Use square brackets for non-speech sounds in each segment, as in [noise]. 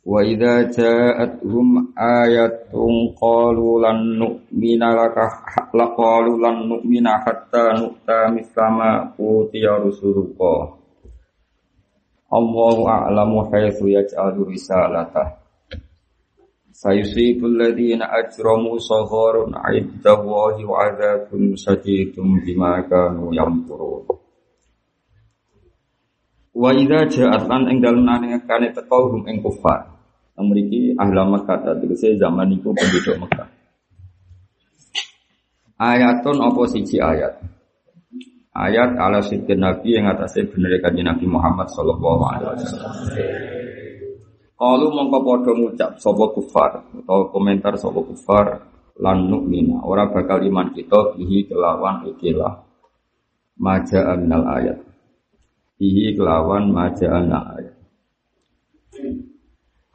Wa idza ja'atuhum ayatun qalu lan nu'mina laka la qalu lan nu'mina hatta nu'ta mislama utiya rusuluka. Allahu a'lamu haitsu yaj'alu risalatah Sayusibul ladzina ajramu sagharun 'indallahi wa 'adzabun sadidun bima kanu yamkurun Wa idza ja'at lan ing dalem nangane teko hum ing kufar memiliki ahla Mekah tegese zaman itu penduduk Mekah. Ayatun apa siji ayat? Ayat ala sidin Nabi yang atasnya bener kanjeng Nabi Muhammad sallallahu alaihi wasallam. Kalau mongko padha ngucap sapa kufar atau komentar sapa kufar lan nu'mina ora bakal iman kita bihi kelawan ikilah maja minal ayat. Bihi kelawan maja ayat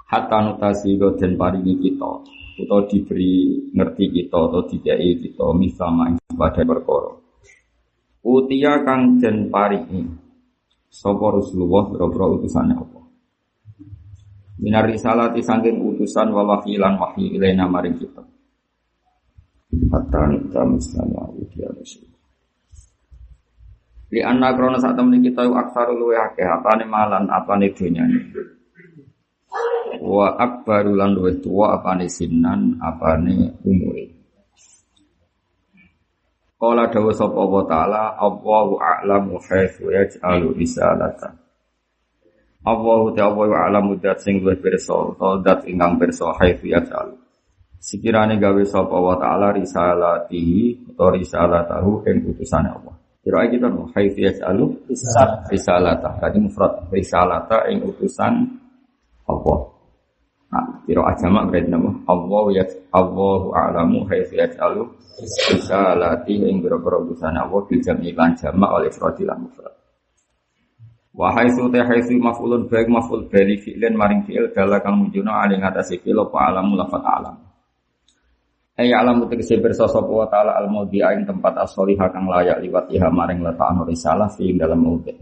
hatta nutasi dan paringi kita. Atau diberi ngerti kita atau dikai kita misama pada perkara. Utia kang den paringi. Sapa Rasulullah boro utusannya apa? Minar risalati sangking utusan wa wahyilan wahyi ilaina maring kita. Hatta nita misalnya utia Rasul Li anna krona saat temen kita aksaru luwe akeh apane malan apane dunyane wa akbaru lan luwih tuwa apane sinan apane umure. Kala dawa sapa Allah taala Allahu a'lamu haitsu yaj'alu risalata. Allahu ta'ala a'lamu dat sing luwih pirsa utawa dat ingkang pirsa haitsu yaj'alu. Sekiranya gawe sapa Allah taala risalatihi atau risalatahu ing utusane Allah Kira kita no haitsu yaj'alu risalata Tadi mufrad risalata ing utusan Allah Nah, kira ajama berarti nama Allah ya Allahu a'lamu haitsu yaj'alu risalati ing boro-boro utusan Allah bil jam'i lan jama' oleh ifradi lan mufrad. Wa haitsu ta haitsu maf'ulun baik maf'ul bali fi'lan maring fi'il dala kang mujuna ali ngatasi fi'il apa alamu lafat alam. Ay alam tegese pirsa sapa wa ta'ala al maudhi'a tempat as-shalihah kang layak liwat iha maring letakno risalah fi dalam maudhi'.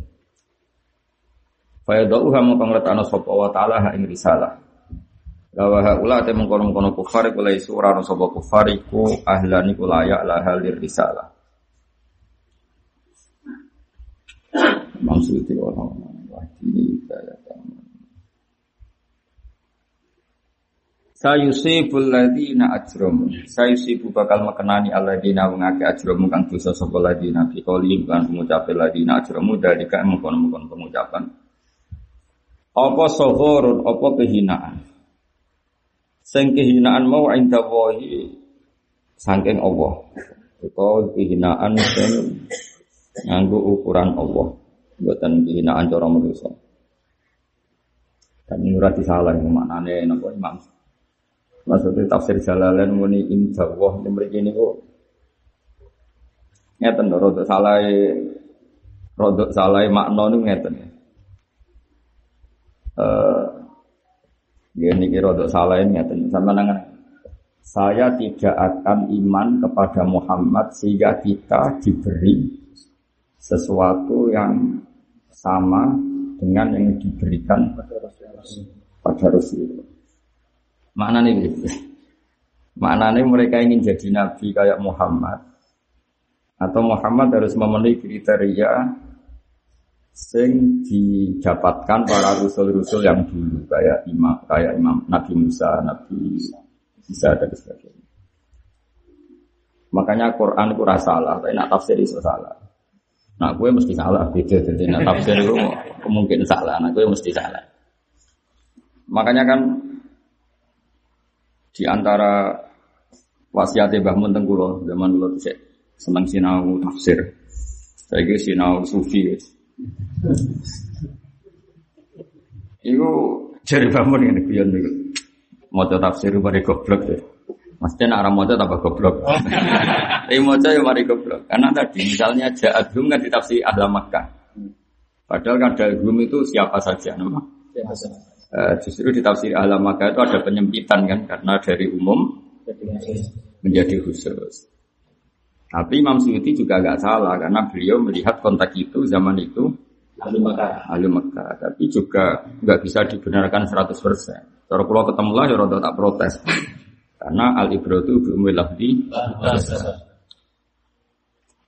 Fa yadauha mongkong letakno sapa wa ta'ala ing risalah. Lawa haula te mengkono-kono iku lai surah sapa kufar iku ahlan iku layak la halir risalah. Maksud itu orang wahdi kaya Sayusibul ladina ajramu Sayusibu bakal mekenani alladina wengake ajramu kang dosa sapa ladina fi qouli kan pengucap ladina ajramu dari kan mengkono-mengkono pengucapan Apa sohorun apa kehinaan Sing kehinaan mau inda wahi saking Allah. Itu kehinaan sing nganggo ukuran Allah. Buatan kehinaan cara manusia. Dan ini maknane napa Imam. Maksudnya tafsir Jalalain muni inda wah mriki niku ngeten rada salah rada salah makna niku ngeten. Eh Ya ini kira untuk salah ini sama dengan saya tidak akan iman kepada Muhammad sehingga kita diberi sesuatu yang sama dengan yang diberikan pada Rasulullah. Mana nih gitu? Maknanya mereka ingin jadi nabi kayak Muhammad atau Muhammad harus memenuhi kriteria sing didapatkan para rusul-rusul yang dulu kayak imam kayak imam Nabi Musa, Nabi Isa dan sebagainya. Makanya Quran itu salah, tapi nak tafsir itu salah. Nah, gue mesti salah, beda jadi nak tafsir itu mungkin salah, nah gue mesti salah. Makanya kan di antara wasiatnya Mbah Mun Tengkulo zaman dulu senang sinau tafsir. Saya kira sinau sufi. Iku jari bangun ini kuyon niku. mau tafsir mari goblok deh. Maksudnya nak orang mojo tambah goblok. [laughs] Tapi mojo ya mari goblok. Karena tadi misalnya Ja'adhum kan ditafsir ahla Makkah. Padahal kan Dalhum itu siapa saja nama. Siapa saja. Uh, justru di tafsir ahla Makkah itu ada penyempitan kan karena dari umum menjadi khusus. Tapi Imam Suyuti juga agak salah karena beliau melihat kontak itu zaman itu ahli Mekah. Ahli Mekah. Tapi juga nggak bisa dibenarkan 100%. Kalau pulau ketemu lah ya rada tak protes. [laughs] Karena al ibratu bi umil lafdi.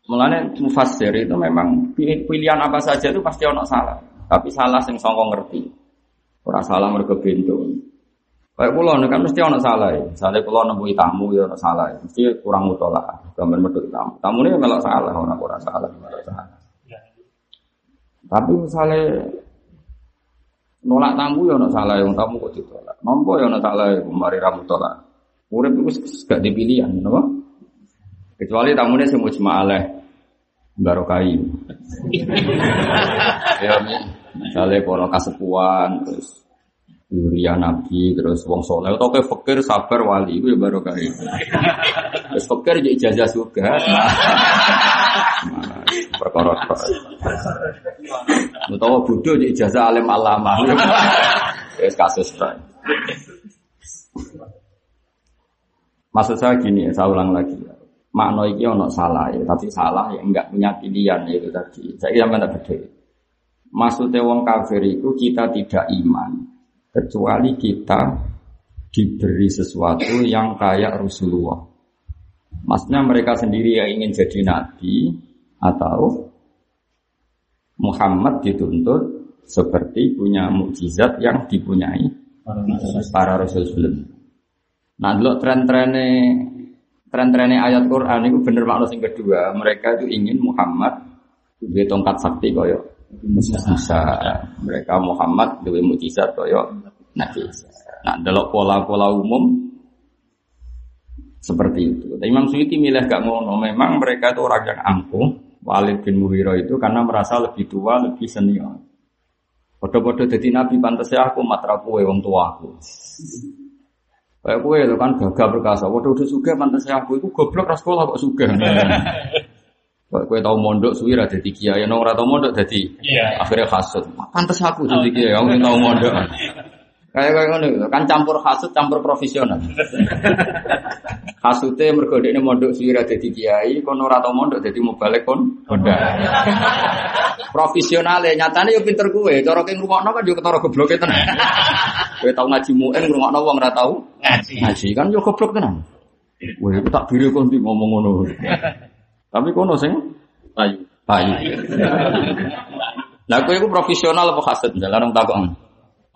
Mulane mufassir itu memang pilihan apa saja itu pasti ono salah. Tapi salah sing songkong ngerti. Ora salah mergo bento. Kayak pulau kan mesti ono salah ya. Misalnya pulau nembui tamu ya salah. Ya. Mesti kurang mutola. Gambar medut tamu. Tamu ini melok salah, orang kurang salah, salah. Tapi misalnya nolak tamu ya ono salah, yang tamu kok ditolak. Mampu ya ono salah, mari ramu tolak. Urip itu gak dipilihan, kenapa? Kecuali tamunya semua cuma aleh barokai. [laughs] ya, misalnya para kasepuan, terus Yuria Nabi terus wong soleh. Atau kayak fakir sabar wali itu ya baru kali terus fakir jadi ijazah juga perkara atau bodoh jadi ijazah alim alama terus kasus maksud saya gini ya saya ulang lagi ya. makna ini ono salah ya tapi salah yang enggak punya pilihan ya itu tadi. Saya kira mana beda maksudnya wong kafir itu kita tidak iman kecuali kita diberi sesuatu yang kayak Rasulullah. Maksudnya mereka sendiri yang ingin jadi nabi atau Muhammad dituntut seperti punya mukjizat yang dipunyai para rasul sebelumnya. Nah, dulu tren-trennya tren-trennya ayat Quran itu bener makna yang kedua. Mereka itu ingin Muhammad di tongkat sakti koyok Musa. Mereka Muhammad dewi mujizat koyo Nabi Nah, dalam pola-pola umum seperti itu. Tapi Imam Suyuti milih gak ngono. Memang mereka itu orang yang angkuh. Walid bin Mughirah itu karena merasa lebih tua, lebih senior. Podo-podo jadi nabi pantasnya aku matra kue wong tua aku. Kayak kue itu kan gagah berkasa. Waduh udah suka pantasnya aku itu goblok ras sekolah kok suka. [laughs] Kue tahu mondok suwi ra dadi kiai, nong ora tau mondok dadi yeah. akhirnya hasud. Pantes aku dadi kiai, aku tahu mondok. [laughs] Kayak kayak ngono kan campur hasud, campur profesional. [laughs] Hasute mergo dekne mondok suwi ra dadi kiai, kono ora tau mondok dadi mubalek kon honda. [laughs] Profesionale nyatane yo pinter kowe, cara ki ngrungokno kan yo ketara gobloke tenan. Kowe tau ngaji muin ngrungokno wong ora tau ngaji. Ngaji kan yo goblok tenan. Wah, tak biri kon ngomong ngono. Tapi kono sing payu. Payu. Lah kowe iku profesional apa hasad? Jalan takon.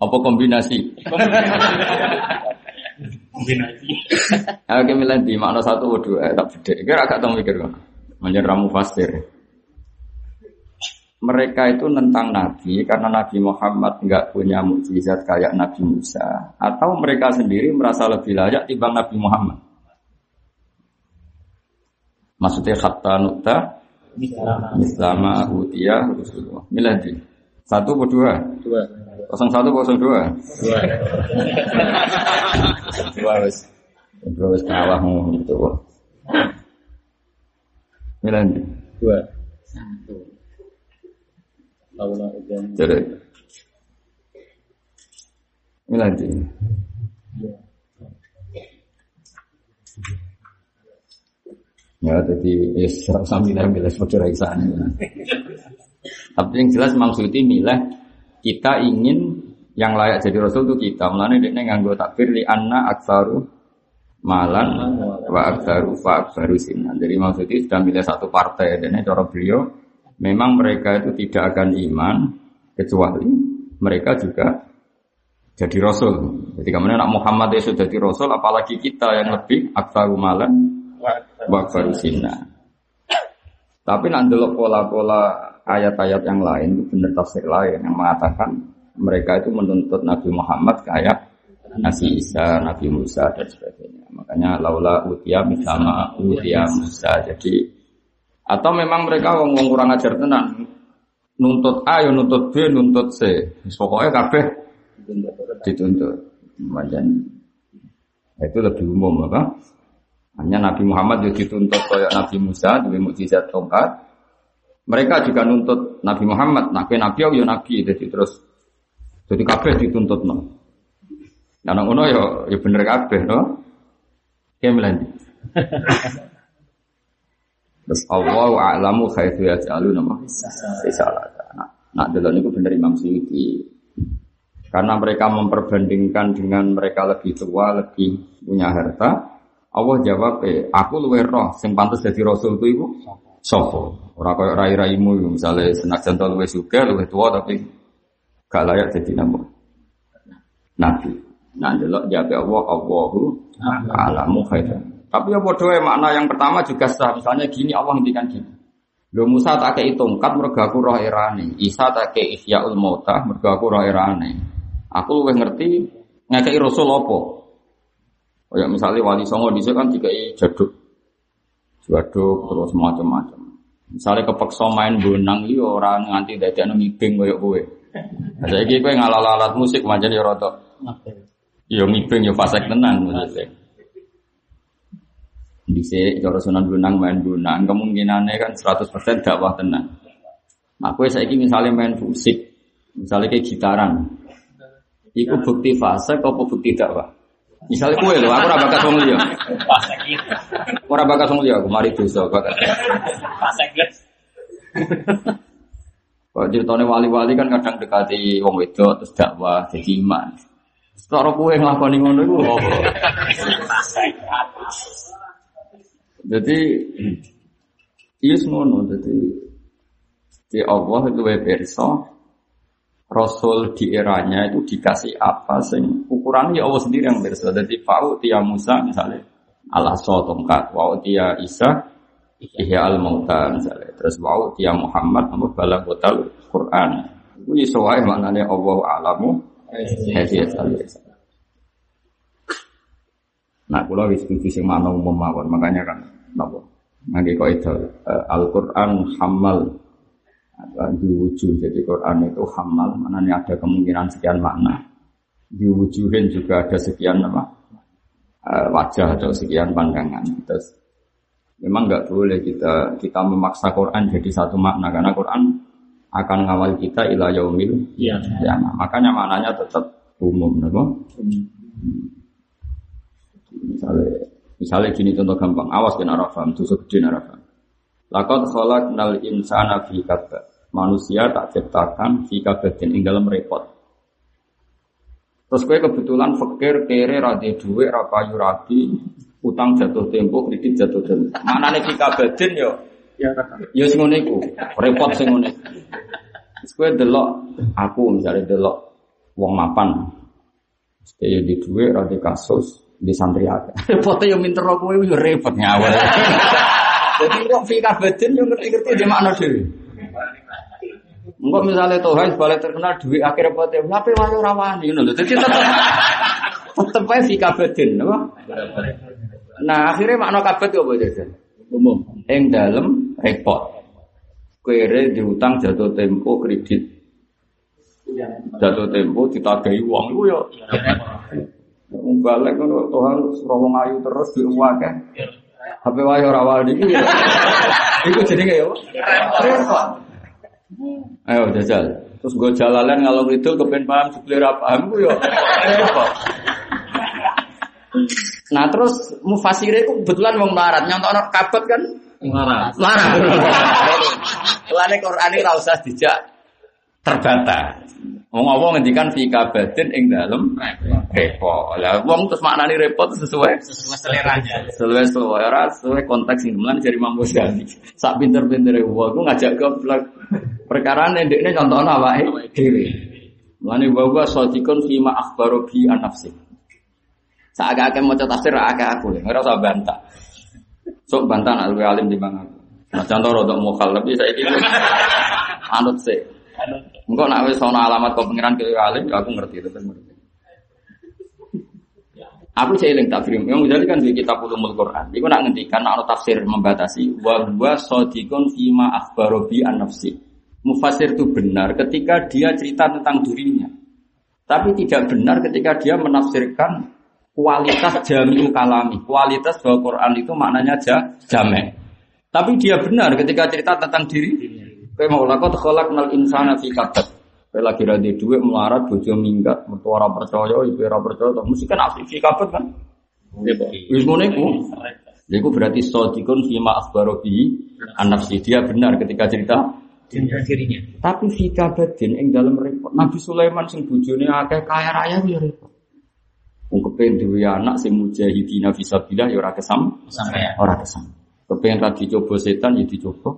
Apa kombinasi? kombinasi. Oke milih di makna satu atau dua, tak beda. Kira agak tahu mikir kan. Menjadi ramu fasir. Mereka itu tentang Nabi karena Nabi Muhammad nggak punya mukjizat kayak Nabi Musa, atau mereka sendiri merasa lebih layak timbang Nabi Muhammad. Maksudnya kata nukta? Mislama. Utia Rasulullah. Miladi Satu atau dua? Dua. Kosong satu, kosong dua? Dua. Dua wis. Dua wis kalah gitu Miladi Dua. Satu. Jadi. Miladi Dua Ya, jadi serasa milih milih seperti raisan. Tapi yang jelas maksudnya milih kita ingin yang layak jadi rasul itu kita. Mulanya dia nganggo takbir li anna aksaru malan wa aksaru fa aksaru sinan. Jadi maksudnya sudah milih satu partai dan cara beliau memang mereka itu tidak akan iman kecuali mereka juga jadi rasul. Jadi kemudian Muhammad itu sudah jadi rasul, apalagi kita yang lebih aksaru malan wakbaru sinna. Tapi nanti pola-pola ayat-ayat yang lain, benar tafsir lain yang mengatakan mereka itu menuntut Nabi Muhammad kayak Nabi Isa, Nabi Musa dan sebagainya. Makanya laula utia misalnya utia Musa. Jadi atau memang mereka wong kurang ajar tenan. Nuntut A, ya nuntut B, nuntut C. Pokoknya kabeh dituntut. Macam Itu lebih umum apa? Hanya Nabi Muhammad juga dituntut kayak Nabi Musa, dua mukjizat tongkat. Mereka juga nuntut Nabi Muhammad, Nabi Nabi ya Nabi, jadi terus jadi kabeh dituntut no. Nah, nang ngono ya ya bener kabeh no. Kayak melanjut. [laughs] Terus Allah a'lamu khaitu yaj'alu nama risalah. Nah, nah delon itu bener Imam Suyuti. Karena mereka memperbandingkan dengan mereka lebih tua, lebih punya harta, Allah jawab, eh, aku luwe roh, sing pantas jadi rasul itu ibu, sopo. Orang kaya rai-raimu, misalnya senak jantung luwe suka, luwe tua, tapi gak layak jadi nama. Nabi. Nah, delok jawab Allah, Allahu alamu khairan. Tapi ya bodoh makna yang pertama juga sah. Misalnya gini, Allah ngendikan gini. Lo Musa tak kei tongkat mergo aku roh irane. Isa tak kei ihyaul mauta mergo aku roh irane. Aku luwih ngerti ngekei rasul apa. Ya misalnya wali songo di kan dikai jaduk. Jaduk terus macam-macam. Misalnya kepeksa main bonang iki ora nganti dadekno ngibing koyo kowe. Nah, saiki kowe ngalal-alat musik macam ya rada. Ya ngibing ya fasek tenan maksudnya. Di sini cara sunan gunang main gunang kemungkinannya kan 100% dakwah tenang. Aku saya ini misalnya main musik, misalnya kayak gitaran, itu bukti fase, kau bukti dakwah. Misalnya kue loh, aku raba bakat wong liya. Gitu. Ora bakat wong liya, aku mari dosa bakat. Gitu. Kalau ceritanya wali-wali kan kadang dekati wong wedok terus dakwah jadi iman. Sekarang kue ngelakoni ngono itu. Jadi [clears throat] iya ngono jadi di Allah itu berso Rasul di eranya itu dikasih apa sing ukurannya ya Allah sendiri yang berso. Jadi fa'u tia Musa misalnya Allah so tongkat, wa'u Isa ihya al mauta misalnya. Terus wa'u tia Muhammad nama bala botal Quran. Itu sesuai maknanya Allah alamu al Nah, kalau setuju sing mana umum mawon, makanya kan napa? Nanti kau itu uh, Al-Quran hamal diwujud jadi Quran itu hamal. Mana ada kemungkinan sekian makna. Diwujudin juga ada sekian apa? Uh, wajah atau sekian pandangan. Terus memang nggak boleh kita kita memaksa Quran jadi satu makna. Karena Quran akan ngawal kita ila yaumil ya. ya makanya maknanya tetap umum hmm. Misalnya, misalnya gini contoh gampang, awas kena arafam, dosa gede arafam. Lakot kholak nal insana fi Manusia tak ciptakan fi kabatin ing dalam repot. Terus gue kebetulan fakir, kere, rade duwe, rapayu rapi, utang jatuh tempo, kredit jatuh tempo. Mana nih fi kabatin yo? Ya, ya ngono repot sing ngono. Terus gue delok aku misalnya delok wong mapan. Stay di duwe, rade kasus, di santri ada. [laughs] Foto yang minta rokok itu repot nyawa. [laughs] Jadi kok fika batin yang ngerti-ngerti di mana dhewe. Enggak misalnya Tuhan balik terkenal duit akhirnya foto, tapi wali rawani ngono lho. Jadi tetep [laughs] tetep ae batin, apa? Nah, akhirnya makna kabet apa jajan? Umum. Ing dalem repot. Kere diutang jatuh tempo kredit. Jatuh tempo ditagahi uang itu ya. Balik kan Tuhan rawong ayu terus di uang kan. HP wae ora wali iki. [laughs] Iku jenenge ya. Repot. Ayo jajal. Terus gue jalalan ngalor itu kepen paham suplir apa paham gue. Nah terus mufasire itu kebetulan mau melarat nyontok kabet kan melarat. Melarat. Lane Quran ini usah dijak terbata. Wong apa ngendikan fi kabatin ing dalem repot. Lah wong terus maknani repot sesuai sesuai seleranya. Sesuai selera, sesuai konteks sing melan dari mampu sekali. Sak pinter-pintere wong ku ngajak goblok. Perkara ndekne contohna awake dhewe. Mulane wa sodikon fi ma akhbaru bi anafsi. Sak agak maca tafsir agak aku, ora usah bantah. Sok bantah nak alim di mana. Nah contoh rodok mukhalaf iki [laughs] anut sih. Enggak nak wis ana alamat kok pengiran ke alim, ya aku ngerti itu ngerti. Aku saya eling takfir. Yang jadi kan di kitab ulumul Quran. Iku nak ngendikan ana tafsir membatasi wa huwa shadiqun fima akhbaro bi an nafsi. Mufasir itu benar ketika dia cerita tentang dirinya. Tapi tidak benar ketika dia menafsirkan kualitas jami'u kalami. Kualitas bahwa Quran itu maknanya jamek. Tapi dia benar ketika cerita tentang diri. Kayak mau lakot nal insana fi kabad. Kayak lagi radi duit melarat bojo minggat, mertua ora percaya, ibu ora percaya, mesti kan asli fi kabad kan. Wis ngono iku. Iku berarti sodikun fima akhbaro bi anak dia benar ketika cerita dirinya. Tapi fi kabadin ing dalam repot. Nabi Sulaiman sing bojone akeh kaya raya ya repot. Wong kepen duwe anak sing mujahidina fisabilillah ya ora kesam, Sampai ora kesam. Kepengen ra dicoba setan ya dicoba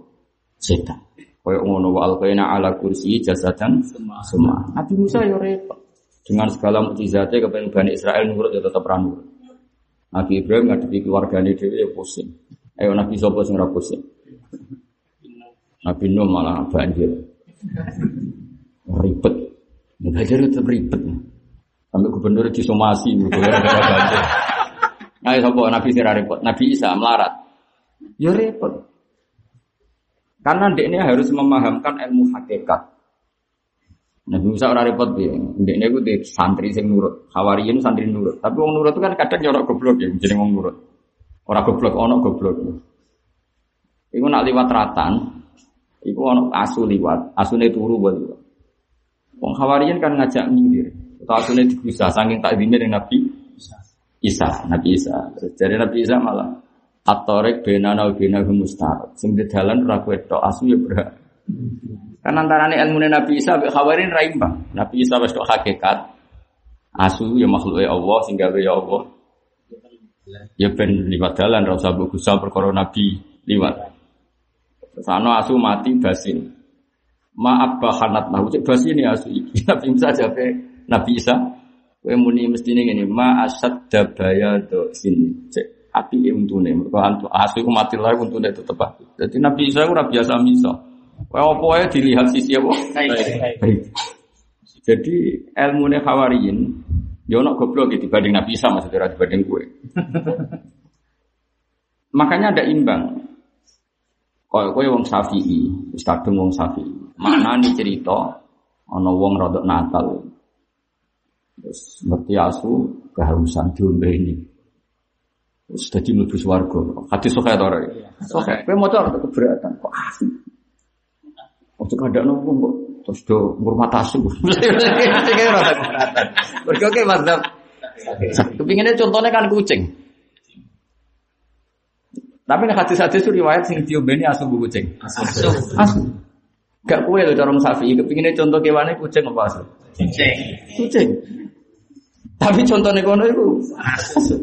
setan. Kaya ngono wa alqaina ala kursi jasadan semua. Nabi Musa ya repot. Dengan segala mukjizatnya kepengen Bani Israel nurut ya tetap ra nurut. Nabi Ibrahim ngadepi keluargane dhewe ya pusing. Ayo Nabi sapa sing ora pusing? Nabi Nuh malah banjir. Ribet. Banjir tetap ribet. Sampai gubernur disomasi banjir. Ayo sapa Nabi sing repot? Nabi Isa melarat. Ya repot. Karena ini harus memahamkan ilmu hakikat. Nabi Musa ora repot piye. Ndekne di santri sing nurut. Hawariyin santri nurut. Tapi wong nurut itu kan kadang nyorok goblok ya, jeneng wong nurut. Ora goblok, ono goblok. Iku nak liwat ratan, iku ono asu liwat, asune turu buat liwat. Wong Hawariyin kan ngajak minggir. Atau asune digusah saking takdimnya dengan Nabi Isa, Nabi Isa. Jadi Nabi Isa malah Atorek benana wa benahum mustarat. Sing dalan ora kowe tok asu ya berat. Kan antarane ilmu Nabi Isa mbek khawarin ra. Nabi Isa wis tok hakikat. Asu ya makhluke Allah sing gawe ya Allah. Ya ben liwat dalan ra usah mbok perkara Nabi liwat. Sano asu mati basin. Maaf bahanat nah cek basin ya asu. [laughs] Nabi Isa jape Nabi Isa kowe muni mestine ma asad dabaya do sini. Cek api untune. Mergo antu asu mati lae untune tetep api. Dadi Nabi Isa ora biasa misa. Kaya apa wae dilihat sisi apa? Baik. Jadi ilmu ne khawariyin ya ono goblok gitu dibanding Nabi Isa maksudnya ora dibanding gue. Makanya ada imbang. Kaya kowe wong Syafi'i, wis kadung wong Syafi'i. Maknane cerita ana wong rodok Natal. Terus ngerti asu kehausan diombe ini. Terus dadi mlebu swarga. Hadis sahih ta ora? Sahih. Kowe maca ora keberatan kok asu. Ojo kadakno wong kok terus do ngurmat asu. Sing ora keberatan. Mergo ke mazhab. Kepinginnya contohnya kan kucing. Tapi nek hadis-hadis itu riwayat sing diombeni asu bu kucing. Asu. Asu. Gak kue lho cara sapi. Kepinginnya contoh kewane kucing apa asu? Cek. Kucing. Tapi contohnya kono itu asu.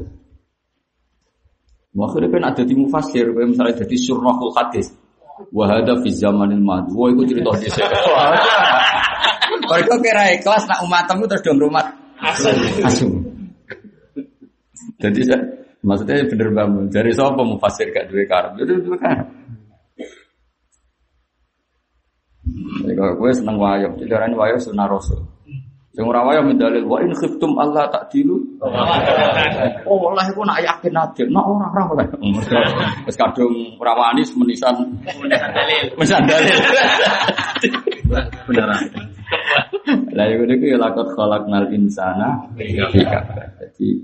Makanya kan ada di mufasir, misalnya jadi surahul hadis. Wahada fi zamanil madu. Wah, itu cerita di sini. [laughs] Mereka kira ikhlas nak umatmu terus dong rumah Asu. asu. Jadi saya, maksudnya bener bangun. Dari siapa mufasir gak duwe karep? Jadi duwe karep. Jadi kalau gue seneng wayang, jadi orang wayang sunah rasul. Yang ora wayang mendalil wa in khiftum Allah tak dilu. [laughs] Oh, lah iku nak yakin adil, nak ora ora oleh. Wis kadung ora wani menisan Dalil. [laughs] menisan dalil. [laughs] Beneran. Lah iku niku ya lakot khalaqnal insana fi kabad. Jadi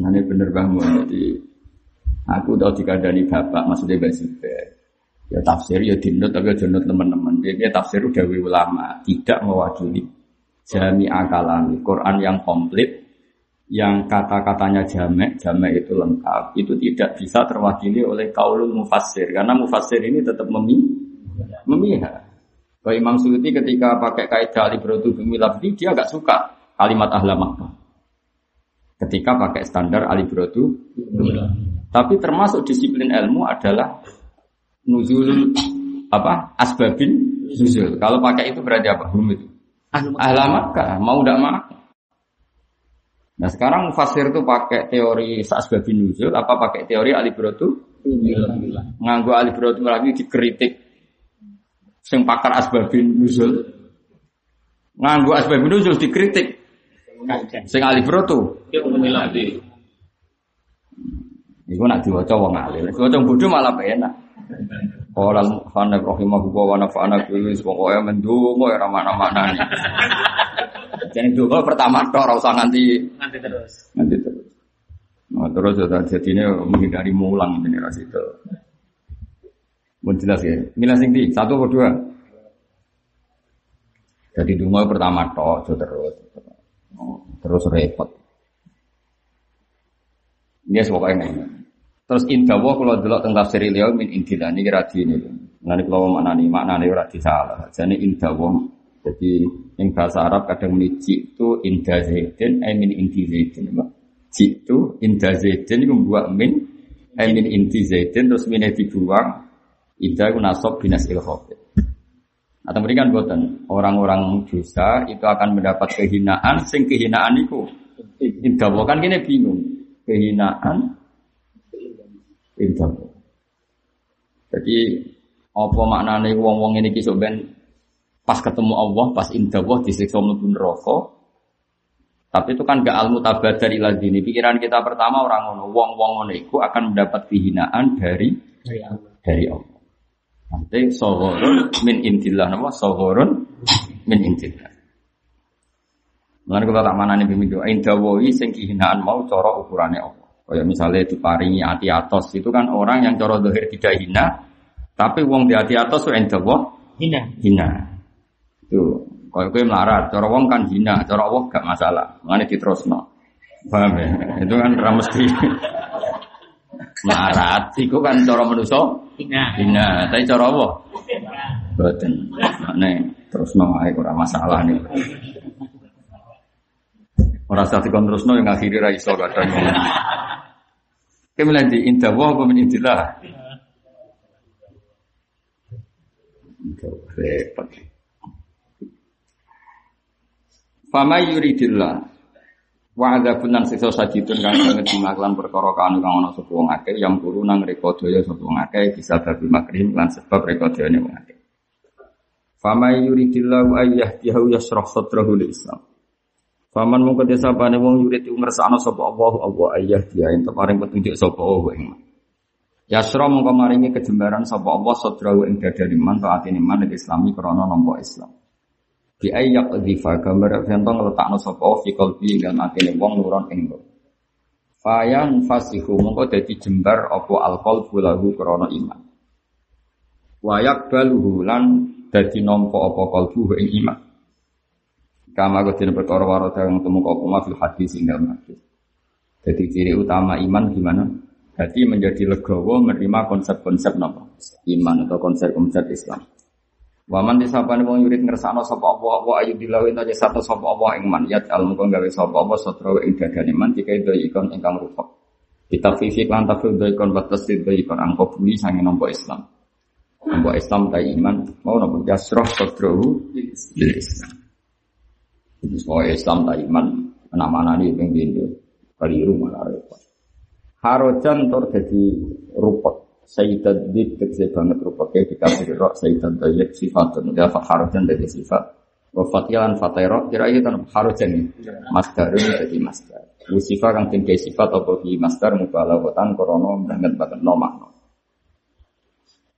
Nah, ini bener banget. Jadi aku tahu dikandani bapak, maksudnya Mbak Zubair. Ya tafsir ya dinut tapi ya dinut teman-teman. Jadi tafsir udah ulama tidak mewakili jami akalami Quran yang komplit yang kata-katanya jamek, jamek itu lengkap, itu tidak bisa terwakili oleh kaulul mufassir karena mufassir ini tetap memi memihak. Kalau Imam Suyuti ketika pakai kaidah alibrotu bumi dia agak suka kalimat ahla. Ketika pakai standar alibrotu tapi termasuk disiplin ilmu adalah nuzul apa asbabin nuzul. Kalau pakai itu berarti apa? Hum itu. Ahla Makkah mau tidak mau. Nah sekarang mufasir itu pakai teori asbabin nuzul apa pakai teori alibrotu? Nganggu alibrotu lagi dikritik. Sing pakar asbabin nuzul. Nganggu asbabin nuzul dikritik. Sing alibrotu. Iku nak diwaca wong alim. Diwaca bodoh malah enak. Qala al-Muhannab rahimahullah wa nafa'ana bihi pokoke mendungo ora mana-mana. Jadi dulu pertama tok ora usah nganti Nanti terus. nganti terus. Nah, terus ya, jadi ini menghindari mulang ini ras itu. Mau jelas ya. Milih sing di satu atau dua. Jadi dulu pertama tok terus. Terus repot. Ini pokoknya ini. Terus indah wah kalau delok tentang tafsir beliau min ini kira ini. Nanti kalau mana nih makna nih ora salah. Jadi indah wah. Jadi yang bahasa Arab kadang muni itu indah zaidin, eh min inti zaidin. Jitu indah zaidin itu membuat min, eh min inti zaidin terus min dibuang. Indah itu nasab binas ilhofid. Atau mereka buatan orang-orang dosa itu akan mendapat kehinaan, sing kehinaan itu indah wah kan gini bingung. Kehinaan indah. Jadi apa maknanya wong-wong ini kisah ben pas ketemu Allah, pas indah Allah disiksa mlebu neraka. Tapi itu kan gak almu tabadar ila dini. Pikiran kita pertama orang ngono, wong-wong ngono iku akan mendapat kehinaan dari Dari Allah. dari Allah. Nanti sohorun min intillah nama sohorun min intillah. Mengenai kalau tak mana nih pemimpin indah wahi sing kehinaan mau coro ukurannya Allah. Kayak misalnya diparingi hati atos itu kan orang yang coro dohir tidak hina, tapi wong di hati atos itu wah Hina. hina. Itu kalau gue melarat, cara wong kan hina, cara Allah gak masalah. Mengenai diterusno. Paham ya? Itu kan ra mesti [laughs] melarat. Iku kan cara manusia Hina. hina, tapi cara Allah Boten. Nek terus no ae ora masalah nih. Ora usah dikon terusno yang akhiri ra iso kadang. Kemudian di indah wa apa min indillah. Repot. Fama yuridillah wa adzabun nan siksa sajidun kang sanget dimaklan perkara kanu kang ana sapa wong akeh yang puru nang reka daya sapa wong akeh bisa babi makrim lan sebab reka dayane wong akeh. Fama yuridillah wa ayyahdihu yasrah sadrahu lil Islam. Faman mung kete sapane wong yurid ngersakno sapa Allah Allah ayah dia ento paring petunjuk sapa Allah ing. Yasra mongko maringi kejembaran sapa Allah sadrahu ing dadane man taatine man Islami krana nampa Islam. Bi ayyak dzifa gambar ento ngletakno sapa fi qalbi dalem atine wong nuron ing. Fayan fasihu mongko dadi jembar apa alqalbu lahu krana iman. Wa yaqbaluhu lan dadi nampa apa qalbu ing iman. Kama kudin perkara warada yang temu kau kuma fil hadis ing dalam hadis. Jadi ciri utama iman gimana? Jadi menjadi legowo menerima konsep-konsep napa? Iman atau konsep-konsep Islam. Waman disapane wong yurid ngersakno sapa Allah ayu dilawin aja satu sapa Allah ing man yat al mung gawe sapa Allah satra ing dadane man jika itu ikon ingkang rupa. Ditafifi lan tafsir ikon batas ikon angko buli sange nampa Islam. Nampa Islam ta iman mau nampa jasroh lil Islam. Jadi semua Islam tak iman, nama ini yang pintu, keliru malah repot. Harojan tor jadi rupot, Sayyidat Dib kecil banget rupotnya dikasih rok Sayyidat Dayyik sifatun, dia harojan dari sifat. Wafatilan fatero, kira itu kan harojan ini, masdarun jadi masdar. Usifa kang tinggi sifat apa di masdar mubalawatan korono banget banget no makna.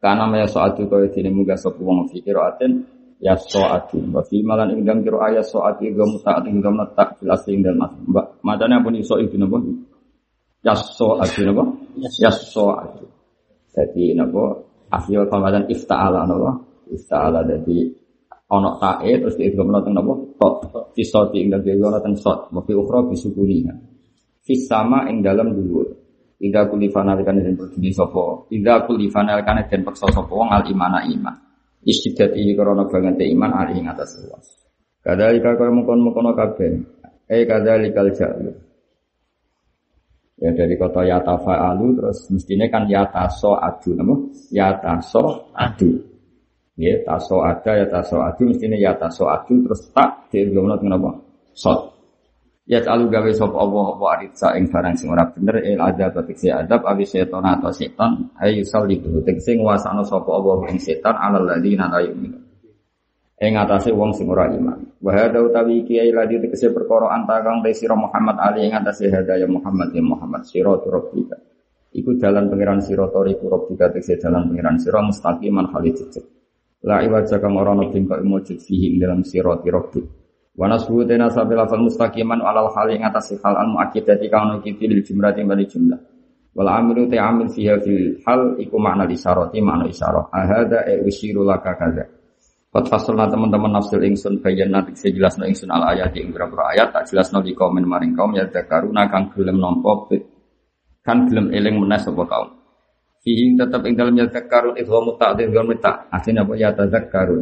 Karena maya soal itu kau tidak muga sopu wong fikir aten ya soati. Wa malan ing dalam kira ayat soati ga mutaat ing dalam letak fil asli ing dalam mbak madane pun iso itu napa? Ya soati napa? Ya soati. Jadi napa? Asli wa ifta'ala napa? Ifta'ala jadi ono tae terus di idgham teng napa? Tok fi soti ing dalam kira teng sot wa fi ukhra bi sukuniha fi sama ing dalam dhuwur. Ida kulifana kan den berdiri sapa? Ida kulifana kan den paksa sapa? Wong al imana iman istidat iki karena banget iman ali ing atas luas. Kadalika kaya mengkon-mengkono kabeh. Eh kadalikal jalu. Ya dari kata yatafa'alu terus mestinya kan yataso adu nama yataso adu. Ya taso ada yataso adu mestinya yataso adu terus tak diurungno dengan apa? Sot. Ya alu gawe sop Allah apa aritsa ing barang sing ora bener il adab tekse adab awi setan atau setan ayu salibu tekse nguasano sapa Allah ing setan alal ladina la yu'minu. Ing atase wong sing ora iman. Wa hada utawi iki ai ladi tekse perkara anta kang te sira Muhammad ali ing atase hadaya Muhammad ya Muhammad sirat rabbika. Iku dalan pangeran sira toriku rabbika tekse dalan pangeran sira mustaqiman halid. La iwaja kang ora ana bingkok mujud fihi ing dalam sirat rabbika. Wa nasbu tena sabil lafal mustaqiman alal hal ing atas hal al muakkidati kaunu kiti lil jumlati bari jumlah. Wal amilu ta amil fiha fil hal iku makna isyarati makna isyarah. Ahada e usiru laka kadza. Qad fasalna teman-teman nafsil ingsun bayyana tik jelasno ingsun al ayat ing beberapa ayat tak jelasno di komen maring kaum ya karuna kang gelem nampa kan gelem eling menes sapa kaum. Fihi tetap ing dalem ya karun idghamu ta'dil ghamu ta. Asline apa ya tazakkarun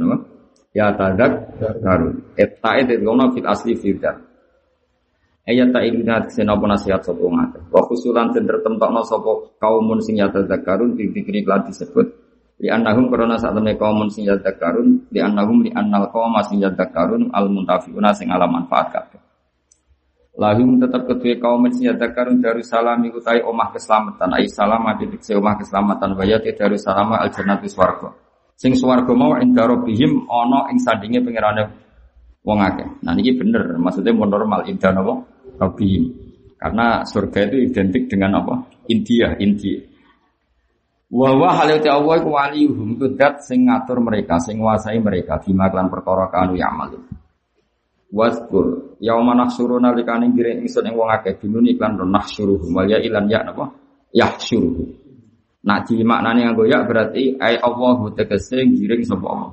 Ya tazakkarun. Eta itu ngono fil asli firdar. Ayat tak ingat senapa nasihat sapa ngake. Wa khusulan den tertentokno sapa kaumun sing ya tazakkarun dikiri lan disebut Di annahum karena saat temen kaum sing yadzakarun, di annahum di annal kaum sing yadzakarun al muntafiuna sing ala manfaat kabeh. Lahum tetap kedua kaum sing yadzakarun darussalam iku tai omah keselamatan, ai salam titik omah keselamatan wa yati darussalam al jannati swarga. Sing swarga mau inda rabbihim ana ing sandinge pangerane wong akeh. Nah niki bener, maksudnya mau normal inda napa? Rabbihim. Karena surga itu identik dengan apa? India, India. Wa wa halu Allah iku waliyuhum itu dat sing ngatur mereka, sing nguasai mereka bima lan perkara kanu ya'malu. Waskur yauma nahsyuruna likane ngiring ingsun ing wong akeh binun iklan nahsyuruhum wal ya ilan ya napa? Yahsyuruhum. Nak di maknane nganggo ya berarti ai Allahu tegese ngiring sapa Allah.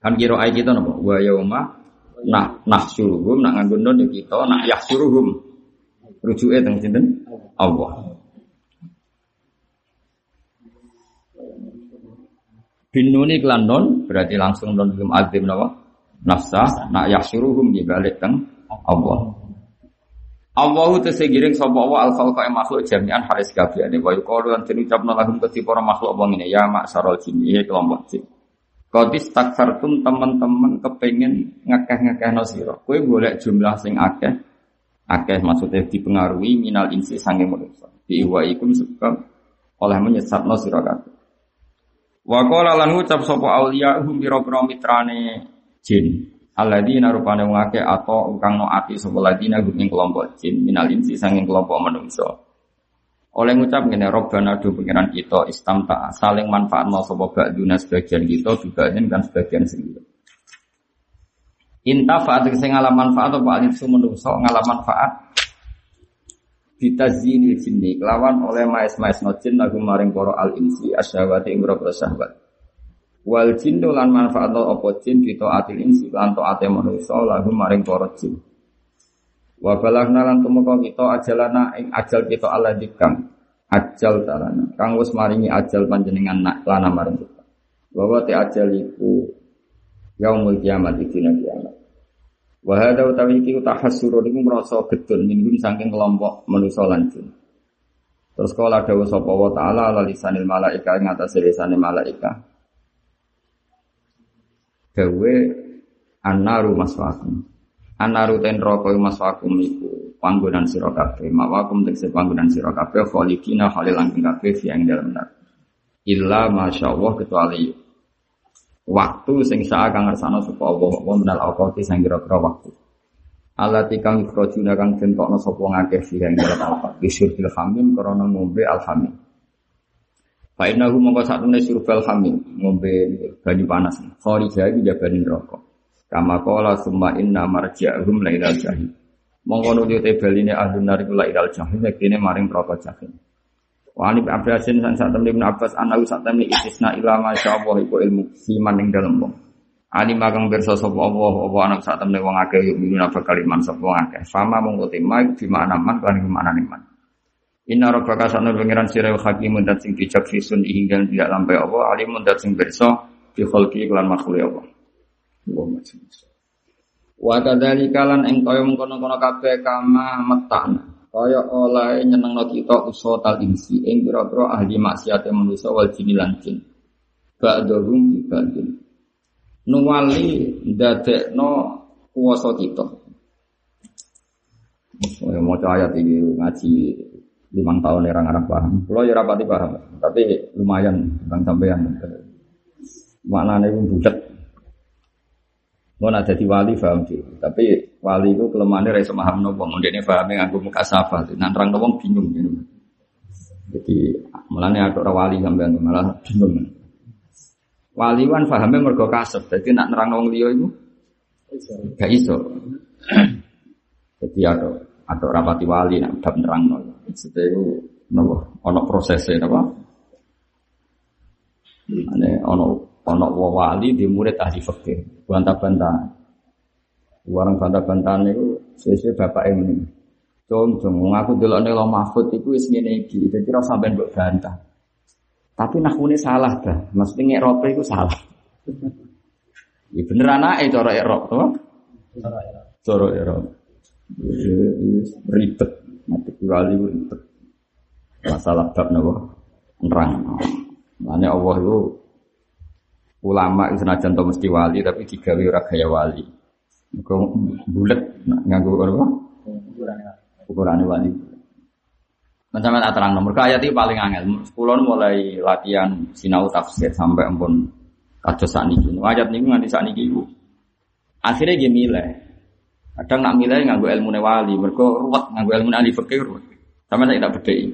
Kan kira ai kita napa? Wa yauma nah nahsyuruhum nak nganggo nun ya kita nak yahsyuruhum. Rujuke teng sinten? Allah. Binuni klan non berarti langsung non belum azim nawa nafsa nak yahsyuruhum di balik teng Allah. Allahu tesegiring sapa wa al khalqa makhluk jami'an haris kabehane wa yuqalu lan den ucapna lahum kedhi para makhluk wong ini ya maksarul jinni ya kelompok jin. Kodis takfartum teman-teman kepengen ngakeh-ngakeh no sira. Kowe golek jumlah sing akeh akeh maksudnya dipengaruhi minal insi sange manusa. Biwa ikum sebab oleh menyesatno sira kabeh. Wa qala lan ngucap sapa auliya hum pira-pira mitrane jin. Alladzina rupane wong akeh atau kang no ati sapa ladina guming kelompok jin minal insi sanging kelompok manungsa. Oleh ngucap ngene Robbana do pengiran kita istamta saling manfaatno sapa ba'duna sebagian kita juga kan sebagian sendiri. Inta faat sing ngalam manfaat apa alif menungso ngalam manfaat bitazini jinni kelawan oleh maes-maes nojin lagu maring poro al insi asyawati ing boro syahwat wal jin lan manfaat apa? Jin kita atil insi lan ate manusa lagu maring poro jin. Wa balagna lan tumeka kita ajalana ing ajal kita ala dikang. Ajal talana kang wis maringi ajal panjenengan nak lana maring kita. Bahwa te ajal iku yaumul kiamat dina kiamat. Wahada utawi iki tahassurun iku merasa gedun minggum saking kelompok manusa lan jin. Terus kala dawuh sapa wa taala ala lisanil malaika ing atas lisane malaika. Dawe annaru maswakum. Annaru ten roko maswakum iku panggonan sira kabeh. Mawakum tegese panggonan sira kabeh khalidina halil langking kabeh yang dalam nar. Illa masyaallah kecuali waktu sing sak kang ngersano sapa Allah apa menal awqati sing kira-kira waktu Alati kang ikhrajuna kang tentokno sapa ngakeh sih ing dalam awqat bisyurbil hamim krana ngombe alhamim Fa innahu mongko sakmene surbal hamim ngombe banyu panas kharija iki jabani neraka kama qala summa inna marji'ahum lailal jahim mongko nuju te beline ahlun nar lailal jahim yektine maring neraka jahim Wa ani Abbasin san sak temne Ibnu Abbas ana sak temne istisna ila masyaallah iku ilmu siman ing dalem wong. Ali magang bersa sapa Allah apa anak sak temne wong akeh yuk minuna bakal iman sapa akeh. Fama mung utima di mana man lan di mana iman. Inna rabbaka sanul pengiran sira hakimun dat sing bijak fisun hingga tidak lampai Allah alimun dat sing bersa fi khalqi lan makhluk Allah. Allahumma Wa kadzalika lan ing kaya mengkono-kono kabeh kama metana kaya oleh nyenengno kita usaha insi ing pira-pira ahli maksiat manusa wal jin lan jin. Ba'dhum bibadin nuwali ndadekno kuwasa kita. Saya mau ayat ini ngaji lima tahun orang Arab paham. Kalau ya rapati paham, tapi lumayan bang sampean. Maknanya pun budak. Mau ada di wali paham sih, tapi wali itu kelemahannya rasa paham nopo, mungkin ini pahamnya nganggo muka safa, nanti orang nopo bingung gitu. Jadi malah ada orang wali sampai malah bingung. Wali kan pahamnya mergo kasep, jadi nak nerang nopo liyo itu Gak iso. Jadi ada ada rapati wali nak udah nerang nol. Itu nopo ono prosesnya nopo. Ane ono ono wali di murid ahli fikih. Bantah-bantah. Warang bantah-bantahan itu sesuai bapak ini. Cung, cung, ngaku dulu nih lo mahfud itu ngene iki. Jadi ora sampean mbok bantah. Tapi nakune salah dah. Maksudnya ngerope itu salah. [laughs] Ya bener anake cara erok to. Cara erok. Ribet. Mati wali ribet. Masalah bab napa? Nerang. Makanya Allah itu ulama itu senajan to mesti wali tapi digawe ora gaya wali. Mergo bulet nganggo apa? Ukurane wali. Macam mana terang nomor ayat itu paling angel. Sepuluh mulai latihan sinau tafsir sampai ampun kados sakniki. Ayat niku nganti sakniki iku. Akhirnya dia milih. Kadang nak milih nganggo ilmu wali, mergo ruwet nganggo ilmu ahli fikih ruwet. Sama tidak bedheki.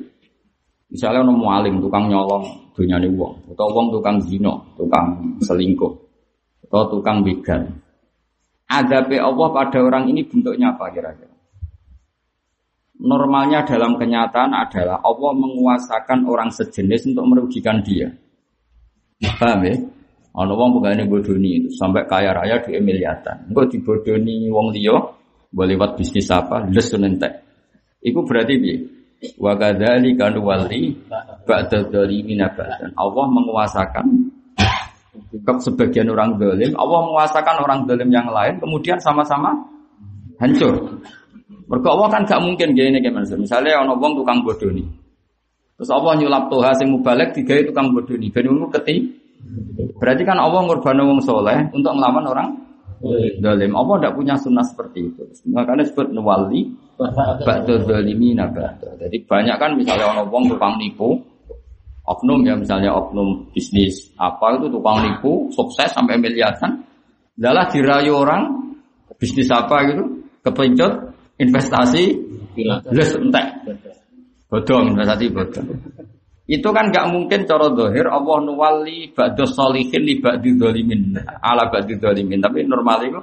Misalnya ono mualim tukang nyolong dunyane wong, atau wong tukang zina, tukang selingkuh, atau tukang begal. Adabe Allah pada orang ini bentuknya apa kira-kira? Normalnya dalam kenyataan adalah Allah menguasakan orang sejenis untuk merugikan dia. Paham ya? Ono wong pegawai bodoni itu sampai kaya raya di miliaran. Engko dibodoni wong liya boleh lewat bisnis apa? Les nentek. Iku berarti piye? Wa kadzalika nuwalli ba'da dzalimin. Allah menguasakan ke sebagian orang zalim, Allah menguasakan orang zalim yang lain kemudian sama-sama hancur. Mergo Allah kan gak mungkin gini kayak mana. Misalnya ono wong tukang bodoni. Terus Allah nyulap tuha sing mubalek digawe tukang bodoni. Ben ngono keti. Berarti kan Allah ngurban wong soleh untuk melawan orang zalim. Allah tidak punya sunnah seperti itu. Makanya disebut nuwali ba'da zalimina ba'da. Jadi banyak kan misalnya ono wong tukang nipu, oknum ya misalnya oknum bisnis apa itu tukang nipu sukses sampai miliaran. Dalah dirayu orang bisnis apa gitu kepencet investasi les entek. Bodong investasi bodong. Itu kan gak mungkin cara dohir Allah nuwali ba'da solihin li ba'di dolimin ala ba'di dolimin tapi normal itu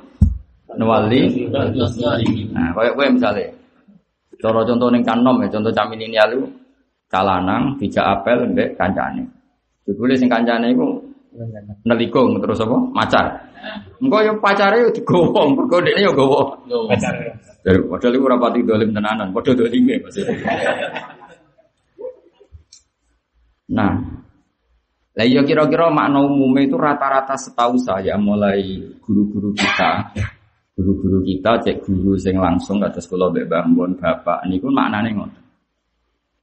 nuwali nah kayak gue misalnya. Cara contoh ning kanom ya contoh camin ini lalu calanang dijak apel mbek kancane. Jebule sing kancane iku nelikung terus apa? Macar. Engko yo pacare yo digowo mergo dekne yo gowo. Pacar padahal iku ora pati dolim tenanan padha dolime maksudnya Nah, lah ya kira-kira makna umumnya itu rata-rata setahu saya mulai guru-guru kita, guru-guru kita cek guru sing langsung atas sekolah mbek bangun bapak niku maknane ngoten.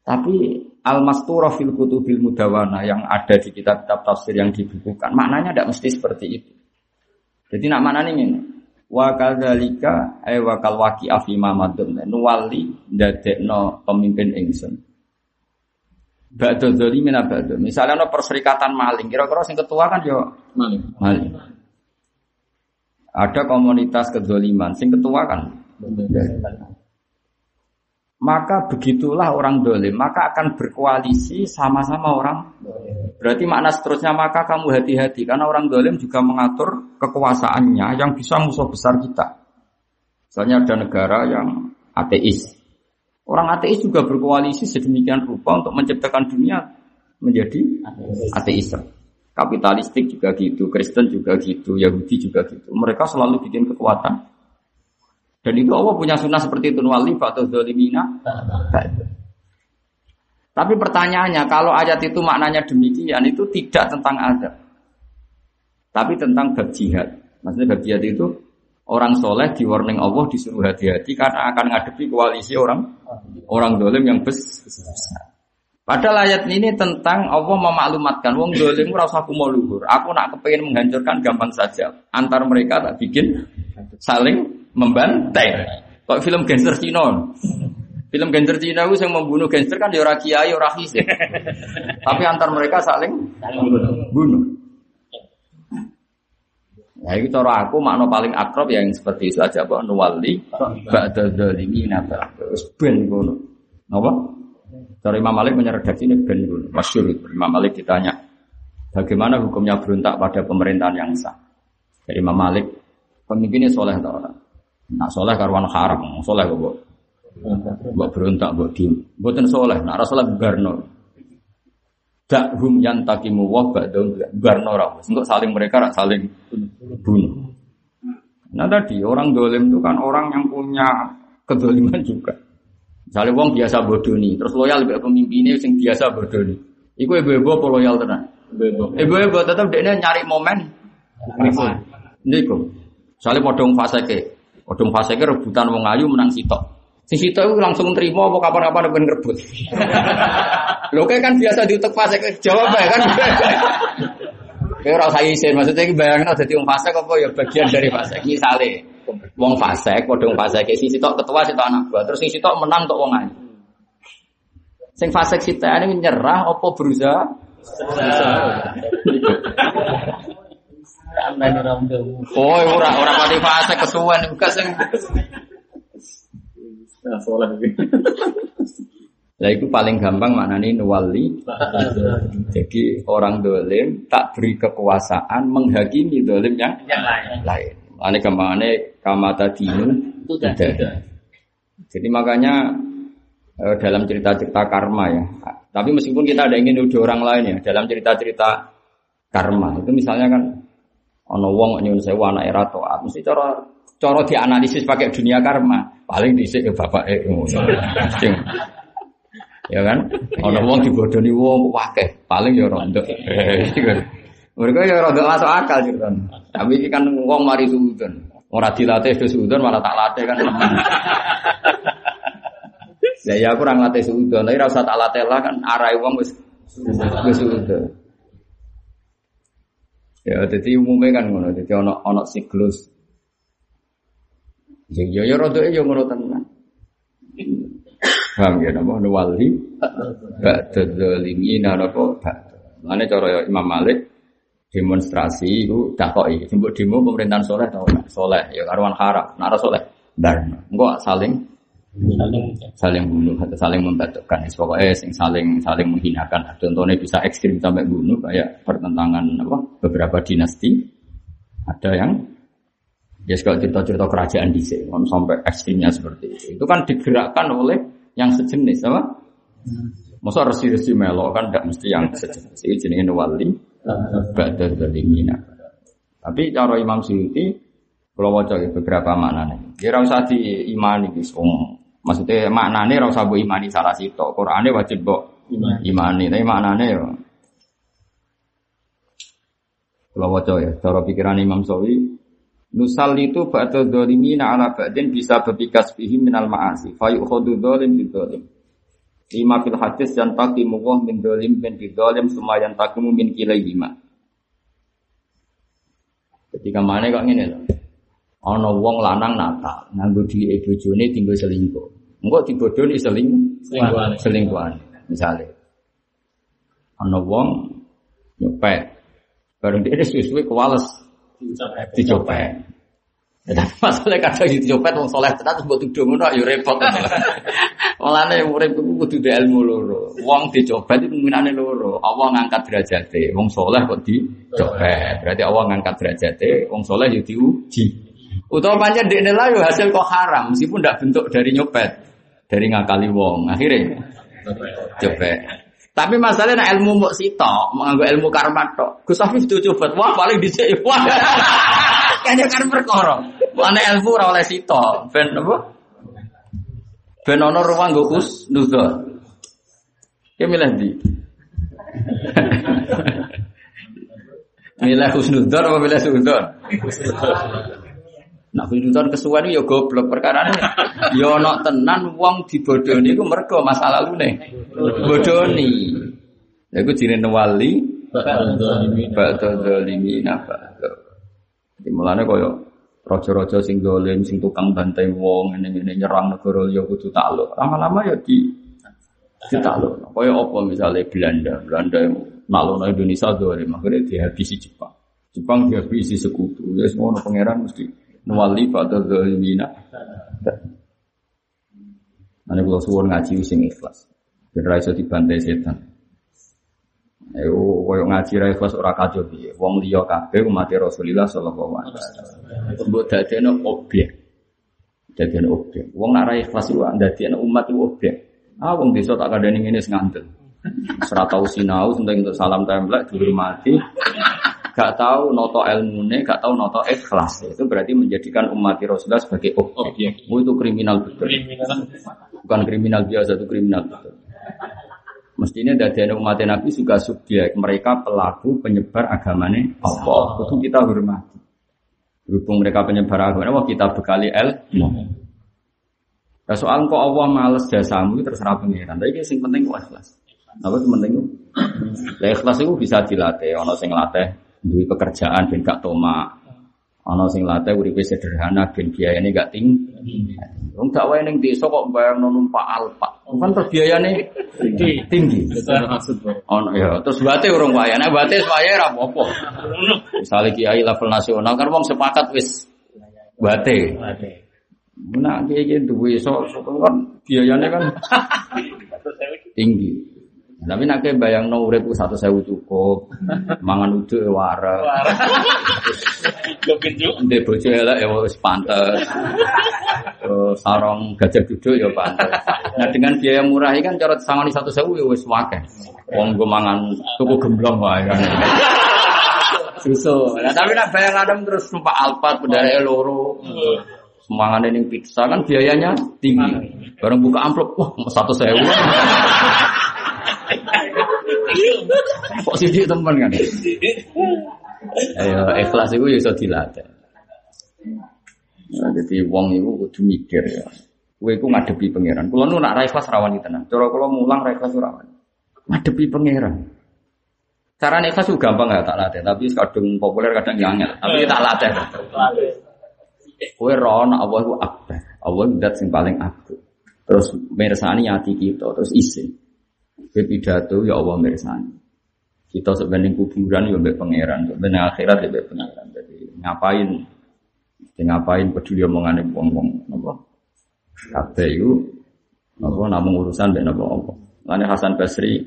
Tapi al-mastura fil kutubil mudawana yang ada di kitab-kitab tafsir yang dibukukan maknanya tidak mesti seperti itu. Jadi nak maknanya ini wa kadzalika ay wa kal waqi afi mamadun nuwali dadekno pemimpin ingsun Ba'da dzalimin abadu. Misalnya ada perserikatan maling, kira-kira sing ketua kan yo maling. Maling. Ada komunitas kedzaliman, sing ketua kan. Maka begitulah orang dolim, maka akan berkoalisi sama-sama orang. Berarti makna seterusnya maka kamu hati-hati karena orang dolim juga mengatur kekuasaannya yang bisa musuh besar kita. Misalnya ada negara yang ateis, Orang ateis juga berkoalisi sedemikian rupa untuk menciptakan dunia menjadi ateis. Kapitalistik juga gitu, Kristen juga gitu, Yahudi juga gitu. Mereka selalu bikin kekuatan. Dan itu Allah punya sunnah seperti itu wali atau dolimina. Tapi pertanyaannya, kalau ayat itu maknanya demikian, itu tidak tentang azab. Tapi tentang bab. Maksudnya bab itu Orang soleh di warning Allah disuruh hati-hati karena akan ngadepi koalisi orang orang dolim yang besar. Padahal ayat ini tentang Allah memaklumatkan wong dolim rasa aku mau luhur. Aku nak kepengen menghancurkan gampang saja. Antar mereka tak bikin saling membantai. Kok film gangster Cina? Film gangster Cina itu yang membunuh gangster kan ya ora kiai ora Tapi antar mereka saling bunuh. Nah itu cara aku makna paling akrab ya yang seperti itu aja Pak nuwali ba'da dzalimin terus ben ngono. Napa? Cara Imam Malik menyeredaksi ini ben ngono. Masyhur. Imam Malik ditanya bagaimana hukumnya berontak pada pemerintahan yang sah. Dari Imam Malik Pemimpinnya soleh atau orang? Nak soleh karuan haram, soleh kok mbok. Mbok berontak, mbok diem. Mboten soleh, nak ora soleh barno. Dak hum yantakimu wa ba'dhum barno ra. Untuk saling mereka rak saling bunuh. Nah tadi orang dolim itu kan orang yang punya kedoliman juga. Misalnya wong biasa bodoh nih, terus loyal ke pemimpinnya yang biasa bodoh nih. Iku ibu-ibu apa loyal tenan? Ibu-ibu tetap dia nyari momen. Niku. Misalnya podong faseke, podong faseke rebutan wong ayu menang sitok. Si sitok itu langsung terima apa kapan-kapan pengen rebut. Lo [laughs] kayak kan biasa diutek faseke jawab ya kan. [laughs] Kayak ora usah isin, maksudnya iki bayangno dadi wong fasik apa ya bagian dari fasik. Misale wong fasik padha wong fasik si sitok ketua sitok anak buah, terus si sitok menang tok wong ayu. Sing fasik ini nyerah apa berusaha? Oh, ora ora pati fasik kesuwen buka sing Nah, soleh Lah itu paling gampang maknanya nuwali. [laughs] Jadi orang dolim tak beri kekuasaan menghakimi dolim yang, Yang lain. lain. Ini ke mana kamata dinu tidak. Jadi makanya eh, dalam cerita-cerita karma ya. Tapi meskipun kita ada ingin nuduh orang lain ya, dalam cerita-cerita karma itu misalnya kan ono wong nyun sewu anak era toat, mesti cara cara dianalisis pakai dunia karma paling dhisik ya bapak eh ya kan? Ono wong dibodoni wong akeh paling ya rondo mereka ya rondo masuk akal kan tapi ini kan wong mari sudon ora dilatih ke sudon malah tak latih kan. Ya ya aku ora latih sudon tapi ora usah tak latih lah kan arai wong wis wis sudon ya jadi umumnya kan ngono. Jadi ono ono siklus ya ya ya rondo ya ngono tenan Paham ya napa nuwali ba'da zalimina napa ba'da. Mane cara Imam Malik demonstrasi itu takoki. Jembuk demo pemerintahan soleh tau? Soleh ya karuan haram. Nek ora soleh barno. Engko saling saling bunuh atau saling membatukkan. Pokoknya sing saling saling menghinakan. Contohnya bisa ekstrim sampai bunuh kayak pertentangan apa beberapa dinasti. Ada yang ya kalau cerita-cerita kerajaan di sini sampai ekstrimnya seperti itu. Itu kan digerakkan oleh yang sejenis apa? Masa resi-resi melok kan tidak mesti yang sejenis. Ini jenisnya wali ba'da zalimina. Tapi cara Imam Suyuti kalau waca beberapa maknanya. Ya ora usah diimani wis Maksudnya maknanya ora usah imani salah situ. Qur'ane wajib mbok imani. Tapi maknanya ya kalau waca ya, cara pikiran Imam Sawi Nusal itu ba'da dolimina ala ba'din bisa berpikas bihi minal ma'asi. Fayu khodu dolim di dolim. Lima fil hadis yang takimu wah min dolim bin di dolim semua yang takimu min lima. Ketika mana kok ini loh. Ono wong lanang natal, nganggo di ibu jone tinggal selingkuh. Enggak dibodoni seling Selingkuhan. selingkuhan. Misalnya, ono wong nyopet, bareng dia suwe-suwe kewales dicopet. Ya, tapi masalah kadang dicopet wong soleh tenan terus mbok tuduh ngono ya repot. [laughs] Mulane urip iku kudu duwe ilmu loro. Wong dicopet itu kemungkinane loro. Allah ngangkat derajate. Wong soleh kok dicopet. Berarti Allah ngangkat derajate, wong soleh yo diuji. Utawa pancen dekne lah yo hasil kok haram meskipun ndak bentuk dari nyopet. Dari ngakali wong. Akhirnya copet. Tapi masalahnya ilmu mbok sitok, menganggo ilmu karma tok. Gus Afif itu coba, wah paling dicek. Wah. [laughs] Kayaknya kan perkara. Mana ilmu ora oleh sitok. Ben apa? Ben ono ruang nggo Gus Nuzul. Ki di. milih Husnudon [laughs] apa milih Sudon? Nah, Husnudon kesuwen ya goblok perkara. Ya ono tenan wong dibodoni iku mergo masa lalune. Bodoni. Ya iku jenenge wali ba'da zalimina ba'da. Jadi mulane kaya raja-raja sing dolim, sing tukang bantai wong, ini-ini nyerang negara ya kudu takluk. Lama-lama ya di ditakluk. Kaya apa misalnya Belanda, Belanda yang naklukno Indonesia dolim, akhirnya dihabisi Jepang. Jepang dihabisi sekutu. Ya semua pangeran mesti nuwali pada zalimina. Nanti kalau suwon ngaji sing ikhlas. Ra iso dibantai setan. Ayo koyo ngaji ra ikhlas ora kacau piye. Wong liya kabeh umat Rasulullah sallallahu alaihi wasallam. Mbok dadekno objek. Dadekno objek. Wong nak ra ikhlas iku dadekno umat iku objek. Ah wong desa tak kadani ngene sing ngandel. Ora tau sinau untuk salam templek dihormati. Gak tahu noto ilmune, gak tahu noto ikhlas. Itu berarti menjadikan umat Rasulullah sebagai objek. Oh, itu kriminal betul. Bukan kriminal biasa, itu kriminal betul. Mestinya dari umat Nabi juga subjek. Mereka pelaku penyebar agamanya Allah. Itu kita hormati. Berhubung mereka penyebar agama, wah kita bekali el. Nah, soal kok Allah males jasamu itu terserah pengiran. Tapi yang penting ikhlas. Apa itu penting? Ya ikhlas itu bisa dilatih. Ono sing latih duit pekerjaan ben gak toma. Ono sing latih uripe sederhana ben biayane gak tinggi. Wong gak wae ning desa kok bayang numpak alpa. Kan terus biayane tinggi. tinggi. Ono ya, terus bate urung wae. Nek bate wae ora apa-apa. Misale kiai level nasional kan wong sepakat wis bate. Nah, kiai duwe iso kan biayane kan tinggi. Tapi nak bayang no urip satu sewu cukup, mangan uduk wara. [laughs] Ndek bojo elek ya wis pantes. sarong gajah duduk ya pantes. Nah dengan biaya murah ini kan cara sangoni satu sewu ya wis wakeh. Wong gue mangan tuku gemblong wae kan. [laughs] Susu. Nah tapi nak bayang adam terus numpak alpat bedare loro. Semangan ini pizza kan biayanya tinggi. Bareng buka amplop, wah satu sewu. [laughs] Kok teman kan? Ayo ikhlas itu ya iso dilatih. Nah, jadi wong itu kudu mikir ya. Kowe iku ngadepi pangeran. Kulo nu nak ra ikhlas rawan tenan. Cara kulo mulang ra rawan. Ngadepi pangeran. Cara ikhlas itu gampang gak tak latih, tapi kadang populer kadang angel. Tapi tak latih. Kowe rono Allah itu akbar. Allah itu sing paling aku. Terus meresani hati kita, terus isin. Kowe pidato ya Allah meresani. Kita sebenarnya kuburan ya mbek pangeran, sebenarnya akhirat ya mbek pangeran. Jadi ngapain? Jadi ngapain peduli omongane wong-wong napa? Kabeh iku namung urusan mbek napa apa. Lane Hasan Basri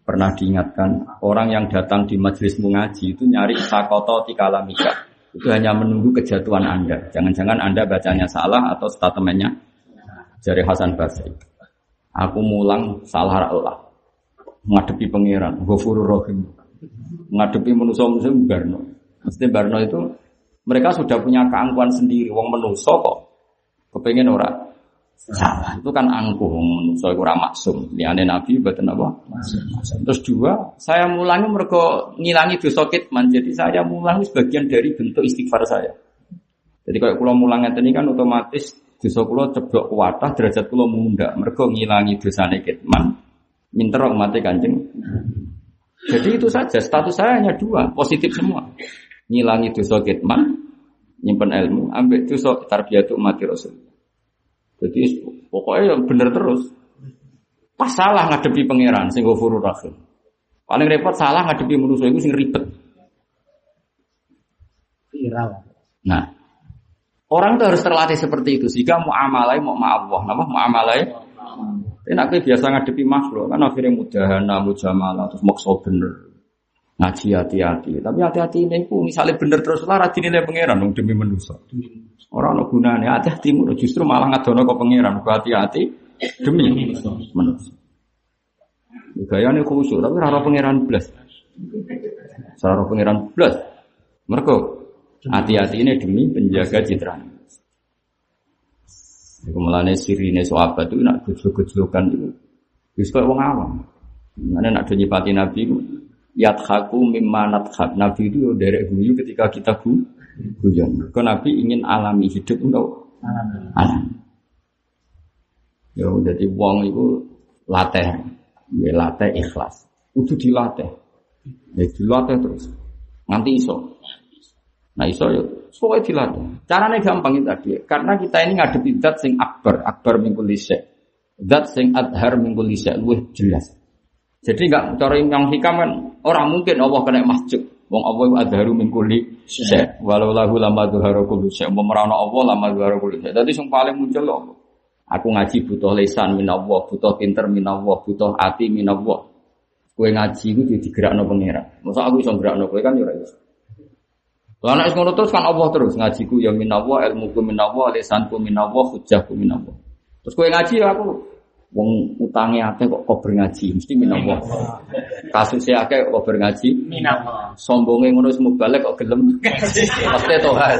pernah diingatkan orang yang datang di majelismu ngaji itu nyari sakoto tikalamika. Itu hanya menunggu kejatuhan Anda. Jangan-jangan Anda bacanya salah atau statementnya dari Hasan Basri. Aku mulang salah Allah ngadepi pangeran, Ghafurur Rahim. Ngadepi manusia-manusia Barno. Mesti Barno itu mereka sudah punya keangkuhan sendiri. Wong manusia kok kepengen ora salah. Itu kan angkuh manusia itu ora maksum. Liane Nabi betul apa? Terus dua, saya mulangnya mereka ngilangi dosa kitman. Jadi saya mulang sebagian dari bentuk istighfar saya. Jadi kalau pulau mulangnya tadi kan otomatis dosa kulo ceblok kuatah derajat kulo munda. Mereka ngilangi dosa kitman Minter mati kanjeng. Jadi itu saja, status saya hanya dua, positif semua. Ngilangi dosa kitman, nyimpen ilmu, ambil dosa tarbiyatu mati rasul. Jadi pokoknya yang benar terus. Pas salah ngadepi pangeran sing ghafurur rahim. Paling repot salah ngadepi manusia itu sing ribet. Viral. Nah, orang itu harus terlatih seperti itu sehingga muamalai mau Allah, nama muamalai tapi nak biasa ngadepi makhluk kan akhirnya mudahana, mujamalah, terus maksa bener. Ngaji hati-hati. Tapi hati-hati ini pun misalnya bener terus lah nilai pangeran dong demi manusia. Orang no gunanya hati-hati justru malah ngadono ke pangeran. Hati-hati demi manusia. Gaya ini khusyuk, tapi rara pangeran belas. Rara pangeran belas. Mereka hati-hati ini demi penjaga citra. Melane sirine sahabat itu nak gejlok-gejlokan itu. Koyo wong awam. Mana nak nyipati Nabi itu yadhaku mimma nadhak. Nabi itu yo derek guyu ketika kita gu guyon. Kau Nabi ingin alami hidup untuk alam. Yo jadi wong itu latih, ya latih ikhlas. Itu dilatih. Ya dilatih terus. Nanti iso. Nah iso yo Pokoknya dilatih. Caranya gampang itu tadi. Karena kita ini ngadepi dat sing akbar, akbar minggu lisek. Dat sing adhar minggu lisek, lebih jelas. Jadi enggak cara yang hikam kan orang mungkin Allah kena masjid. Wong Allah itu adharu minggu lisek. Walau lahu lama dhuharu kulisek. Memerana Allah lama dhuharu kulisek. Jadi yang paling muncul Allah. Aku ngaji butuh lesan minallah, butuh pinter minallah, butuh hati minallah. Kue ngaji itu di digerakno pangeran. Masa aku iso gerakno kue kan ya. Lah nek ngono terus kan Allah terus ngajiku ya minallah, ilmuku minallah, lisanku minallah, hujahku minallah. Terus kue ngaji ya aku wong utangnya akeh kok kober ngaji mesti minallah. Kasusnya akeh kok kober ngaji. Minallah. Sombonge ngono semua balik kok gelem. Pasti tohal.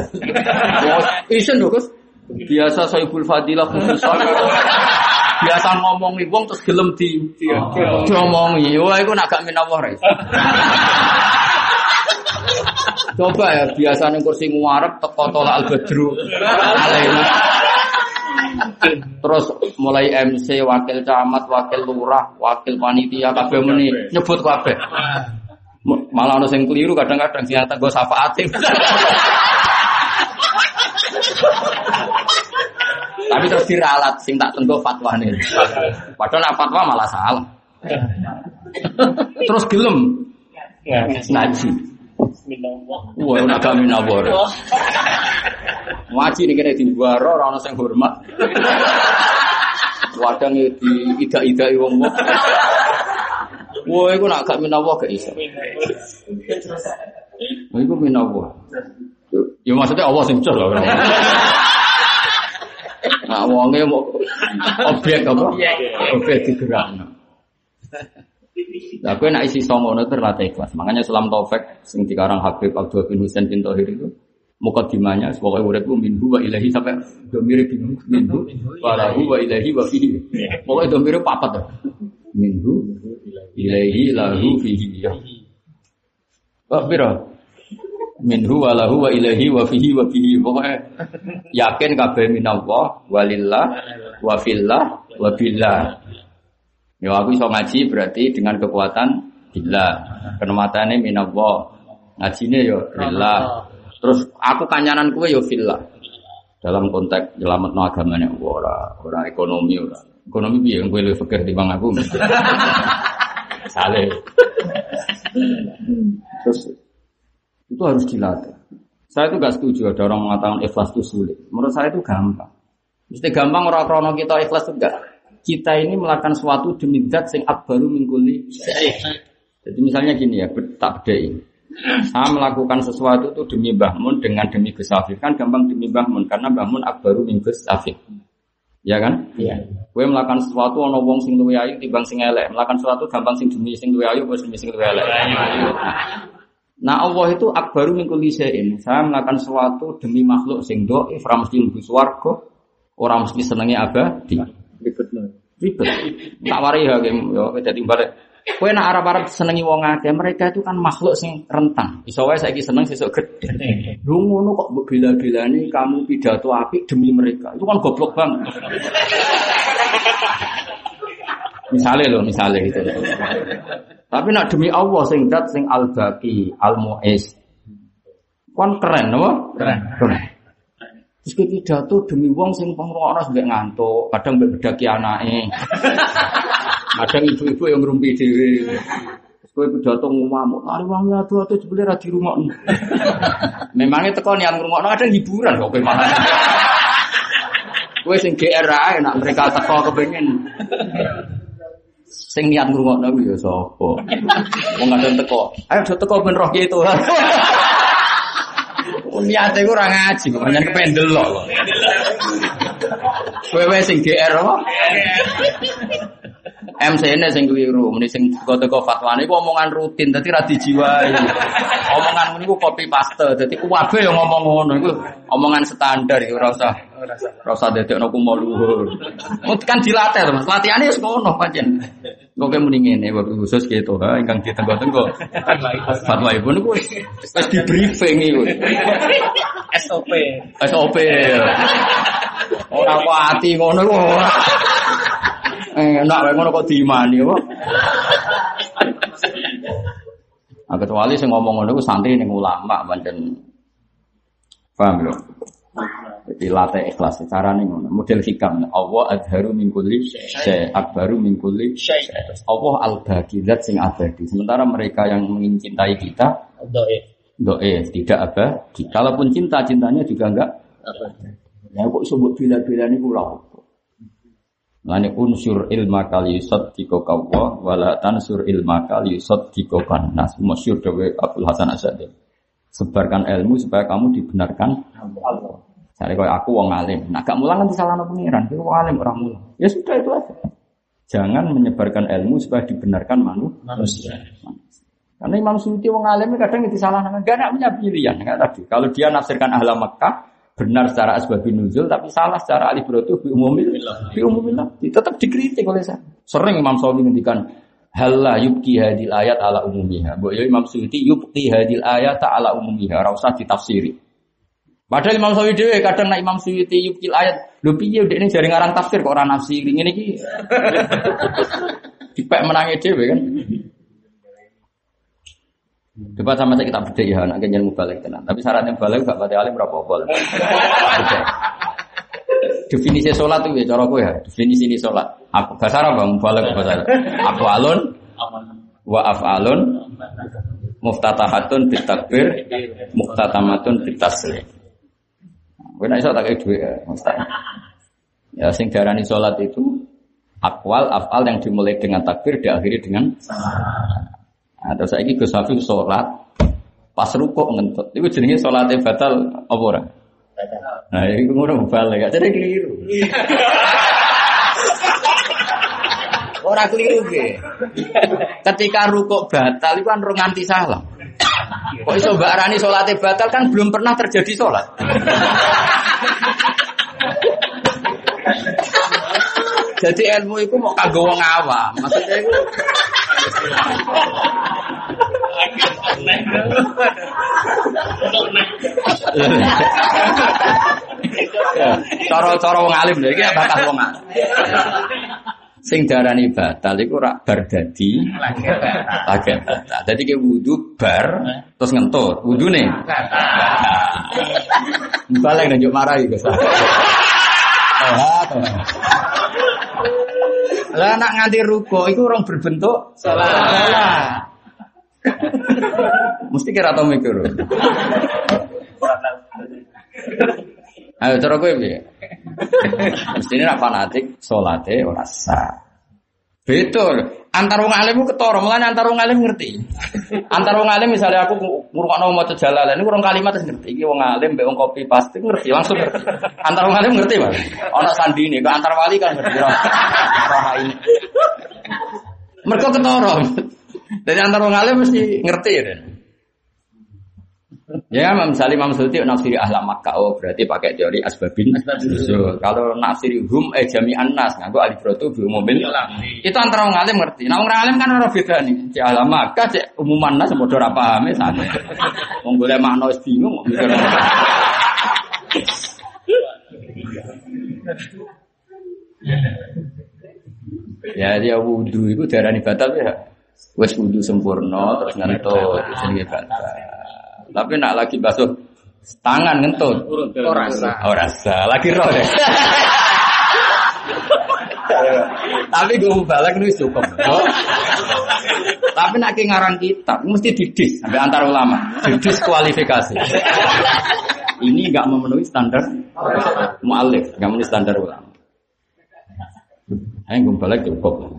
Isen lho Gus. Biasa Saibul Fadilah khususan. Biasa ngomongi wong terus gelem di diomongi. Wah iku nak gak minallah ra. Coba ya biasa ning kursi nguarep teko tolak al badru. Terus mulai MC, wakil camat, wakil lurah, wakil panitia kabeh muni nyebut kabeh. Malah ono sing keliru kadang-kadang sing ngata nggo syafaatin. Tapi terus diralat sing tak tenggo fatwane. Padahal nak fatwa malah salah. terus gelem ngaji. Minallah. Wah, ora gak minawar. Ngaji ning kene diwaro ora ono sing hormat. Wadang di ida-idai wong wong. Wah, iku nak gak minawar gak iso. Wah, iku minawar. Ya maksudnya Allah sing jos lho. Nah, wonge mau objek apa? Objek digerakno. Lah kowe nek isi songono terlatih ikhlas. Makanya Salam Taufik sing dikarang Habib Abdul bin Husain bin Tohir itu mukadimahnya pokoknya uripku minhu wa ilahi sampai domire bingung minhu wa wa ilahi wa fihi. Pokoknya domire papat dah. Minhu ilahi lahu fihi. Ya. Pak Biro. Minhu wa lahu wa ilahi wa fihi wa fihi. Pokoknya yakin kabeh minallah walillah wa fillah wa billah. Ya aku iso ngaji berarti dengan kekuatan bila kenematane minallah. Ngajine ya billah. Terus aku kanyanan kue ya fillah. Dalam konteks nyelametno agamane ora ora ekonomi ora. Ekonomi piye kowe luwih fikir timbang aku. [laughs] Saleh. Terus itu harus dilatih. Saya itu gak setuju ada orang mengatakan ikhlas itu sulit. Menurut saya itu gampang. Mesti gampang orang krono kita ikhlas itu enggak. Kita ini melakukan sesuatu demi zat sing akbaru mingkuli. Jadi misalnya gini ya, tak bedai. Saya melakukan sesuatu itu demi Mbah Mun dengan demi Gus. Kan gampang demi Mbah Mun karena Mbah Mun akbaru min Gus. Ya kan? Iya. Kue melakukan sesuatu ono wong sing luwe ayu timbang sing elek. Melakukan sesuatu gampang sing demi sing luwe ayu demi sing luwe elek. Nah Allah itu akbaru min kulli syai'in. Saya melakukan sesuatu demi makhluk sing dhaif, ora mesti mlebu swarga, ora mesti senenge abadi. Ribet. Tak wari ya game yo dadi balik. Kowe nak arep-arep senengi wong akeh, mereka itu kan makhluk sing rentan. Iso wae saiki seneng sesuk gedhe. Lu ngono kok mbok bela-belani kamu pidato apik demi mereka. Itu kan goblok banget. misalnya loh, misalnya gitu. Tapi nak demi Allah sing dat sing al baqi al muiz. Kon keren? Keren. Keren. Terus kowe pidato demi wong sing pengrungokno sampe ngantuk, kadang mbek bedaki anake. [laughs] Kadang ibu-ibu yang ngrumpi dhewe. Terus kowe pidato ngamuk, "Ari wong adu-adu jebule ra dirungokno." [laughs] Memangnya teko niat ngrungokno kadang hiburan kok kowe malah. [laughs] Kowe sing GR ae nak mereka teko kepengin. Sing niat ngrungokno ya sapa? Wong kadang teko. Ayo teko ben roh gitu. Niate ora ngaji, kok pancen kependel lho. Kowe wae sing GR apa? MC ini sing keliru, ini sing teko-teko fatwane iku omongan rutin, dadi ra dijiwai. Omongan niku copy paste, dadi kuwabe yang ngomong ngono iku omongan standar iku ora usah dadekno kumo luhur. Kan dilatih Mas. Latihane wis ngono pancen. Kok muni ngene waktu khusus gitu, ha ingkang ditenggo-tenggo. Fatwa ibu wis wis di briefing iku. SOP. SOP. Ora kok ati ngono kok. Enak wae ngono kok diimani apa? Nah, kecuali sing ngomong ngono ku santri ning ulama pancen paham lho. Jadi latih ikhlas carane ngono. Model hikam Allah adharu min kulli syai akbaru min kulli syai. Allah al-baqi zat sing abadi. Sementara mereka yang mencintai kita Doif. doe tidak abadi. Kalaupun cinta cintanya juga enggak Apa? Ya kok sebut bila-bila ini kurang. Lani unsur ilma kali yusot diko kawa wala tansur ilma kali yusot diko nas. Masyur dawe Abdul Hasan Asyadi. Sebarkan ilmu supaya kamu dibenarkan Allah. Saya kau aku wong alim. Nah gak mulang nanti salah pengiran. Kau wong alim orang mulang. Ya sudah itu aja. Jangan menyebarkan ilmu supaya dibenarkan manusia. Karena Imam Suyuti wong alim kadang itu salah nama. Gak nak punya pilihan. Gak tadi. Kalau dia nafsirkan ahla Mekah, benar secara asbabun nuzul tapi salah secara alif berotu bi umumil bi umumillah tetap dikritik oleh saya sering Imam Syafi'i ngendikan halla yubki hadil ayat ala umumiha. Mbok ya Imam Suyuti yubki hadil ayat ala umumiha. Ora usah ditafsiri. Padahal Imam Syafi'i dhewe kadang Imam Suyuti yubki ayat lho piye ini jare ngarang tafsir kok ora nafsiri ngene iki. [laughs] Dipek menangi dhewe kan. Debat sama saya kita beda ya, anak kenyan mubalik tenan. Tapi syaratnya balik gak pada alim berapa [laughs] bol. Definisi sholat itu ya, cara gue ya. Definisi ini sholat. Apa bahasa Arab bang mubalik bahasa Apa alun? Wa afalun. Muftatahatun bitakbir. Muftatamatun bitaslim. Gue nak tak kayak dua ya, Ya, sing darani sholat itu akwal, afal yang dimulai dengan takbir, diakhiri dengan Nah, terus saya Gus sholat pas rukuk ngentut. Itu jenenge sholatnya batal apa ora? Nah, itu ngono balik, jadi keliru. Ora keliru ge. Ketika rukuk batal itu kan nganti salam. Kok iso Mbak Arani sholatnya batal kan belum pernah terjadi sholat. Jadi ilmu itu mau kagak wong awam. Maksudnya itu Cara-cara wong alim lho iki bakas wong alim. Sing darani batal iku rak bar dadi lagi batal. Dadi ke wudu bar terus ngentut. Wudune balik nang marahi Gus. Lah nak nganti ruko iku orang berbentuk salah. Mesti kira tau mikir. Ayo cara gue piye? Mesti ini fanatik salate ora sah. Betul. Antar wong alim ketara, mulane antar alim ngerti. Antar wong alim misalnya aku ngurungokno maca jalalan ini kurang kalimat terus ngerti. Iki wong alim mbek kopi pasti ngerti, langsung ngerti. Antar wong alim ngerti, Mas. Ana sandine, kok antar wali kan ngerti. Roh ini. Mereka ketara. Jadi antar wong alim mesti ngerti ya. Ya, misalnya Imam Suyuti nafsiri ahla Makkah, oh berarti pakai teori asbabin. So, kalau nafsiri hum eh jami anas, ngaku alif rotu bi mobil. Itu antara orang alim ngerti. Nah orang alim kan orang beda nih. Cek ahla Makkah, cek umuman nas, bodoh apa paham sana. Wong boleh makna bingung. Ya dia wudhu itu darah batal ya. Wes wudhu sempurna terus ngentut jenenge batal. Tapi nak lagi basuh tangan ngentut. Oh rasa. Oh rasa. Lagi roh deh. [laughs] Tapi gue mau balik nih cukup. Tapi nak ngarang kitab mesti didis sampai antar ulama. Didis kualifikasi. Ini nggak memenuhi standar mualif, nggak memenuhi standar ulama. Ayo gue balik cukup.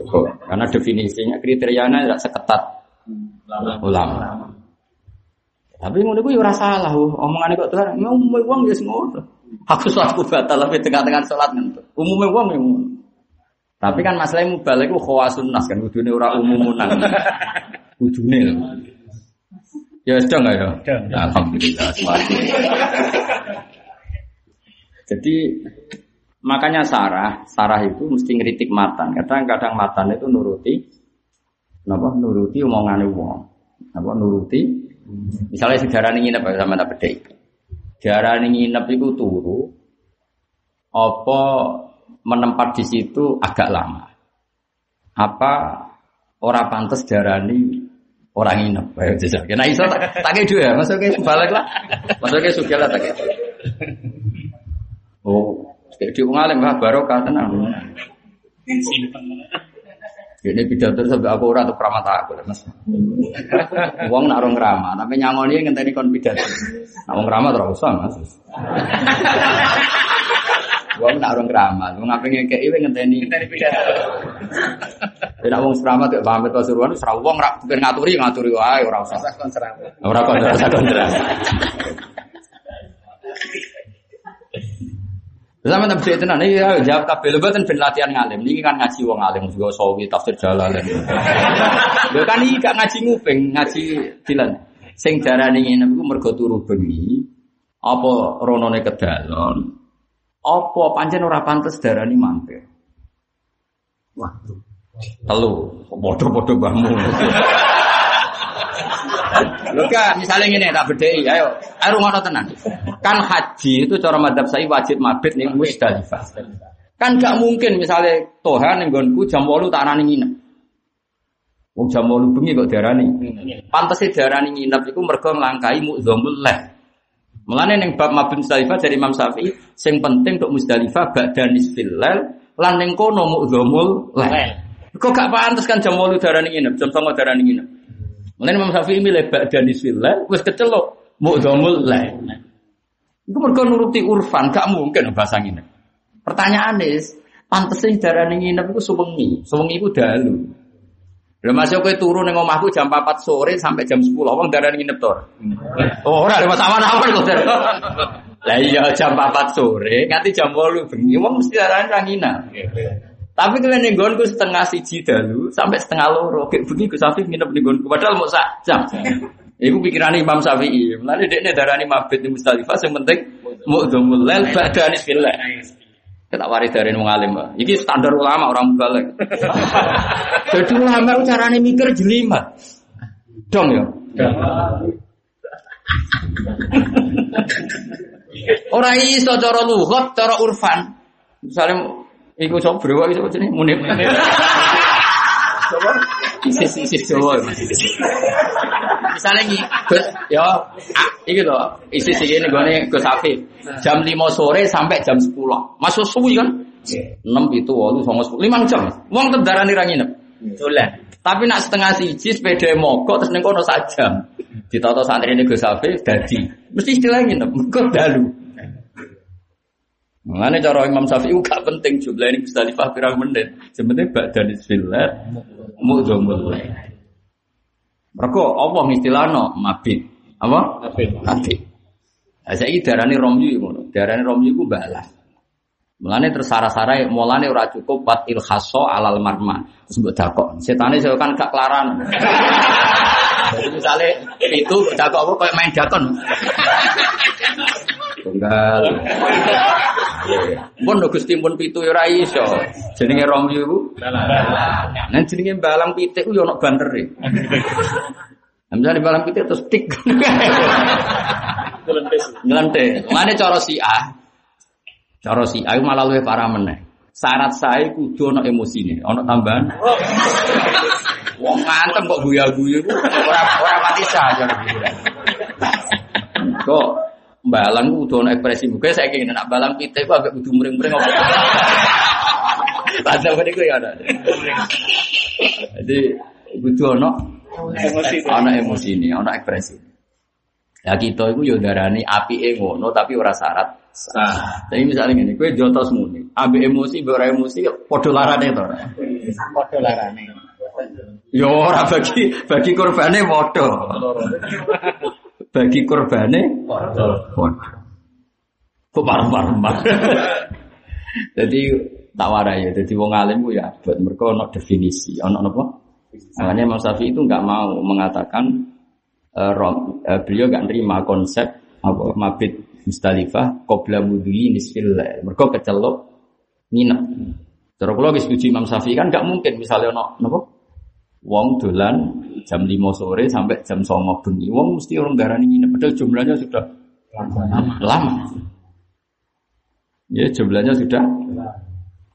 Cukup. Karena definisinya kriterianya tidak seketat ulama. Tapi ngono iku ya ora salah, omongane kok Tuhan, ya umume wong ya ngono. Aku salatku batal tapi tengah-tengah salat ngentut. Umume wong ya ngono. Tapi kan masalah mubalek ku khawasun nas kan kudune ora umumunan. Kudune. Ya sedang ya. Alhamdulillah. Jadi makanya Sarah, Sarah itu mesti ngeritik matan. Kadang-kadang matan itu nuruti Napa nuruti omongane wong. Napa nuruti misalnya sejarah ini nginep sama tak bedai. Sejarah ini nginep itu turu apa menempat di situ agak lama. Apa orang pantas darani orang nginep. Ayo jajal. Kena iso tak tak ya. Masuk ke balik lah. Masuk ke sudah lah tak Oh, kayak di ngalim lah barokah tenang. Ini pidato sampai aku ora tuh keramat aku, Mas. Wong nak ramah, tapi nyangoni ngenteni kon pidato. Nak wong ramah terus usah, Mas. Wong nak orang keramat, wong ngapain ngekek iwe ngenteni. Dari pidato. Tidak wong keramat kok pamit pasuruan ora wong ora ben ngaturi ngaturi wae ora usah. Ora kok ora usah kontra. Sama tak bisa tenan, ini ya jawab kabel betul ben latihan ngalim. Ini kan ngaji wong alim juga sawi tafsir jalan. [laughs] Lho kan iki gak ngaji nguping, ngaji dilan. Sing darani ngene iku mergo turu bengi, apa ronone kedalon, apa pancen ora pantes darani mampir. Wah. Telu, bodoh-bodoh mbahmu. Lho kan, misalnya ngene tak bedheki, ayo. Ayo ngono tenan. Kan haji itu cara madhab saya wajib mabit ning Musdalifah. Kan gak mungkin misalnya Tuhan ning nggonku jam 8 tak arani nginep. Wong jam 8 bengi kok diarani. Pantese diarani nginep iku mergo nglangkai mudzamul leh. Mulane ning bab mabit Musdalifah dari Imam Syafi'i sing penting untuk Musdalifah ba'da nisfil lail lan ning kono mudzamul leh. Kok gak pantes kan jam 8 diarani nginep, jam 9 diarani nginep. Mulane Imam Syafi'i milih ba'da nisfil lail wis kecelok mudzamul lail. Iku mergo nuruti urfan, gak mungkin bahasa nginep. Pertanyaan is, pantesin darane nginep iku suwengi. Suwengi iku dalu. Lha masuk kowe turu ning omahku jam 4 sore sampai jam 10. Wong darane nginep to. Oh, ora ada aman-aman kok. Lah iya jam 4 sore nganti jam 8 bengi wong mesti darane ra nginep. Tapi kalau ning nggonku setengah siji dalu sampai setengah loro, kayak bengi Gus Afif nginep ning nggonku padahal mau sak jam. [laughs] Iku pikiran Imam Syafi'i. Mulane dekne darani mabit ning Mustalifah sing penting mu'dzamul lail ba'da nisfillah. Kita waris dari wong alim. Iki standar ulama orang balik. Jadi [laughs] ulama itu carane mikir jelimet. Dong ya. Ora iso cara lugat, cara urfan. Misalnya iku sok brewa iso jenenge munib. Coba isis-isis Jawa. Misalnya iki, Gus, ya, ah, iki lho, isis iki nih Gus Afif. Jam 5 sore sampai jam 10. Masuk suwi kan? 6 itu 8 9 10 5 jam. Wong tetep darani ra nginep. Dolan. Tapi nak setengah siji sepeda mogok terus ning kono sak jam. Ditata santri ini Gus Afif dadi. Mesti istilah nginep, mergo dalu. Mengenai cara Imam Syafi'i gak penting jumlah ini Mustalifah pirang menit. Sebenarnya badan istillah mu'zamul Mereka Allah istilahnya mabit. Apa? Mabit. Nah, saya ini darani romyu ngono. Darani romyu ku balas. Mulane tersara-sara mulane ora cukup pat ilhaso alal marma. Terus mbok dakok. Setane saya kan gak kelaran. [laughs] Jadi misalnya itu dakok apa kayak main dakon. Tunggal. Pun Gusti pun pitu ya ora iso. Jenenge romyu iku. Nang jenenge balang pitik ku ya ono bantere. Nah, Misalnya balang pitik terus tik. Nyelentik. Mulane cara Syiah. Cara Syiah iku malah luwih parah meneh. Syarat saya kudu ono emosine, ono tambahan. Wong ngantem kok guya-guyu iku ora ora mati saja. Kok balang kudu ono ekspresi muka saya ingin nak balang pitik kok agak kudu muring-muring apa. Tanda niku ya ada. Jadi kudu ono Emosi. ono emosi ini, ono ekspresi. Ya kita itu yo darani api ngono tapi ora syarat. Jadi misalnya gini, kue jotos muni, api emosi, ora emosi, podo larane to. Padha larane. Yo ora bagi bagi korbane podo. Bagi korbane podo. Kok parah-parah. Jadi tak warai ya. Jadi wong alim ku ya buat mereka ono definisi, ono apa? Makanya Imam Syafi'i itu nggak mau mengatakan rom, eh, beliau nggak nerima konsep apa mabit Mustalifah qabla mudhi nisfil. Mergo kecelok nginep. Kula wis setuju Imam Syafi'i kan nggak mungkin misalnya ono napa? Wong dolan jam 5 sore sampai jam 09 bengi. Wong mesti orang darani nginep padahal jumlahnya sudah lama. Ya jumlahnya sudah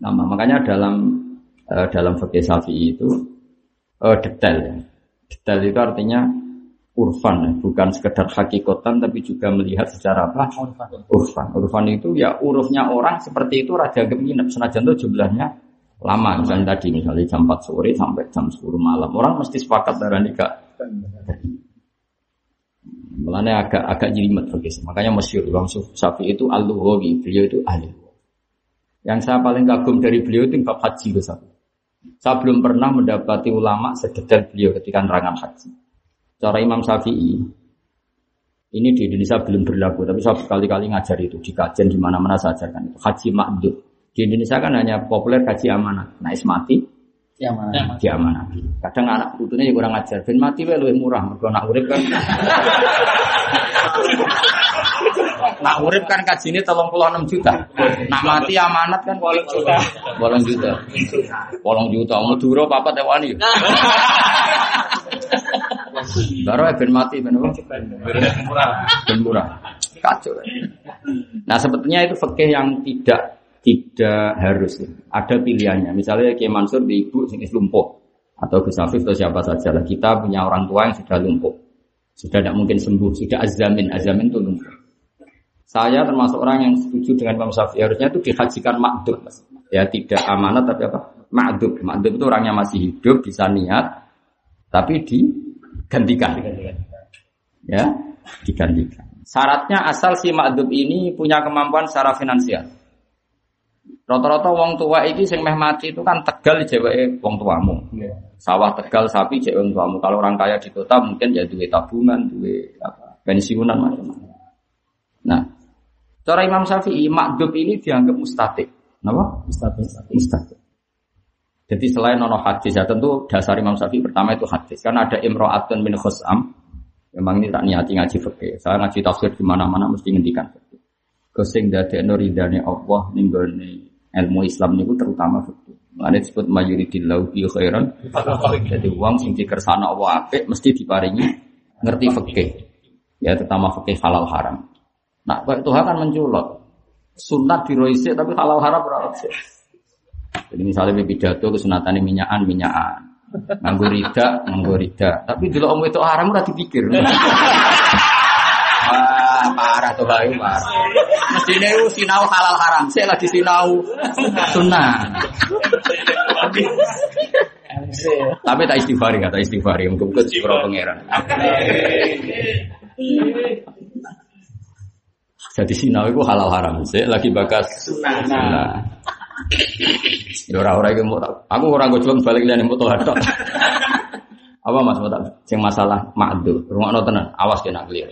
lama. Makanya dalam eh, dalam fikih Syafi'i itu eh, detail. Detail itu artinya urfan, bukan sekedar hakikotan tapi juga melihat secara apa? Urfan. Urfan itu ya urufnya orang seperti itu raja nginep senajan itu jumlahnya lama. Misalnya tadi misalnya jam 4 sore sampai jam 10 malam. Orang mesti sepakat darah nikah. Mulanya agak agak jelimet begitu. Makanya masyur Imam Syafi'i itu al-Lughawi, beliau itu ahli. Yang saya paling kagum dari beliau itu bab haji Gus. Saya belum pernah mendapati ulama sedetail beliau ketika nerangan haji. Cara Imam Syafi'i, ini di Indonesia belum berlaku, tapi saya berkali-kali ngajar itu di kajian di mana-mana saya ajarkan itu. Haji makdud. Di Indonesia kan hanya populer haji amanah. Nah, mati Ya mana? di amanah. Kadang anak putune ya kurang ajar. Ben mati wae luwih murah, mergo nak urip kan. nak urip kan kajine 36 juta. Nak mati amanat kan 8 juta. 8 juta. 8 juta. Madura papat ewani. Baru ben mati ben apa? Ben murah. Kacau. Nah sebetulnya itu fikih yang tidak tidak harus. ya. Ada pilihannya. Misalnya Kiai Mansur di ibu sing lumpuh atau Gus Afif atau siapa saja lah. Kita punya orang tua yang sudah lumpuh. Sudah tidak mungkin sembuh, sudah azamin, azamin itu lumpuh. Saya termasuk orang yang setuju dengan Imam Syafi'i harusnya itu dihajikan makdub. Ya tidak amanat tapi apa? Makdub. Makdub itu orangnya masih hidup, bisa niat, tapi digantikan. Ya, digantikan. Syaratnya asal si makdub ini punya kemampuan secara finansial. Rata-rata wong tua iki sing meh mati itu kan tegal jeweke wong tuamu. Sawah tegal sapi jeweke wong tuamu. Kalau orang kaya di kota mungkin ya duwe tabungan, duwe apa, pensiunan macam-macam. Nah, cara Imam Syafi'i makdub ini dianggap mustatik. Kenapa? Mustatik. Mustatik. Jadi selain nono hadis ya tentu dasar Imam Syafi'i pertama itu hadis. Karena ada imro'atun min khusam. Memang ini tak niati ngaji fikih. Saya ngaji tafsir di mana-mana mesti ngendikan fikih. Kesing dadekno ridane Allah ning gone ilmu Islam niku terutama fikih. Mane disebut majuridillahu bi khairan. Jadi uang sing dikersana Allah apik mesti diparingi ngerti fikih. Ya terutama fikih halal haram. Nah, kok Tuhan kan menculot. Sunat diroise tapi halal haram ora. Jadi misalnya pidato kesunatan minyakan minyakan. Nganggo rida, nganggo rida. Tapi dulu om itu haram udah dipikir. Parah tuh bayu parah. Mestinya itu sinau halal haram. Saya lagi sinau sunnah. Tapi tak istighfari kata istighfari untuk ke sepuro pangeran. Jadi sinau itu halal haram. Saya lagi bakas sunnah. Ya ora-ora iki mau aku ora gojlong balik liyane moto hadok. Apa Mas mau tak sing masalah ma'du. Rungokno tenan, awas kena clear.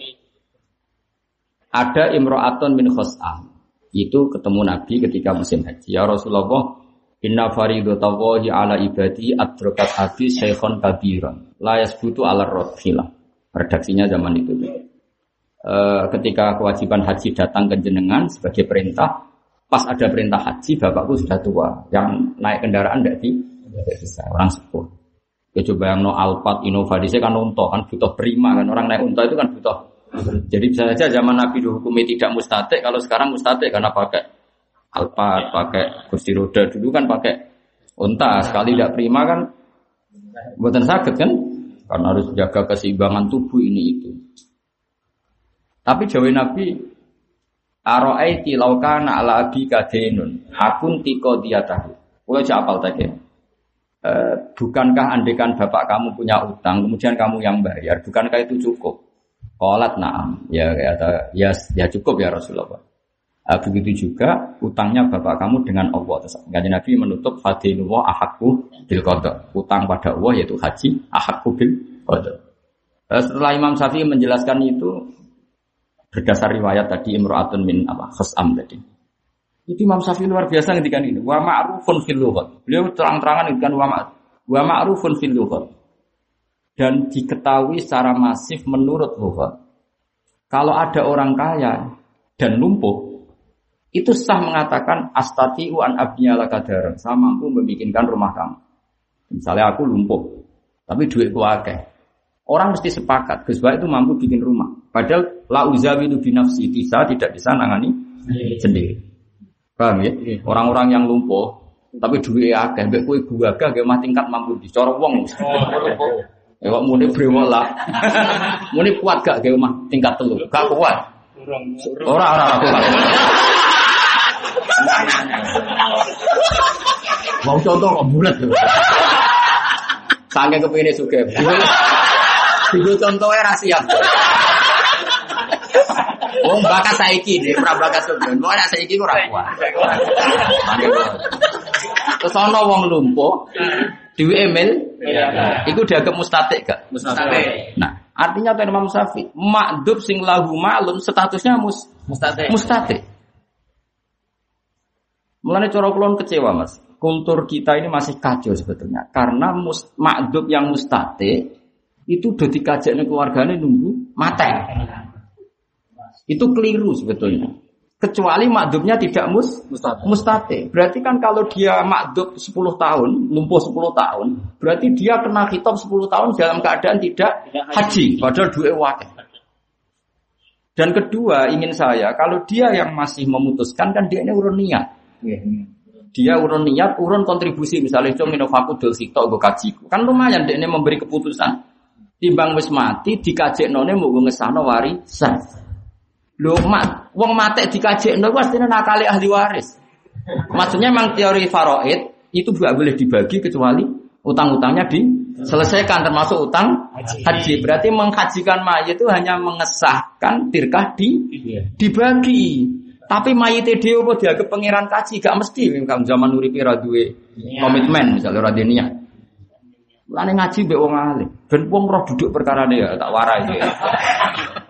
Ada imro'atun min khos'am. Itu ketemu Nabi ketika musim haji. Ya Rasulullah, inna faridatallahi ala ibadi adrakat hati syekhon kabiran. La yasbutu ala rothilah. Redaksinya zaman itu. E, ketika kewajiban haji datang ke jenengan sebagai perintah, pas ada perintah haji, bapakku sudah tua. Yang naik kendaraan tidak di. Orang sepuh. Ya coba yang no Alphard, Innova, di kan unta, kan butuh prima kan. Orang naik unta itu kan butuh jadi bisa saja zaman Nabi dihukumi tidak mustatik, kalau sekarang mustatik karena pakai Alphard, pakai kursi roda dulu kan pakai unta. Sekali tidak prima kan buatan sakit kan? Karena harus jaga keseimbangan tubuh ini itu. Tapi jawab Nabi, Aro'aiti laukana ala abi kadenun, akun tiko dia tahu. Gue apal tadi. E, bukankah andekan bapak kamu punya utang, kemudian kamu yang bayar, bukankah itu cukup? Kolat naam, ya kata ya ya cukup ya Rasulullah. Uh, begitu juga utangnya bapak kamu dengan Allah. Terus Nabi menutup hadinullah ahakku bil qada. Utang pada Allah yaitu haji ahakku bil. Uh, setelah Imam Syafi'i menjelaskan itu berdasar riwayat tadi imro'atun min apa khasam tadi. Itu Imam Syafi'i luar biasa ngendikan ini. Wa ma'rufun fil lughat. Beliau terang-terangan ngendikan. Wa ma'rufun fil lughat dan diketahui secara masif menurut lughat. Kalau ada orang kaya dan lumpuh, itu sah mengatakan astati an abniyala kadar. Saya mampu membikinkan rumah kamu. Misalnya aku lumpuh, tapi duitku akeh. Orang mesti sepakat, Gus itu mampu bikin rumah. Padahal la uzawilu binafsi bisa tidak bisa nangani sendiri. Paham ya? Orang-orang yang lumpuh tapi duit akeh, mbek kowe gua gak mah tingkat mampu dicorong wong. Ya kok muni brewol lah. [laughs] muni kuat gak ge omah tingkat telu? Gak kuat. Ora ora ora kuat. [laughs] Mau contoh kok bulat. Sange kepengine sugih. Digo contohnya ra siap. Wong bakat saiki nih, ora bakat sebelum. Wong nek saiki ora kuat. Terus ana wong lumpuh, Dewi Emil, itu dianggap mustatik gak? Mustatik. Nah, artinya apa Imam Syafi'i? Makdub sing lahu ma'lum statusnya mus Mustatik. mustatik. Mulanya cara kulon kecewa mas. Kultur kita ini masih kacau sebetulnya. Karena mus, makdub yang mustate itu udah dikajaknya keluarganya nunggu mate. Itu keliru sebetulnya. Kecuali makdubnya tidak mus, Mustatik. mustate. Berarti kan kalau dia makdub 10 tahun, lumpuh 10 tahun, berarti dia kena kitab 10 tahun dalam keadaan tidak Tidak haji. Padahal dua wakil. Dan kedua, ingin saya, kalau dia yang masih memutuskan, kan dia ini urun niat. Dia urun niat, urun kontribusi. Misalnya, cung inovaku dul sikto, gue kaji. Kan lumayan dia ini memberi keputusan. Timbang wis mati, dikajek none mau ngesano warisan. Lho mat, wong mate dikajek none, pastinya nakali ahli waris. Maksudnya memang teori faraid itu juga boleh dibagi kecuali utang-utangnya diselesaikan termasuk utang haji. Berarti menghajikan mayit itu hanya mengesahkan tirkah di dibagi. Tapi mayit dia apa dianggap pangeran kaji gak mesti kamu zaman uripe ra duwe komitmen misalnya niat. Mulane ngaji mbek wong alim. Ben wong roh duduk perkara ya tak warai. [laughs]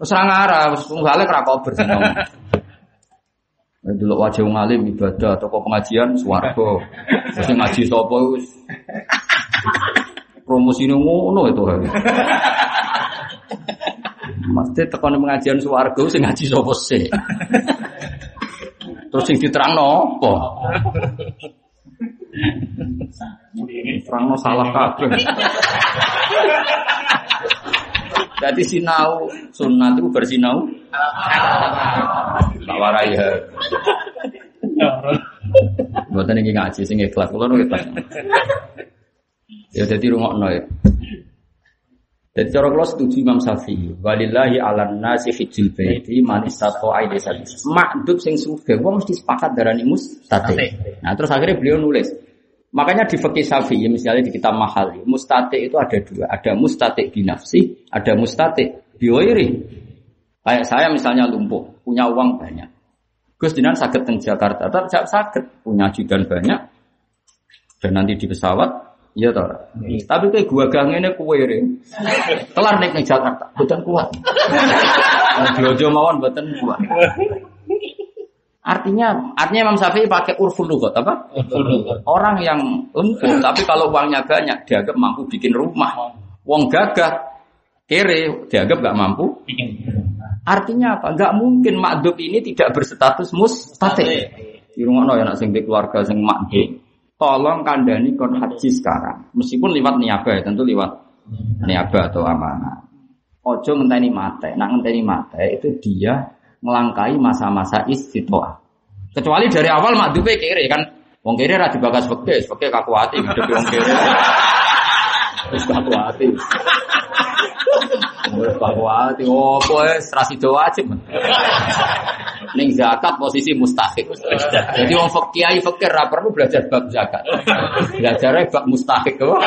Wis ora ngarah, wis wong alim kober delok wajah wong alim ibadah toko pengajian swarga. Sing ngaji sapa wis promosine ngono itu. Mesti tekan pengajian swarga sing ngaji sapa sih. Terus sing diterangno apa? Terangno salah kabeh. Jadi sinau sunat itu bersinau tak warai ya. Buatan ini ngaji sing ikhlas, kalau ikhlas. Ya jadi rungokno ya. Jadi cara kalau setuju Imam Syafi'i, walillahi ala nasi hijjul baiti man istata'a ilaihi sabila. Makdub sing sugih wong mesti sepakat darani mustate. Nah, terus akhirnya beliau nulis. Makanya di fikih Syafi'i misalnya di kitab Mahali, mustate itu ada dua, ada mustate binafsi, ada mustate biwairi. Kayak saya misalnya lumpuh, punya uang banyak. Gus Dinan sakit di Jakarta, tetap sakit, punya ajudan banyak, dan nanti di pesawat Iya toh. Tapi kayak gua gang ini kue ring. Kelar naik Jakarta, bukan kuat. [laughs] Jojo mawon bukan kuat. Artinya, artinya Imam Syafi'i pakai urful lugat apa? Orang yang lumpuh, tapi kalau uangnya banyak, dianggap mampu bikin rumah. Wong gagah, kere, dianggap gak mampu. Artinya apa? Gak mungkin makdub ini tidak berstatus mustati. Di rumah no, ya nak sing keluarga sing makdub tolong kandani kon haji sekarang. Meskipun lewat niabah, ya, tentu lewat niabah atau amanah. Ojo ngenteni mate. Nak ngenteni mate itu dia melangkai masa-masa istitoah. Kecuali dari awal makdupe kiri kan. Wong kiri ra dibagas bekes, bekes kaku hati hidup wong kiri. Wis kaku hati. Wis kaku hati. Oh, kowe rasi wajib. Ning zakat posisi mustahik. Jadi wong kiai fakir ra perlu belajar bab zakat. Belajarnya bab mustahik kok.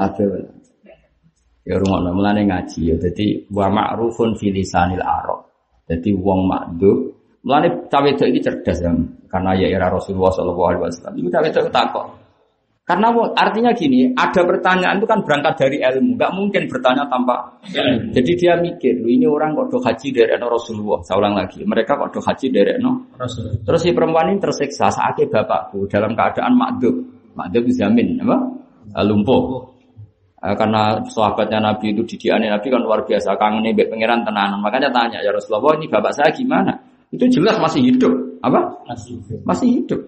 Aduh. Ya rumah mulane ngaji ya. Jadi wa ma'rufun fi lisanil arab. Jadi wong makdub Mulane cawe itu ini cerdas ya, karena ya era Rasulullah Shallallahu Alaihi Wasallam. Itu cawe itu takut. Karena artinya gini, ada pertanyaan itu kan berangkat dari ilmu, nggak mungkin bertanya tanpa. Jadi dia mikir, "Loh, ini orang kok do haji dari no Rasulullah. Saya ulang lagi, mereka kok do haji dari no. Terus si perempuan ini tersiksa saat bapakku dalam keadaan makdub, makdub dijamin, apa? Lumpuh. Eh, karena sahabatnya Nabi itu didiannya Nabi kan luar biasa kangen nih pangeran tenanan. Makanya tanya ya Rasulullah, ini bapak saya gimana? Itu jelas masih hidup, apa? Masih hidup.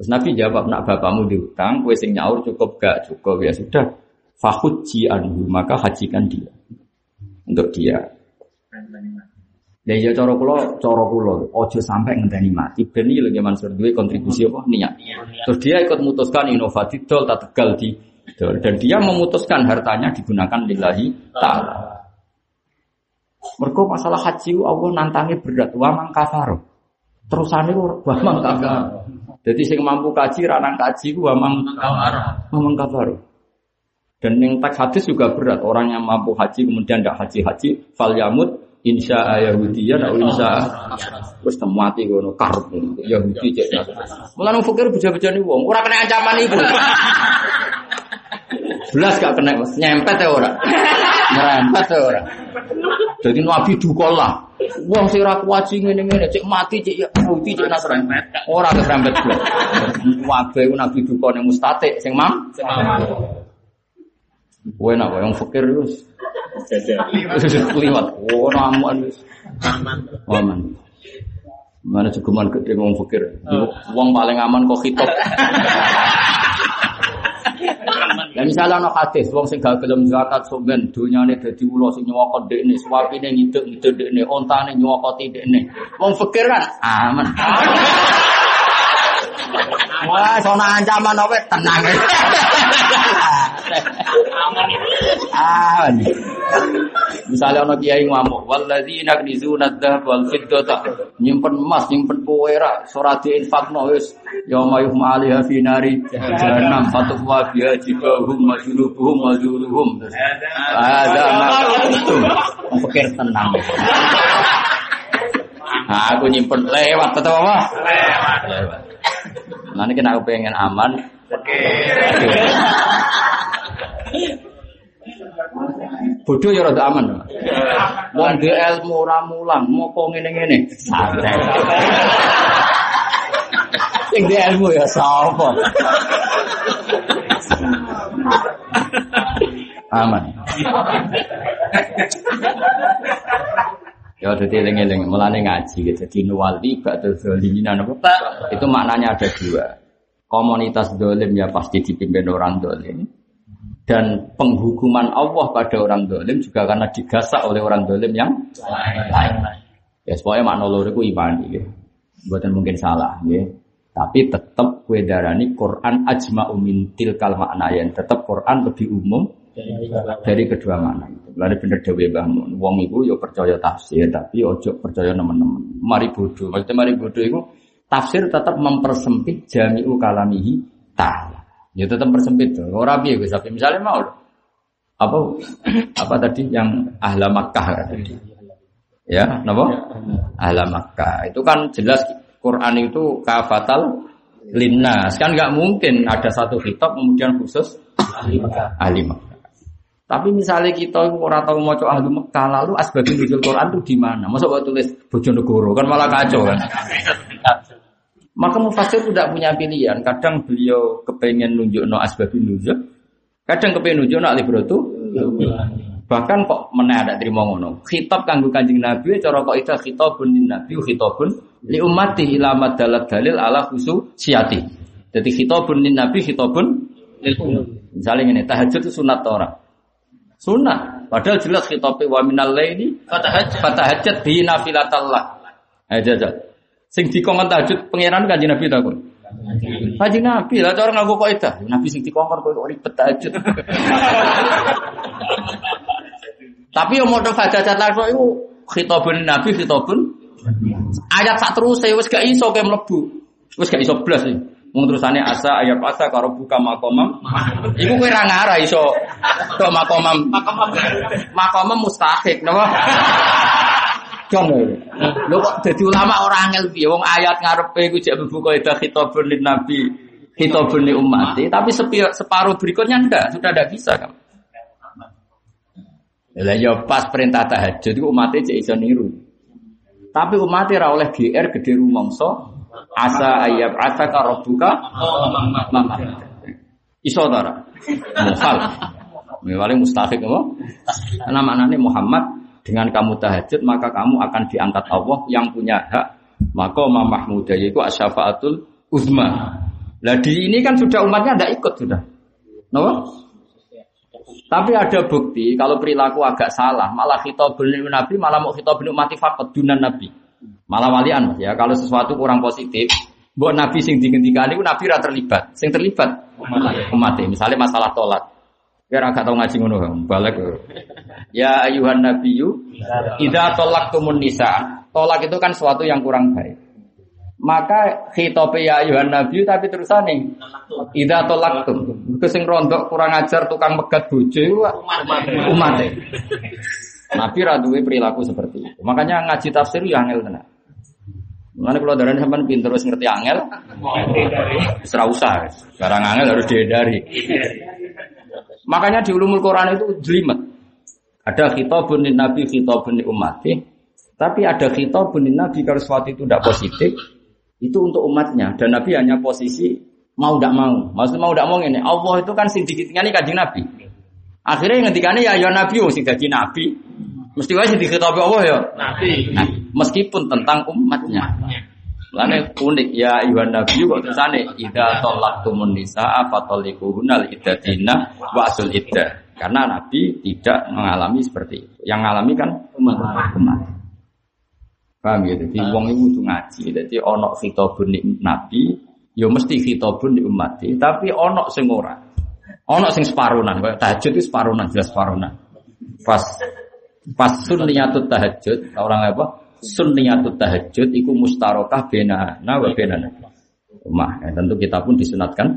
Terus Nabi jawab, nak bapakmu diutang, kue sing nyaur cukup gak cukup ya sudah. Fahuji anhu, maka hajikan dia. Untuk dia. Dan ya cara kula, cara kula, ojo sampai ngenteni mati. Ben iki lho Ki Mansur duwe kontribusi apa? Niat. Terus dia ikut memutuskan inovatif dol tak tegal di. Dan dia memutuskan hartanya digunakan lillahi taala. Mergo masalah haji Allah nantangi berat wa mang kafaro. Ku wa mang kafaro. Jadi sing mampu kaji ranang kaji wa mang wa mang kafaro. Dan yang teks hadis juga berat. Orang yang mampu haji kemudian tidak haji-haji, fal yamut insya Yahudi ya, insya terus mati gono karep Yahudi cek. Mulai fakir beja-beja nih wong, orang kena ancaman itu. Belas gak kena mas, nyempet ya orang, nyempet ya orang. Jadi nabi dukol lah. Wong sing ra kuwaji ngene-ngene cek mati cek ya Yahudi cek Nasrani. Ora kesrempet blas. Wabe ku nabi duka ning mustatik sing mam. Kowe nak wong fakir wis [laughs] Liwat. Oh, namuan wis. Aman. Aman. Mana cukuman gede ngomong fakir. Wong paling aman kok hitop. [laughs] Ya misalnya ana hadis wong sing gak gelem zakat sampean donyane dadi ula sing nyewokot dekne, suapine ngiduk-ngiduk dekne, ontane nyewokoti dekne. Wong fakir kan aman. Wah, sono ancaman apa tenang. Aman. Misalnya ono kiai ngamuk, walladzina yaknizuna dzahab wal fiddata, nyimpen emas, nyimpen perak, ora diinfakno wis yauma yuhma 'alaiha fi nari jahannam fatwa biha jibahum majlubuhum majluhum. Ada ma kuntum. Pikir tenang. Nah, aku nyimpen lewat tetap apa? Lewat. Lewat. Nanti kena aku pengen aman. Oke. Bodoh ya rada aman. Wong dhe ilmu ora mulang, mopo ngene-ngene. Santai. Sing dhe ilmu ya sapa? Aman. Ya jadi eling-eling mulane ngaji gitu. Jadi ba'da zalimin apa? Itu maknanya ada dua. Komunitas dolim ya pasti dipimpin orang dolim. Dan penghukuman Allah pada orang dolim juga karena digasak oleh orang dolim yang lain. Ya supaya makna loro iman gitu. Buatan mungkin salah ya. Tapi tetap kue darani Quran ajma umin tilkal makna tetap Quran lebih umum dari kedua makna itu. Lalu bener dewe bangun. Wong itu yo percaya tafsir tapi ojo percaya teman-teman. Mari bodoh. Maksudnya mari bodoh itu tafsir tetap mempersempit jami'u kalamihi ta'ala. Ya tetap persempit tuh. Orang piye Gus Misalnya mau apa apa tadi yang ahla Makkah tadi. Ya, napa? Ahla Makkah. Itu kan jelas Quran itu kafatal linnas. Kan nggak mungkin ada satu kitab kemudian khusus ahli Makkah. Tapi misalnya kita orang tahu mau coba ahli Mekah lalu asbabun nuzul Quran itu di mana? Masa buat tulis Bojonegoro kan malah kacau kan? Maka mufasir tidak punya pilihan. Kadang beliau kepengen nunjuk no asbabun nuzul, kadang kepengen nunjuk no alibrotu. Bahkan kok mana ada terima ngono. Khitab kanggo kanjeng Nabi, cara kok itu khitabun Nabi, khitabun li ummati ilamat dalat dalil ala khusu siati. Jadi khitabun lin Nabi, khitabun Misalnya ini tahajud itu sunat orang. Sunnah. Padahal jelas khitabnya wa minal laili fatahajjat bi nafilatallah. Aja aja. Sing dikongkon tahajud pangeran kanjeng Nabi takon. Kanjeng Nabi lah cara nganggo kaidah. Nabi sing dikongkon kok ribet tahajud. [laughs] Tapi yang mau fatahajjat langsung itu khitabun Nabi khitabun ayat sak terus wis gak iso ke mlebu. Wis gak iso blas sih. Wong terusane asa ayat asa karo buka makomam. Iku kowe ra ngara iso to makomam. Makomam mustahik napa? [laughs] Jong. Lho kok dadi ulama ora angel piye wong ayat ngarepe iku jek mlebu kaidah khitabun lin nabi, khitabun li ummati, tapi separuh berikutnya enggak, sudah enggak bisa kan. Lah ya pas perintah tahajud iku umatnya cek iso niru. Tapi umatnya ra oleh GR gede rumangsa asa ayab asa karobuka mama iso tara mukhal Mewali mustahik apa? Nama anaknya Muhammad dengan kamu tahajud maka kamu akan diangkat Allah yang punya hak maka Mahmudah yaitu asyafaatul uzma. Lah di ini kan sudah umatnya tidak ikut sudah. Kenapa? Tapi ada bukti kalau perilaku agak salah, malah khitabul nabi malah mau khitabul mati fakot dunan nabi. Malah walian ya kalau sesuatu kurang positif, buat nabi sing digendikani ku nabi ra terlibat. Sing terlibat umat Misalnya masalah tolak. Biar agak tahu ngaji ngono balik. Ya ayuhan nabiyyu idza talaqtumun nisa. Tolak itu kan sesuatu yang kurang baik. Maka khitope ya ayuhan nabi tapi terusane idza talaqtum. Iku sing rondok kurang ajar tukang megat bojo iku umat. Nabi ra duwe perilaku seperti itu. Makanya ngaji tafsir ya angel tenan. Mana kalau darah sampean pinter terus ngerti angel, serah usah. Barang angel harus dihindari. Makanya di ulumul Quran itu jelimet. Ada khitabun lin nabi, khitabun li ummati. Tapi ada khitabun lin nabi kalau sesuatu itu tidak positif, itu untuk umatnya. Dan nabi hanya posisi mau tidak mau. Maksudnya mau tidak mau ini. Allah itu kan sing dikitnya ini kajing nabi. Akhirnya yang ngendikannya ya ya nabi wong sing dadi nabi. Mesti wae sing dikhitabi Allah ya. Nabi. Nah, meskipun tentang umatnya. Lane unik ya Iwan Nabi kok tersane idza talaqtumun nisaa fataliquhunal iddatina wa asul iddah. Karena Nabi tidak mengalami seperti itu. Yang mengalami kan umat. umat. Paham ya? Jadi wong itu kudu ngaji. Jadi ono khitabun di Nabi, ya mesti khitabun di umat. Tapi ono sing ora. Ono sing separunan, tahajud itu separunan, jelas separunan. Pas pas sunniyatut tahajud, orang apa? Sunniyatut tahajud iku mustarokah bena na wa bena Umah, ya, tentu kita pun disunatkan.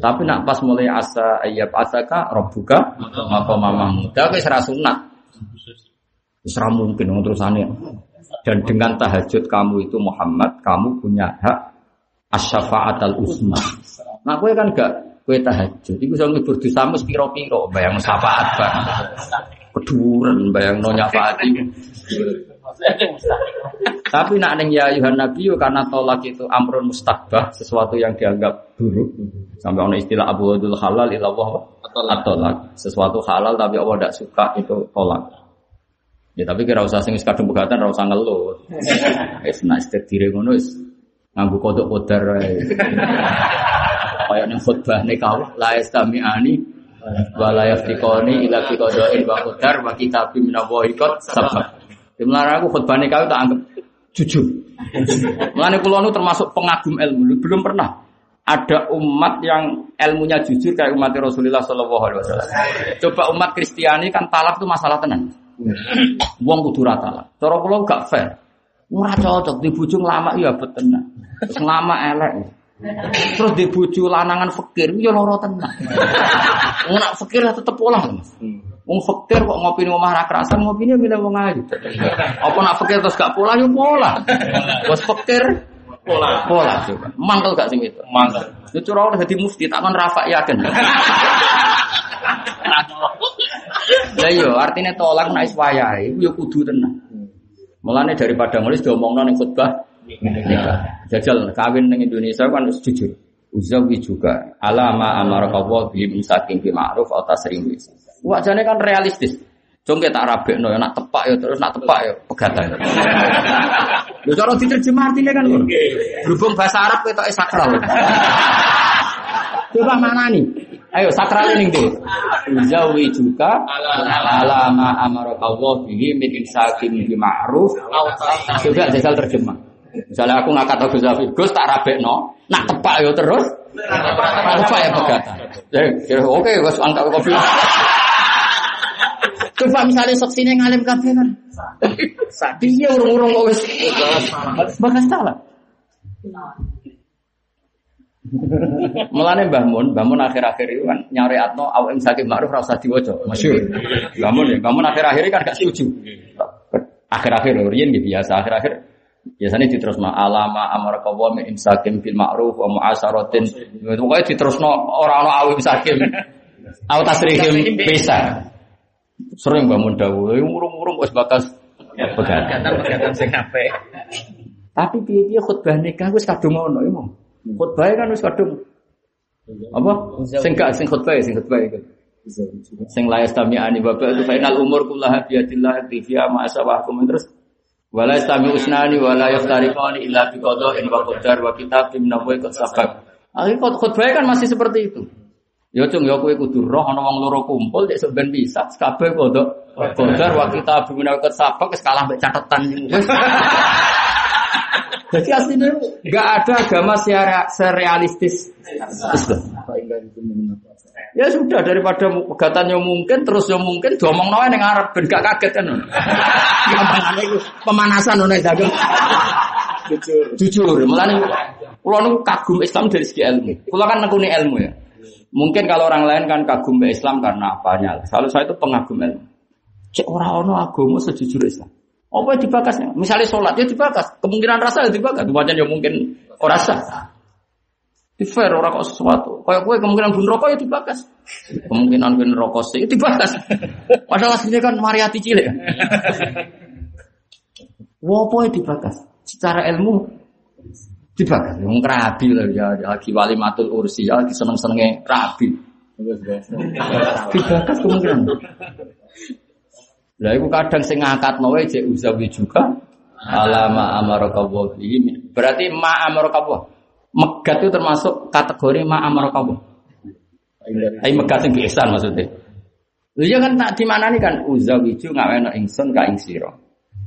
Tapi nak pas mulai asa ayat asaka robuka maka mama muda wis ra sunat. Ra mungkin wong terusane. Dan dengan tahajud kamu itu Muhammad, kamu punya hak asyafaat al usma. Nah, kowe kan gak kowe tahajud. Iku iso ngibur dosamu piro-piro, bayang syafaat bang. Keduren bayang no nyafaat iku. Tapi nak neng ya Yuhan Nabi yo karena tolak itu amrun mustakbah, sesuatu yang dianggap buruk. Sampai ono istilah Abu Wadul halal ilallah atolak. Sesuatu halal tapi Allah tidak suka itu tolak. Ya tapi kira usah sing kadung pegatan ora usah ngeluh. [laughs] Wis nak istek dire ngono wis nganggo kodok kodar ae. Kaya ning khutbah nikah la yastami'ani wa la yaftiqani ila fi qada'in wa qadar wa kitabim minallahi qad sabaq. Di mana aku khutbah nikah tak anggap jujur. Mulane kula nu termasuk pengagum ilmu, belum pernah ada umat yang ilmunya jujur kayak umat Rasulullah Shallallahu Alaihi Wasallam. Coba umat Kristiani kan talak itu masalah tenan. Wong kudu rata lah. Cara kula gak fair. Ora cocok di bojo lama ya betul. Terus lama elek. Terus di bojo lanangan fakir ya loro tenan. Nak fakir tetep pola. Wong fakir kok ngopi di omah ra kerasan ngopine milih wong ayu. Apa nak fakir terus gak pola ya pola. Bos fakir Pola. pola coba. Mangkel gak sing itu? Mangkel. Itu curang udah jadi mufti, tak kan rafa yakin. Lah iya, artinya tolak nek wis wayahe, iku ya kudu tenan. Mulane daripada nulis diomongno ning khutbah nikah. Jajal kawin ning Indonesia kan harus jujur. Uzawi juga alama amara Allah bi musakin bi ma'ruf atau tasrim Wajane kan realistis. Jong tak rabekno ya nak tepak ya terus nak tepak ya pegatan. Lho cara diterjemah artinya kan ngono. Berhubung bahasa Arab ketoke sakral. Coba mana nih? Ayo sakral ini deh. Uzawi juga alama amara Allah bihi min insakin bi ma'ruf. Coba jajal terjemah. Misalnya aku ngangkat Agus Zafi, Gus tak rabekno, nak tepak yo terus. Tepak ya pegatan. Ya, oke, Gus angkat kopi. Coba misalnya saksine ngalim kabeh kan. Piye urung-urung kok wis bakas salah. Mulane Mbah Mun, Mbah Mun akhir-akhir itu kan nyari atno awak sakit ma'ruf ra usah diwaca. Masyhur. Mbah Mun ya, Mbah Mun akhir-akhir kan gak setuju. Akhir-akhir lho riyen biasa akhir-akhir biasanya diterusno alama amar qawa min imsakim bil ma'ruf wa mu'asaratin. Pokoke diterusno ora ana awim sakim. Au tasrihim bisa. Sering bangun dawuh, urung-urung wis bakas pegat. Pegatan-pegatan sing apik. Tapi piye-piye khutbah nikah wis kadung ngono iku. Khutbah kan wis kadung apa? Sing gak sing khutbah sing khutbah iku. Sing la yastami'ani bapak itu final umur kullaha biyadillah tifiya ma asawahkum terus wala yastami usnani wala yaftariqani illa bi qada'in wa qadar wa kitabim nawawi qad sabaq. Akhirnya khutbah kan masih seperti itu. Ya cung ya kowe kudu roh ana wong loro kumpul nek sampean bisa kabeh kodok kodar wa kita bimina ket sabak wis kalah mek catetan. [laughs] Jadi aslinya nggak ada agama secara serealistis Islam. Ya sudah daripada pegatan yang mungkin terus yang mungkin diomong nawa yang Arab ben gak kaget kan. Gampangane [laughs] pemanasan ngono dagang. Jujur. Jujur, mulane kula niku kagum Islam dari segi ilmu. Kula kan nekuni ilmu ya. Mungkin kalau orang lain kan kagum ke Islam karena apanya. Kalau saya itu pengagum ilmu. Cek orang ono agama sejujur Islam. Apa yang dibakasnya? Misalnya sholat ya dibakas. Kemungkinan rasa ya dibakas. Wajan ya mungkin orang rasa. Di fair orang kok sesuatu. Kayak gue kemungkinan bun rokok ya dibakas. Kemungkinan bun rokok sih ya dibakas. Padahal aslinya kan mariati cilik. Wopo ya dibakas. Secara ilmu dibakas. Yang rabi lah ya lagi wali matul ursi ya lagi seneng senengnya rabi. Dibakas kemungkinan. Lah iku kadang sing ngangkat wae cek uzawi juga alama amaraka wa bihi. Berarti ma amaraka. Megat itu termasuk kategori ma amaraka. Ai megat sing biasa maksudnya. Lha iya kan tak dimanani kan uzawi juga ngaweno ingsun ka ing sira.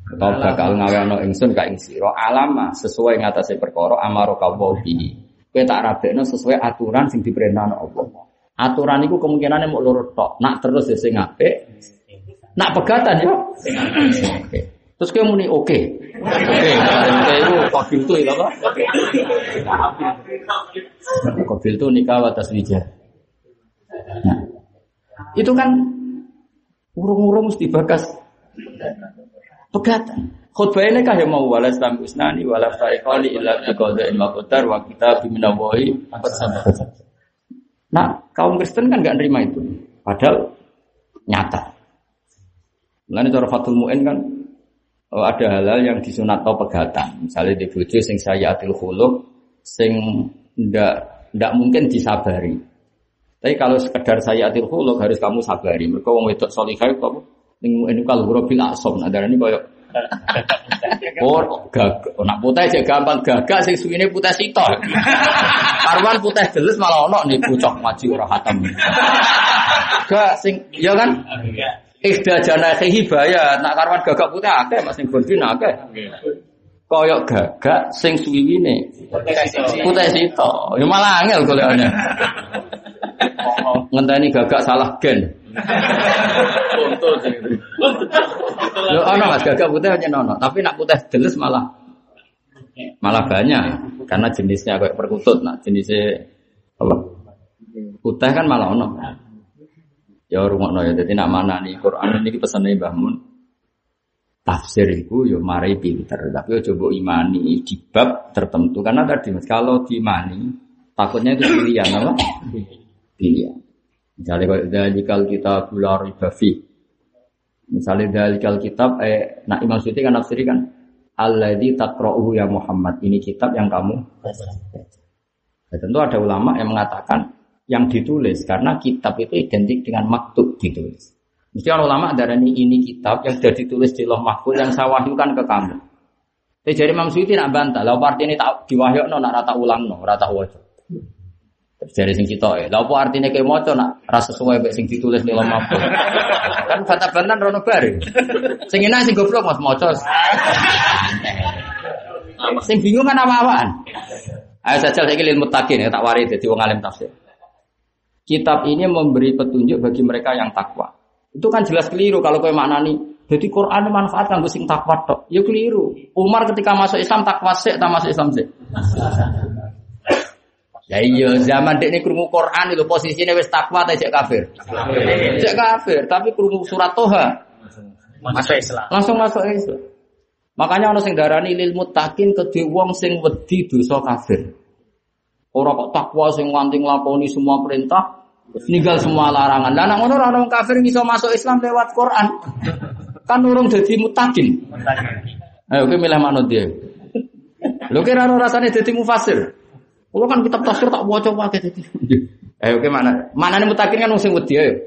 Atau bakal ngaweno ingsun ka ing sira alama sesuai ngatasé perkara amaraka wa bihi. Kowe tak rabekno sesuai aturan sing diperintahno Allah. Aturan itu kemungkinannya mau lurut tok. Nak terus ya sing apik, Nak pegatan ya. Terus kayak muni oke. Oke, oke itu kafil itu ya apa? Kafil itu nikah atas wija. Nah, itu kan urung-urung mesti bakas pegatan. Khutbah ini kah mau wala islam usnani wala faiqali illa biqada ilma qadar wa kita biminawahi Nah, kaum Kristen kan nggak nerima itu. Padahal nyata. Lain cara Fatul Mu'in kan oh, ada hal-hal yang disunat atau pegatan. Misalnya di bojo sing saya atil khuluk, sing ndak ndak mungkin disabari. Tapi kalau sekedar saya atil khuluk harus kamu sabari. Mereka wong wedok solihah kamu ning ini kalau bil asom nah darani koyo [laughs] Oh, gag, nak putih aja gampang gagak sing suwine putih sitok. Karwan putih jelas malah ono nih pucok maju ora hatam. Gak sing ya kan? Ikhda janahihi bahaya, nak karwan gagak putih akeh Mas sing bondin akeh. Koyok gagak sing suwiwine putih sitok. Ya malah angel golekane. [laughs] Ngenteni gagak salah gen. Yo ono Mas. Gagak putih hanya nono, tapi nak putih jelas malah. Malah banyak. Karena jenisnya kayak perkutut, nah jenisnya apa? Putih kan malah ono. Ya rungokno ya. Dadi nak mana nih? Quran ini pesane Mbah Mun. Tafsir itu yo mari pinter, tapi yo coba imani. Di bab tertentu. Karena tadi kalau diimani takutnya itu pilihan apa? Pilihan. Misalnya kalau dalikal kita gula ribafi. Misalnya dalikal kitab, eh, nah Imam Suti kan nafsiri kan, Alladhi takro'uhu ya Muhammad. Ini kitab yang kamu Ya, tentu ada ulama yang mengatakan yang ditulis karena kitab itu identik dengan maktub ditulis. Mesti orang ulama darah ini, kitab yang sudah ditulis di loh mahfud yang saya wahyukan ke kamu. Tapi jadi Imam Suyuti nak bantah, lalu arti ini tak diwahyuk no, nak rata ulang no, rata wajah. Dari sing kita ya, lalu artinya kayak moco nak rasa sesuai baik sing ditulis di loh mahfud. kan bantah-bantah rono bareng. Sing ini sing goblok mas moco. Sing bingung kan apa-apaan. Ayo saja saya ilmu takin ya tak waris jadi wong alim tafsir. Kitab ini memberi petunjuk bagi mereka yang takwa. Itu kan jelas keliru kalau kau maknani. Jadi Quran manfaat kanggo sing takwa tok. Ya keliru. Umar ketika masuk Islam takwa tak masuk Islam sih. Ya iya zaman dek ini krungu Quran itu posisinya wis takwa tak cek kafir. Cek kafir, tapi krungu surat Toha Masuk Islam. langsung masuk Islam. Makanya orang sing darani lil muttaqin kedhe wong sing wedi dosa kafir. Ora kok takwa sing nganti nglakoni semua perintah, ninggal semua larangan. Lah nek ngono ora orang kafir iso masuk Islam lewat Quran. Kan urung dadi mutakin. Ayo kowe milih manut dia. Lho kira ora rasane dadi mufasir. Kulo kan kitab tafsir tak waca wae dadi. Ayo kowe mana? Manane mutakin kan wong sing wedi ayo.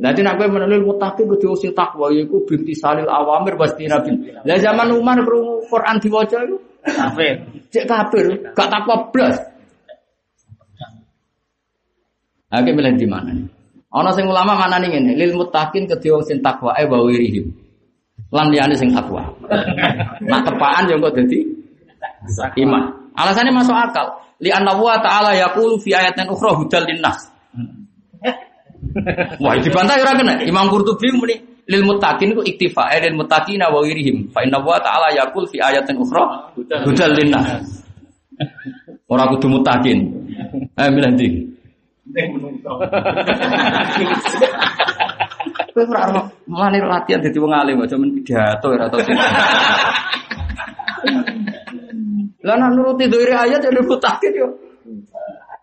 Nanti nak kowe menelil mutakin kudu sing takwa yaiku binti salil awamir pasti nabi. Lah zaman Umar krungu Quran diwaca iku Kafir. cek kafir, gak takwa blas. Oke milih di mana nih? Ana sing ulama mana nih ngene, lil muttaqin kedhe wong sing takwa e wa wirihim. Lan liyane sing takwa. Nak tepaan yo kok dadi iman. Alasannya masuk akal. Li anna wa ta'ala yaqulu fi ayatin ukhra hudal linnas. Wah, dibantah ora kena. Imam Qurtubi muni lil muttaqin iku iktifa eh, lil muttaqina wa wirihim fa inna wa ta'ala yaqul fi ayatin ukhra hudal linnas ora kudu muttaqin eh milih ndi [laughs] Kowe ora mulane latihan dadi wong alim aja men pidato ora tau Lah nek nuruti dhiri ayat ya mutakin yo.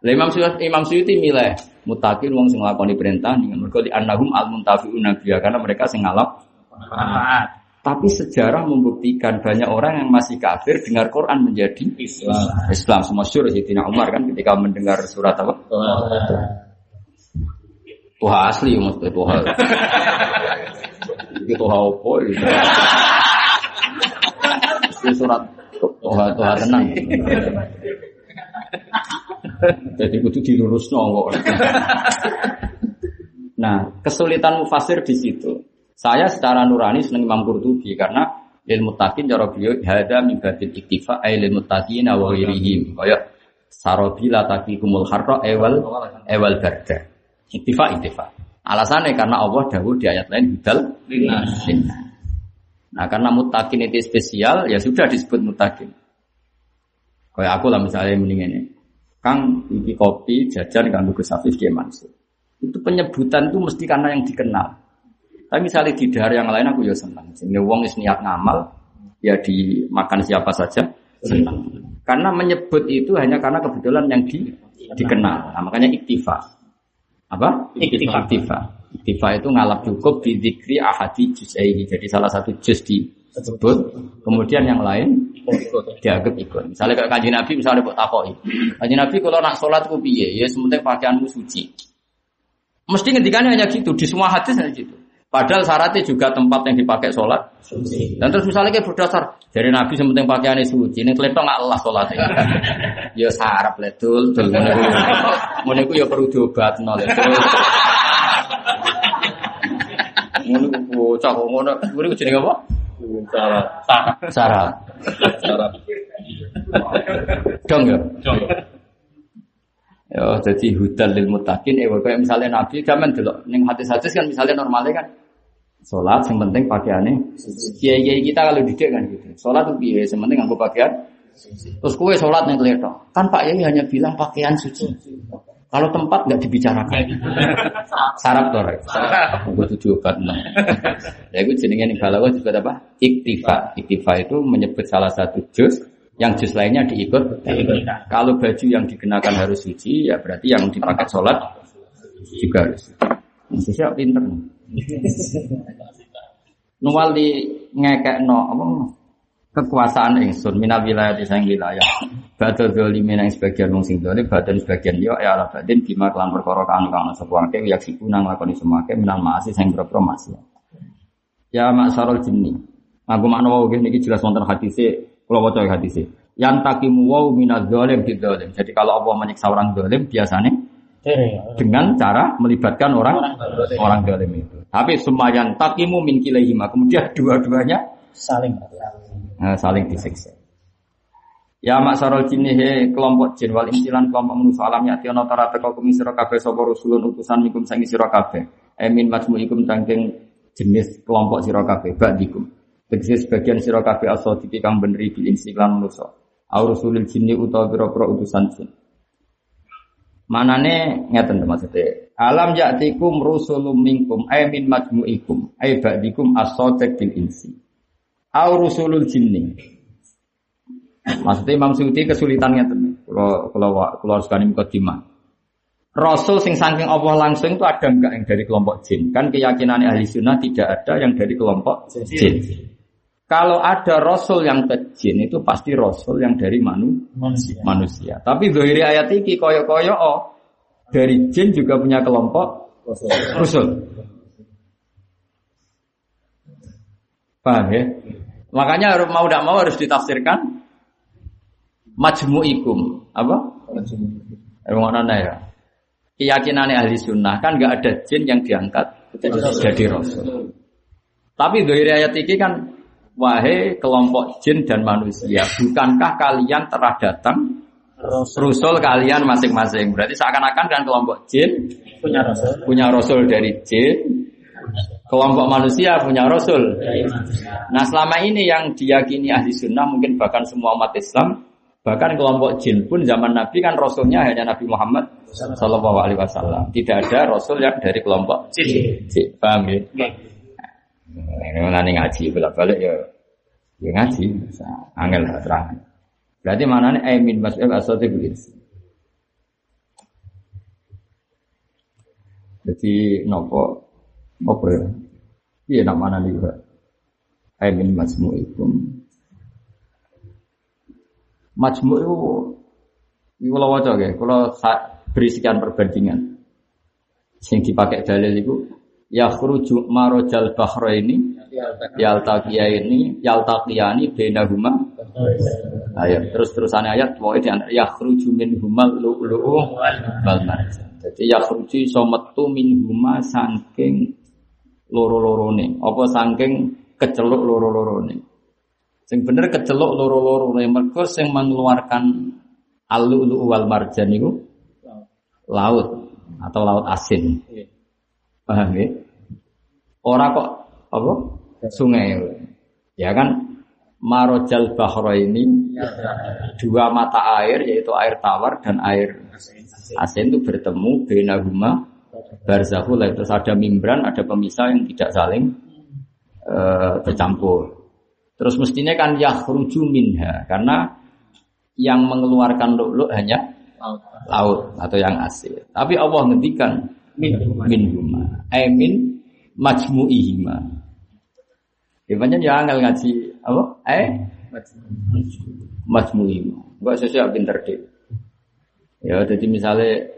Lah Imam Suyuti Imam Suyuti milih mutakin wong sing nglakoni perintah ning mergo di annahum al muntafiuna biya karena mereka sing ngalap. Tapi sejarah membuktikan banyak orang yang masih kafir dengar Quran menjadi Islam. Islam semua syur Sayyidina Umar kan ketika mendengar surat apa? Tuhan asli maksudnya Tuhan. Itu Tuhan apa? Itu surat Tuhan Tuhan tenang. Jadi kudu dilurus nongol. Nah, kesulitan mufasir di situ. Saya secara nurani senang Imam Qurtubi karena ilmu takin cara beliau hada min batil iktifa ay lil muttaqin wa ghairihim. Kaya sarabila taqikumul harra ewal ewal barda. Iktifa iktifa. Alasannya karena Allah dahulu di ayat lain hudal linnas. Nah karena mutakin itu spesial ya sudah disebut mutakin. Kayak aku lah misalnya mendingan ini. Kang iki kopi jajan kan Gus Afif Mansur. Itu penyebutan itu mesti karena yang dikenal. Tapi misalnya di daerah yang lain aku ya senang. Sehingga wong is niat ngamal ya dimakan siapa saja senang. Karena menyebut itu hanya karena kebetulan yang di, dikenal. Nah, makanya iktifa. Apa? Iktifa. Iktifa. Iktifa itu ngalap cukup di dikri ahadi juz'aihi. Jadi salah satu juz disebut. Kemudian yang lain dianggap ikut. Misalnya kayak kanji Nabi misalnya buat takoi. Kanji Nabi kalau nak sholat ku piye? Ya sementing pakaianmu suci. Mesti ngendikannya hanya gitu. Di semua hadis hanya gitu. Padahal syaratnya juga tempat yang dipakai sholat. Dan terus misalnya kayak berdasar dari Nabi sementing pakaiannya suci. Ini kelihatan nggak Allah sholatnya. [laughs] ya sarap ledul, dul ngono iku ya perlu diobat nol Ngono ku bocah ngono. Ngono ku jenenge apa? Syarat. Syarat. Syarat. Dong ya. Dong. Ya, jadi hudal lil mutakin eh kayak misalnya Nabi zaman dulu ning hadis-hadis kan misalnya normalnya kan sholat yang penting pakaiannya kiai kita kalau didik kan gitu. Sholat tuh biaya yang penting aku pakaian terus kue sholat yang kelihatan kan Pak Yai hanya bilang pakaian suci. Kalau tempat nggak dibicarakan. [laughs] Sarap tuh aku tujuh obat nah ya itu jenenge nih kalau juga apa? Iktifa. Iktifa itu menyebut salah satu juz. Yang juz lainnya diikut. Kalau baju yang dikenakan harus suci, ya berarti yang dipakai sholat juga harus. Siap pinter. Nuwal di ngekek no kekuasaan ingsun minal wilayah di sang wilayah. Badal dolimin yang sebagian wong sing dolim, badan sebagian yo ya ala badin bima kelan perkara kang kang sapa akeh yak siku nang lakoni semua akeh minal maasi sing boro masih. Ya maksarul jinni. Aku makna wau niki jelas wonten hadise kalau baca hadis yang takimu wow minaz zalim di zalim. Jadi kalau Allah menyiksa orang zalim biasanya dengan cara melibatkan orang orang zalim itu. Tapi semua yang takimu min kilaihima. Kemudian dua-duanya saling nah, saling disiksa. Ya maksarul jinni he kelompok jin wal insilan kelompok manusia alam ya tiana tara teko kumi sira kabeh sapa rusulun utusan mikum sangi sira kabeh. Emin majmu'ikum tangking jenis kelompok sira kabeh ba'dikum. Tegese sebagian sira kabeh asodiki kang beneri bil insi lan manusa. Au rusulil jinni utawa pira-pira utusan jin. Manane ngeten maksudnya. Alam ya'tikum rusulum minkum ay min majmu'ikum ay ba'dikum asodiq bil insi. Au rusulul jinni. Maksudnya Imam Suyuti kesulitan ngeten. Kalau kalau kalau harus kani mukadimah. Rasul sing saking Allah langsung itu ada enggak yang dari kelompok jin? Kan keyakinan ahli sunnah tidak ada yang dari kelompok jin. Kalau ada rasul yang ke jin itu pasti rasul yang dari manu, manusia. manusia. Tapi dari ayat ini koyo-koyo oh, dari jin juga punya kelompok rasul. Paham ya? Makanya harus mau tidak mau harus ditafsirkan majmu'ikum. Apa? Emang mana ya? Keyakinan ahli sunnah kan nggak ada jin yang diangkat jadi rasul. Tapi dari ayat ini kan Wahai kelompok jin dan manusia, bukankah kalian telah datang Rasul kalian masing-masing? Berarti seakan-akan kan kelompok jin punya rasul, punya rasul dari jin, kelompok manusia punya rasul. Nah selama ini yang diyakini ahli sunnah mungkin bahkan semua umat Islam bahkan kelompok jin pun zaman Nabi kan rasulnya hanya Nabi Muhammad Sallallahu Alaihi Wasallam. Tidak ada rasul yang dari kelompok jin. Jin. Paham ya? Nah, Ini ngaji bolak balik ya, ya ngaji. Angel terang. Berarti mana nih Amin Mas'ud Asadi begitu. Jadi nopo apa ya? Iya nak mana juga. Amin Masmu'ikum. Majmu itu itu kalau wajah ya, kalau beri sekian perbandingan. Sing dipakai dalil itu ya khruju marojal bahro ini yaltaqiya ini yaltaqiyani bainahuma ayat terus terusan ayat pokoknya di ya khruju min humal lu'lu'u wal marjan jadi ya khruju iso metu min huma saking loro-lorone. Apa saking keceluk loro-lorone? Sing bener keceluk loro-lorone mergo sing mengeluarkan al-lu'lu'u wal marjan itu laut atau laut asin. Paham ya Ora kok apa? Sungai. Ya kan? Marojal Bahro ini dua mata air yaitu air tawar dan air asin itu bertemu benahuma barzahul terus ada membran ada pemisah yang tidak saling uh, bercampur. Terus mestinya kan yakhruju minha karena yang mengeluarkan lu'lu' hanya laut. atau yang asin. Tapi Allah ngendikan minhuma. Eh min majmu'ihima. Ya pancen ya angel ngaji apa? Eh majmu'ihima. Enggak sesuai pinter deh. Ya jadi misalnya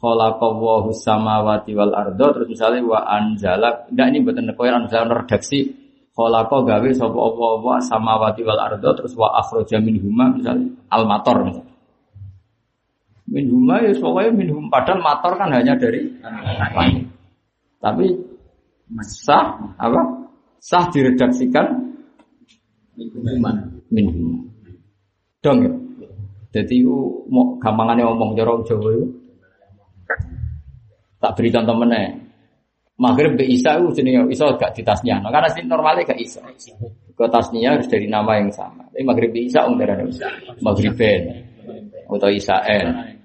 khalaqallahu samawati wal ardo terus misalnya wa anzala enggak ini buatan koyo anzala redaksi khalaqa gawe sapa apa wa samawati wal ardo terus wa akhraja minhuma misalnya al mator misalnya minhuma ya pokoknya minhum padahal mator kan hanya dari tapi sah apa? Sah diredaksikan. Minhum dong ya? Jadi itu mau gampangannya ngomong jorong jawa itu. Tak beri contoh mana? Maghrib be isa itu jenis isa gak di tasnya nah, karena sih normalnya gak isa ke tasnya harus dari nama yang sama. Tapi maghrib be isa umdaran maghriben atau isaen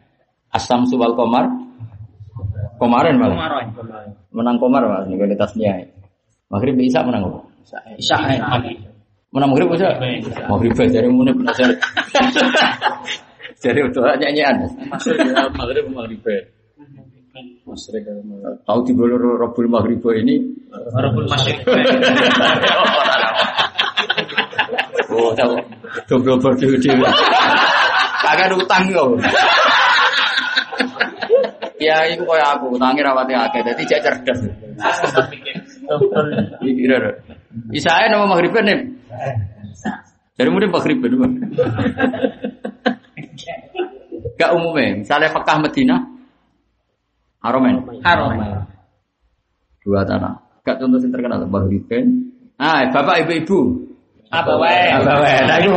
asam subal komar Komarin malah. Menang komar mas nih kalau tasnya. Maghrib bisa menang apa? Isa. Menang maghrib bisa. Maghrib jadi mulai penasaran. Jadi untuk nyanyian. Masuk maghrib maghrib. Tahu di bulu Robul Maghrib ini. Robul Masrik. [laughs] Oh tahu. Dobro berdua [laughs] Kagak utang kau. Ya itu kayak aku, utangi rawati akeh, jadi cek cerdas. Pikir Isae nama maghriban nih. Jadi mungkin maghriban. Gak umumnya, misalnya Mekah Medina, Haromen. Haromen. Dua tanah. Gak contoh yang terkenal, maghriban. Ah, bapak ibu-ibu. Apa wae? Apa wae? Nah itu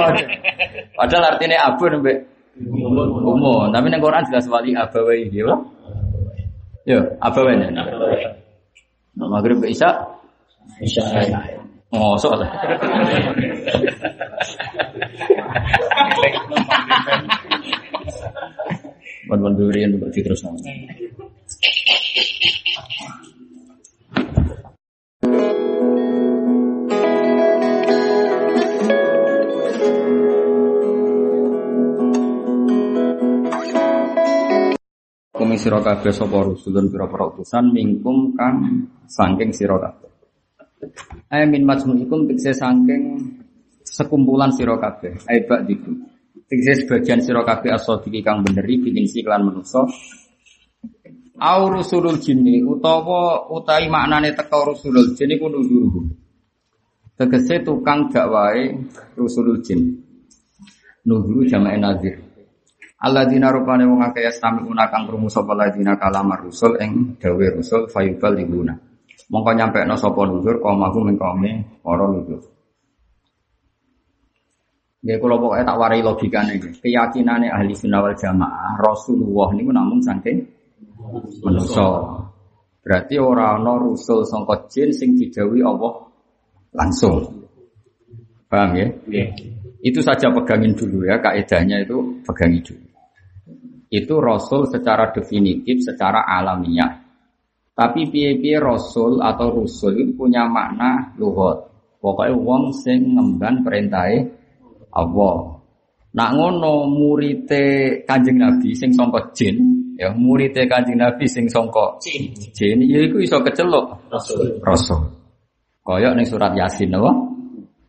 Padahal artinya abu nembek umum. Tapi neng Quran jelas wali abawai gitu. Ya, abawai. Nah, maghrib ke isya. Isa. Oh, soal. Ban-ban durian untuk terus nama. Kumi sira kabeh sapa rusulun pira-pira utusan mingkum kang saking sira kabeh. Ay min majmu'ikum tikse saking sekumpulan sira kabeh. Ay bak diku. Tikse sebagian sira kabeh asodiki kang beneri bikin si kelan manusa. Au rusulul jinni utawa utawi maknane teka rusulul jinni ku nuzuruhu. Tegese tukang dakwae rusulul jin. Nuzuru jamae nazir. Alladzina rupane wong akeh yastami'una kang krungu sapa ladina kalamar rusul ing dawe rusul fayubal libuna. Mongko nyampekno sapa nuzur kaumahu ming kaume para nuzur. Nggih kula pokoke tak warai logikane iki. Keyakinane ahli sunnah wal jamaah Rasulullah niku namung saking manusa. Berarti ora ana rusul sangka jin sing didhawuhi Allah langsung. Paham ya? Itu saja pegangin dulu ya, kaidahnya itu pegangi dulu. Itu rasul secara definitif, secara alamiah. Tapi piye-piye rasul atau rusul itu punya makna luhut. Pokoknya wong sing ngemban perintahe Allah. Nak ngono murite Kanjeng Nabi sing sangka jin, ya murite Kanjeng Nabi sing sangka Jin. jin ya iku iso keceluk Rasul. rasul. Kaya ning surat Yasin apa?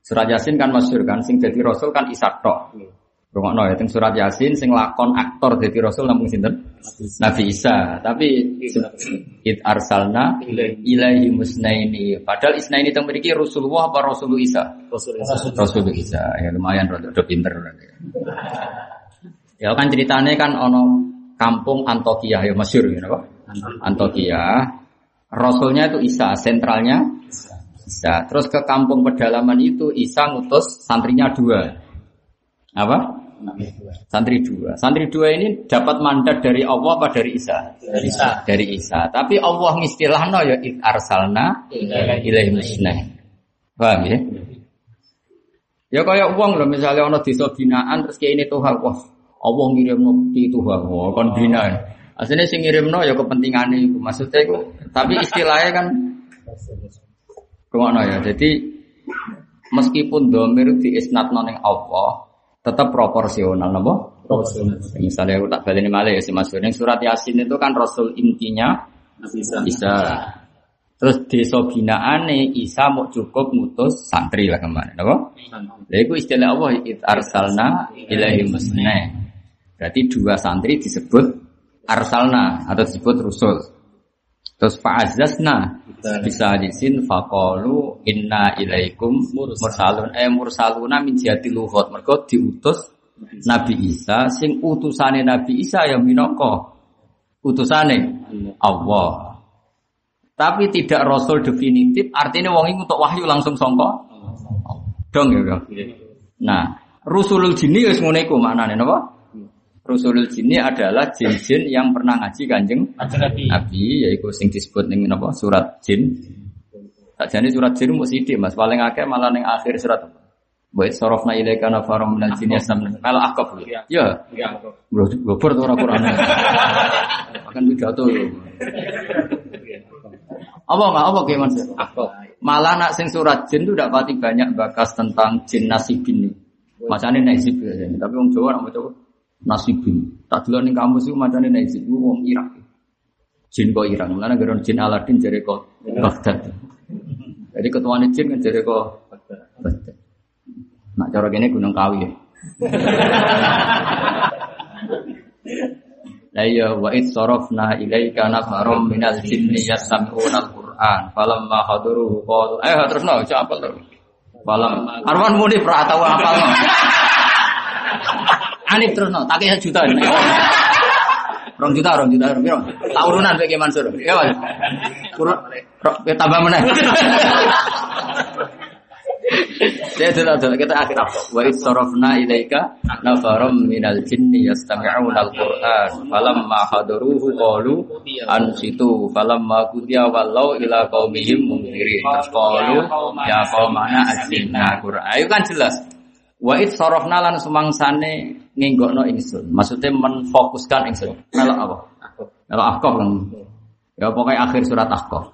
Surat Yasin kan masyhur kan sing dadi rasul kan Isa tok. Rungokno ya teng surat Yasin sing lakon aktor dadi rasul namung sinten? Nabi Isa. Tapi it arsalna ilaihi musnaini. Padahal isnaini teng mriki Rasulullah apa Rasul Isa? Rasul. Rasul Isa. Ya lumayan rada pinter. Ya kan ceritanya kan ono kampung Antokia ya masyhur ya napa? Antokia. Rasulnya itu Isa, sentralnya Isa. Terus ke kampung pedalaman itu Isa ngutus santrinya dua. Apa? Santri dua. Santri dua ini dapat mandat dari Allah apa dari Isa? Dari Isa. Dari Isa. Tapi Allah ngistilahno ya id arsalna ilaihi musnah. Paham ya? Ya kayak uang loh misalnya ono desa binaan terus kayak ini Tuhan wah Allah ngirim di Tuhan wah kon binaan. Aslinya sing ngirimno ya kepentingan itu maksudnya itu tapi istilahnya kan Ke mana ya? Jadi meskipun domir di isnat noning Allah tetap proporsional, napa? Rasul. Misalnya aku tak balik malah ya si Mas Yang surat Yasin itu kan Rasul intinya Bisa. Isa. Terus desa binaane Isa mau cukup mutus santri lah kemarin, apa? Lha iku istilah Allah it arsalna ilahi musna. Berarti dua santri disebut arsalna atau disebut rusul. Terus fa'azzazna bisa disin faqalu inna ilaikum mursalun eh mursaluna min jihati luhut. Mergo diutus Nabi Isa sing utusane Nabi Isa yang minangka utusane Allah. Tapi tidak rasul definitif, artinya wong iku untuk wahyu langsung songko. Dong ya. Bro. Nah, rusulul jinni wis ngene iku maknane napa? Rusulul jinni adalah jin-jin yang pernah ngaji Kanjeng Nabi. Yaiku sing disebut ning napa? Surat jin. Sakjane surat jin mung sithik Mas, paling akeh malah ning akhir surat. Wa sarafna ilaika nafarum minal jinni yastamna. Kalau akaf lho. Ya, Ya. Bro, gober tuh orang Quran. Akan pidato. Apa enggak apa kayak mas? Malah nak sing surat jin tuh tidak pati banyak bakas tentang jin nasibin nih. Macane nasib biasanya. Tapi wong Jawa nak coba nasibin. Tak dulu nih kampus itu macane nasib. Itu wong Irak. Jin kok Irak. Mulanya gara jin Aladin jadi kok Baghdad. Jadi ketuanya jin kan jadi kok Baghdad. Nak cara gini Gunung Kawi. La ya [laughs] wa id sarafna ilaika nafarum minal jinni yastami'una al-Qur'an falamma hadaruhu qalu eh terus no cak apa terus falam Arwan muni pra tau apa no Anif terus no tak kira juta ini [laughs] Rong juta, rong juta, rong juta. Tak urunan kayak Mansur. Ya, Mas. Kurang, ya, tambah mana? [laughs] Saya sudah sudah kita akhir apa? Wa sarafna ilaika nafarum minal jinni yastami'una al-Qur'an falamma hadaruhu qalu ansitu falamma qudiya wallau ila qaumihim munzirin qalu ya qaumana ajibna Qur'an itu kan jelas Wa id lan sumangsane nginggokno ingsun maksudnya menfokuskan ingsun melok apa? Melok ahqaf kan ya pokoknya akhir surat ahqaf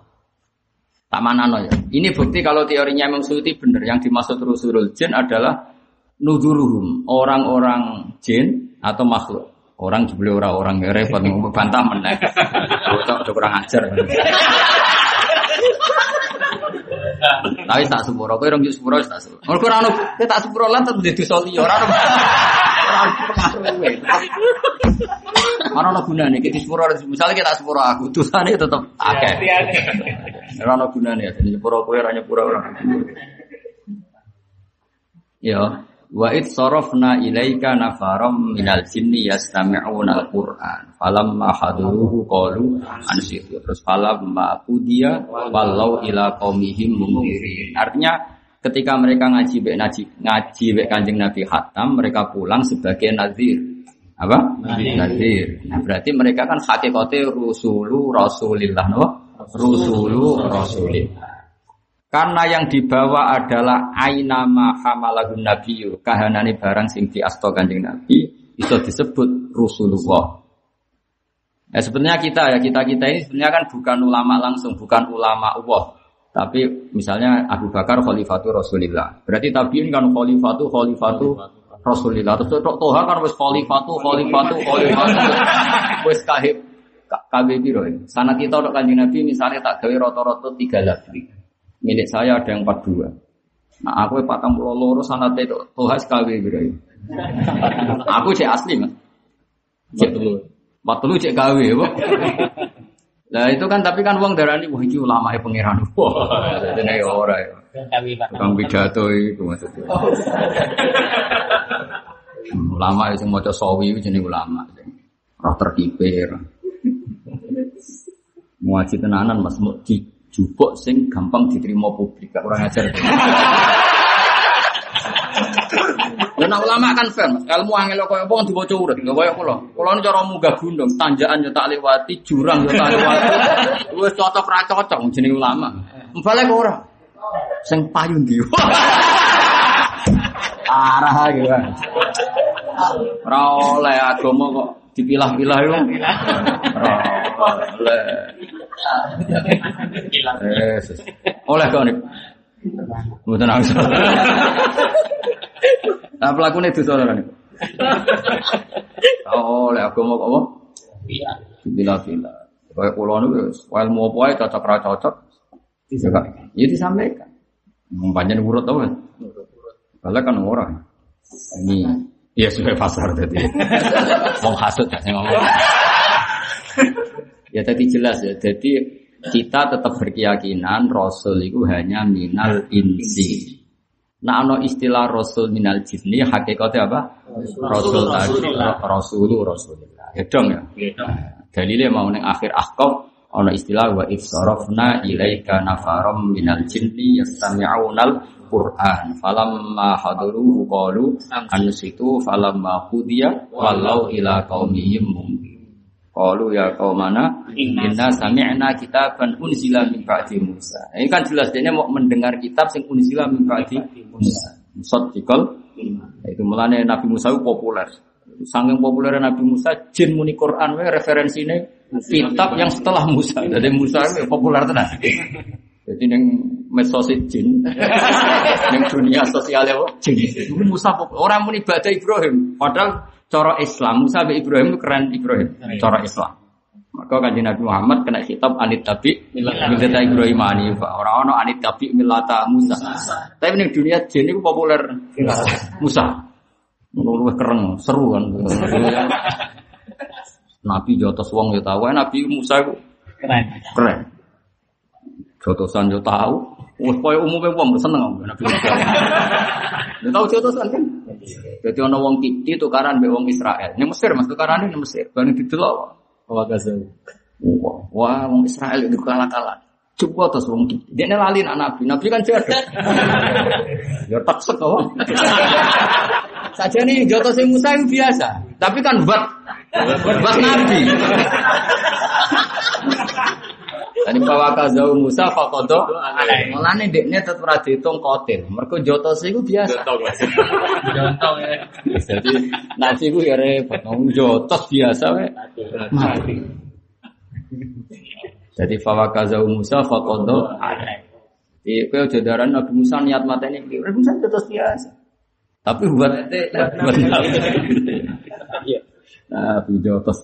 Tak mana ya. Ini bukti kalau teorinya Imam Suyuti benar. Yang dimaksud rusulul jin adalah nuduruhum orang-orang jin atau makhluk. Orang jebule orang-orang ya repot bantah meneh. Udah kurang ajar. Tapi tak sepuro, kowe rong sepuro wis tak sepuro. Mergo ora ono kowe tak sepuro lan tetep ono ono gunane iki di sepuro misalnya kita sepuro aku dosane tetep akeh. Ora ono gunane ya dadi sepuro kowe ora nyepuro ora. Ya, wa id sarafna ilaika nafaram minal jinni yastami'una al-Qur'an. Falamma haduruhu qalu ansitu. Terus falamma qudiya wallau ila qaumihim munzirin. Artinya ketika mereka ngaji bek ngaji ngaji bek Kanjeng Nabi Hatam, mereka pulang sebagai nazir. Apa? Nazir. Nazir. Nah, berarti mereka kan hakikate rusulu rasulillah no? rusulu rasulillah. Karena yang dibawa adalah ainama hamalahun nabiyyu, kahanane barang sing diasto Kanjeng Nabi itu disebut Rasulullah. Ya sebenarnya kita ya kita kita ini sebenarnya kan bukan ulama langsung, bukan ulama Allah. Tapi misalnya Abu Bakar khalifatu Rasulillah. Berarti tabiin kan khalifatu khalifatu Rasulillah. Terus tok toha kan wis khalifatu khalifatu khalifatu. [laughs] Wis kahib kabeh piro ini. Sana kita untuk kanjeng Nabi misalnya tak gawe rata-rata tiga lafzi. Milik saya ada yang 42. Nah aku patang pulau loro sanat itu toha sekali piro ini. [laughs] Aku cek asli mas. Cek dulu. Waktu lu cek gawe, [laughs] Nah itu kan tapi kan uang darah ini wah ini ulama ya pangeran. [laughs] Wah, jadi nih ora ya. Tukang pidato itu maksudnya. [laughs] Ulama itu mau coba sawi itu jenis ulama. Roh terkipir. Mau ngaji tenanan mas mau dijubuk sing gampang diterima publik. Kurang ajar. [laughs] Dan ulama kan fair, mas. Ilmu angel kaya apa diwaca urut, nggak kaya kula. Kula ini cara munggah gunung, tanjakan yo tak lewati, jurang yo tak lewati. Wis cocok ra cocok jeneng ulama. Mbale kok ora. Sing payu ndi? [laughs] Arah gitu. Ora oleh agama kok dipilah-pilah yo. Ora oleh. Eh, oleh kok nih. Mboten nangis. [laughs] Nah pelakunya itu saudara nih. [laughs] Oh, oleh agama apa? Bila. Bila bila. Kayak pulau nih, ilmu apa ya cocok ra cocok. Ya disampaikan. Mempanjang urut tau kan? Kalau kan orang. Ini Iya sudah pasar tadi. [laughs] Mau hasut ya saya ngomong. ya tadi jelas ya. Jadi kita tetap berkeyakinan Rasul itu hanya minal insi. Nah, istilah Rasul minal jinni hakikatnya apa? Rasul tadi, Rasulu Rasulullah. Ya dong ya. Dalilnya mau neng akhir ahkam ono istilah wa ifsarafna ilaika nafaram minal jinni yastami'unal Qur'an falamma hadaruhu qalu ansitu falamma qudiya walau ila qaumihim Qalu ya qaumana inna sami'na kitaban unzila min ba'di Musa. Ini kan jelas dia mau mendengar kitab sing unzila min ba'di Musa. Musaddiqal itu melane Nabi Musa itu populer. Sangking populer Nabi Musa, jin muni Quran we referensine kitab yang setelah Musa. Jadi Musa itu populer tenan. Jadi neng medsos jin, [laughs] neng dunia sosial ya jin. Musa orang muni ibadah Ibrahim, padahal Coro Islam, Musa bin Ibrahim itu keren Ibrahim. Coro Islam. Maka kanjeng Nabi Muhammad kena kitab anit tabi milata Ibrahim Hanifa. Orang orang anit tabi milata Musa. Tapi di dunia jin itu populer Musa. Menurut keren, seru kan. Nabi jotos wong ya tahu, Nabi Musa itu keren. Keren. Jotosan yo tahu. Wes koyo umume wong seneng Nabi Musa. Dia tahu jotosan kan? Jadi ono wong Kipti tukaran be wong Israel. Ini Mesir mas tukaran ini Mesir. Bani didelok. Wah Gaza. Wah, wong Israel itu kalah-kalah. Coba terus wong Kipti. Dia nelali anak Nabi. Nabi kan jago. [laughs] ya tak kok. Saja nih jotos Musa yang biasa. Tapi kan buat buat Nabi. [laughs] Tadi bawa kazau Musa fakodo. Mulane dekne tetep ora diitung kotil. Mergo jotos iku biasa. Jontong ya. Jadi nasi iku ya repot. Wong jotos biasa wae. Mati. Jadi fawa kazau Musa fakodo. Iya, kau jodaran Nabi Musa niat mata ini, Nabi Musa jotos biasa. Tapi buat buat Nabi jotos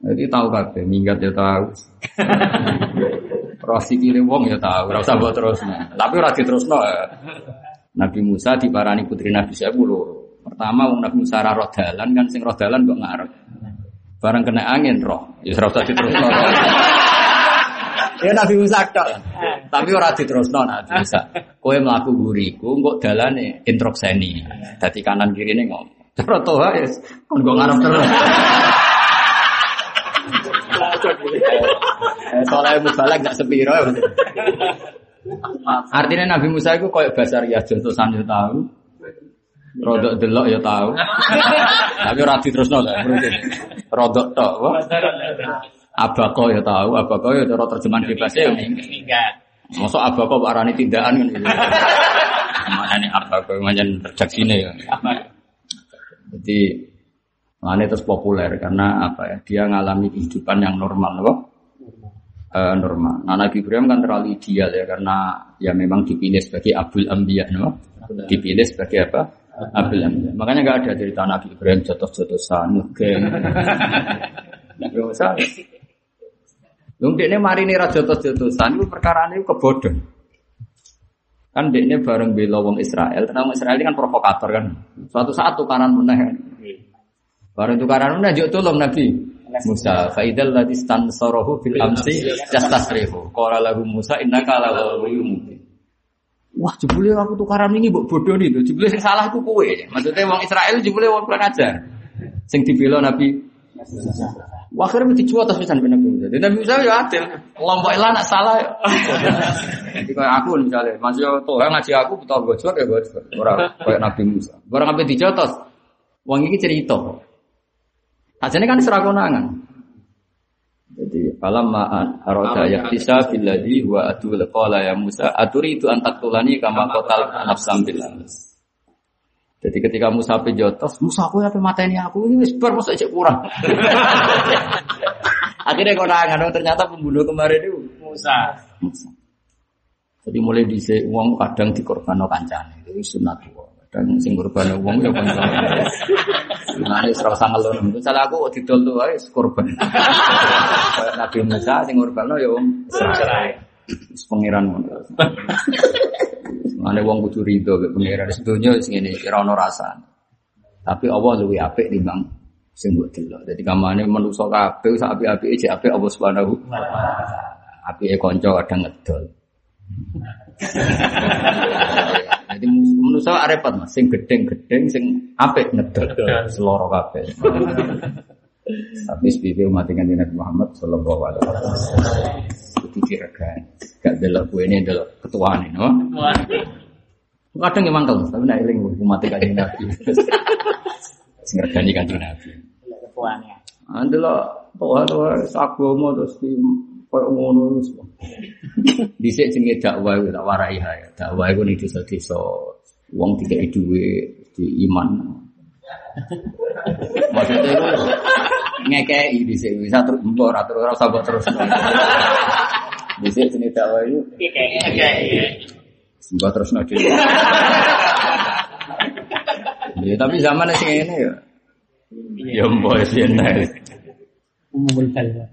jadi tahu kabeh, minggat ya tahu. Rosi kiri wong ya tahu, ora usah buat terus. Tapi ora diterusno. Ya. Nabi Musa diparani putri Nabi saya loro. Pertama wong Nabi Musa ra roh dalan kan sing roh dalan kok ngarep. Barang kena angin roh, ya ora usah diterusno. Ya Nabi Musa tok. Tapi ora diterusno Nabi Musa. Kowe mlaku guriku kok dalane introkseni. Dadi kanan kirine ngomong. Cara toha ya kon kok ngarep terus. Eh, Soalnya mubalak gak sepiro ya. Artinya Nabi Musa itu kayak basar ya contohan ya tahu. Rodok delok ya tahu. Tapi ora terus nol Rodok tok. Abako ya tahu, abako ya cara terjemahan bebasnya ya Minggat. Masuk abako arani tindakan kan. Mana nih abako macam redaksinya ya. Jadi Makanya terus populer karena apa ya? Dia ngalami kehidupan yang normal, loh. Eh, normal. Nah, Nabi Ibrahim kan terlalu ideal ya karena ya memang dipilih sebagai Abdul Ambiya, no? Dipilih sebagai apa? Abdul Ambiya. Makanya nggak ada cerita Nabi Ibrahim jotos-jotosan, geng. Nggak usah. Mungkin ini mari nih jotos-jotosan itu perkara ini kebodoh. Kan ini bareng bela wong Israel, karena Israel ini kan provokator kan. Suatu saat tukaran meneh. Bareng tukaran meneh juk tolong Nabi Musa. Faidal ladzi stansarahu fil amsi yastasrihu. Qala lahu Musa innaka la mubin. Wah, jebule aku tukaran ini mbok bodoh nih tuh. Jebule sing salah iku kowe. Maksudnya wong Israel jebule wong kurang ajar. Sing dibela Nabi Wah, akhirnya mesti jual atas pisan Nabi Musa. Nabi Musa ya adil. Lombok ilah nak salah. ya. Jadi kayak aku misalnya, masih tuh ngaji aku betul bocor ya bocor. Orang kayak Nabi Musa. Barang apa dijotos, wong ini cerita. Hasilnya kan serah konangan. Jadi falam ma'an aroda yaktisa billadhi wa adul qala ya Musa aturi itu antak tulani kama kotal nafsam bil Jadi ketika Musa pejotos, Musa aku apa mata ini aku ini wis bar masa cek kurang. [laughs] Akhirnya konangan, oh, ternyata pembunuh kemarin itu Musa. Musa. Jadi mulai di uang kadang dikorbanno kancane. Itu sunat wong. Kadang sing korban uang ya kancane. Nah, ini serasa ngelon. Misalnya aku didol tuh ae korban. Kayak Nabi Musa sing korbanno ya wong Israel. Wis pangeran ngono. Mane wong kudu rido mek pangeran sedonya sing ngene ora ono rasane. Tapi Allah luwih apik timbang sing mbok delok. Dadi kamane manusa kabeh sak apik-apike jek apik Allah Subhanahu wa taala. Apike kanca kadang ngedol. Jadi manusa repot Mas, sing gedeng-gedeng sing apik ngedol. Seloro kabeh. Tapi SPP umat dengan Nabi Muhammad Sallallahu Alaihi Wasallam itu diregan, gak delok kue ini delok ketua nih, no? Kadang emang kalau tapi nak eling umat kanjeng Nabi. Sing regani kanjeng Nabi. Ketuanya. Andelok toha toha agama terus di koyo ngono wis. [laughs] Dhisik jenenge dakwah iku tak warai ya. Dakwah iku ning desa-desa wong dikai dhuwit di iman. [laughs] Maksudnya itu ngekei dhisik bisa terus mbok ora terus ora usah mbok terus. [laughs] Dhisik jenenge dakwah iku mbok terus nanti. Ya tapi zaman sing ngene ya. Ya mbok sing Umumul kalwa.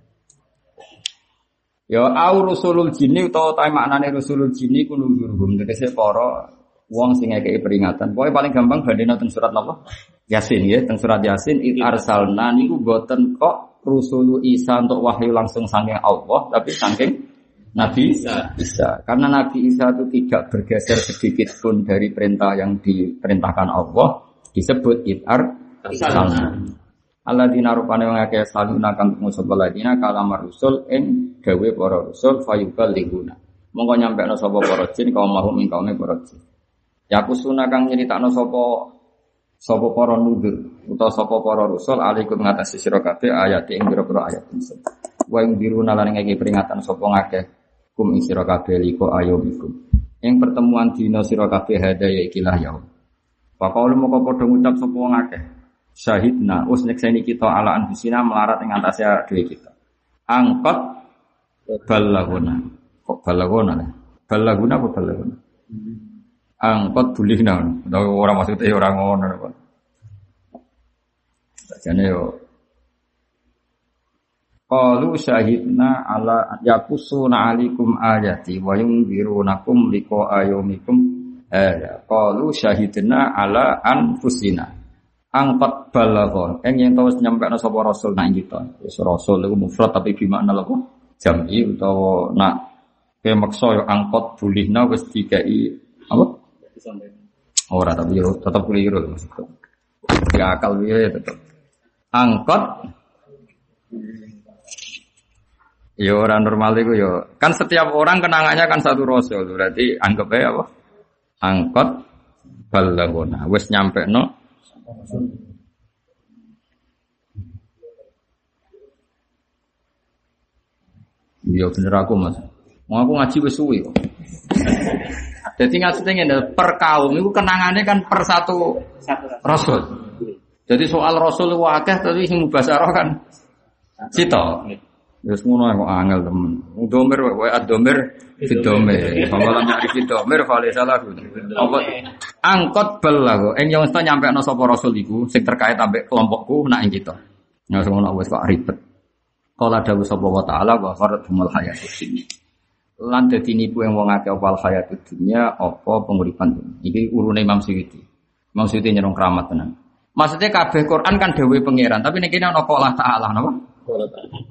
Ya au rusulul jinni utawa ta maknane rusulul jinni ku nuzurhum tegese para wong sing ngekeki peringatan. Pokoke paling gampang bandina teng surat napa? Yasin ya, teng surat Yasin it arsalna niku boten kok rusulu Isa untuk wahyu langsung saking Allah, tapi saking Nabi Isa. Isa. Karena Nabi Isa itu tidak bergeser sedikit pun dari perintah yang diperintahkan Allah, disebut it arsalna. Alladzina rupane wong akeh saluna kang ngusul alladzina kalamar rusul ing gawe para rusul fayubal liguna. Monggo nyampekno sapa para jin kaum mahum ing kaume para jin. Ya kusuna kang nyeritakno sapa sapa para nudur utawa sapa para rusul alaikum ngatasi sira kabeh ayat ing pira-pira ayat insun. Wa ing diruna lan ngeki peringatan sapa ngakeh kum ing sira kabeh liko ayomikum. Ing pertemuan dina sira kabeh hadaya ikilah yaum. Pakau moko padha ngucap sapa wong syahidna. Us nyekseni kita ala anfusina melarat ing antase dhewe kita. Angkot balaguna kok balaguna ya balaguna apa balaguna angkot bulihna. Ora maksudnya ora ngono Sajane yo. Qalu syahidna ala yakusuna alikum ayati wa yunzirunakum liqa ayumikum eh qalu syahidna ala anfusina angkat balaghon eng yang tahu nyampe sapa rasul nak kita wis rasul iku mufrad tapi gimana lho jam'i utawa nak ke maksa yo angkot bulihna wis dikai apa ora tapi yo tetep keliru maksudku ya akal piye tetep angkot Ya orang normal itu ya. Kan setiap orang kenangannya kan satu rasul. Berarti anggap aja apa? Angkot balagona. Wes nyampe no Iya bener aku mas. Mau aku ngaji wis suwi kok. Jadi ngaji ngene per kaum itu kenangannya kan per satu rasul. Jadi soal rasul akeh tapi sing mubasarah kan Cito. Terus ngono kok angel temen. Domir wae adomir fidomir. Pamalan nyari fidomir vale salah Apa angkot bel lah kok. Ing yang nyampe no sapa rasul iku sing terkait ambek kelompokku nak ing kita. Ya ngono wis kok ribet. Kala dawuh sapa wa taala wa faradhumul hayatud dunya. Lan dadi nipu yang wong akeh opal hayatud dunya apa penguripan dunya. Iki urune Imam Suyuti. Imam Suyuti nyerong keramat tenan. Maksudnya kabeh Quran kan dewe pangeran, tapi nek kene ana Allah taala napa?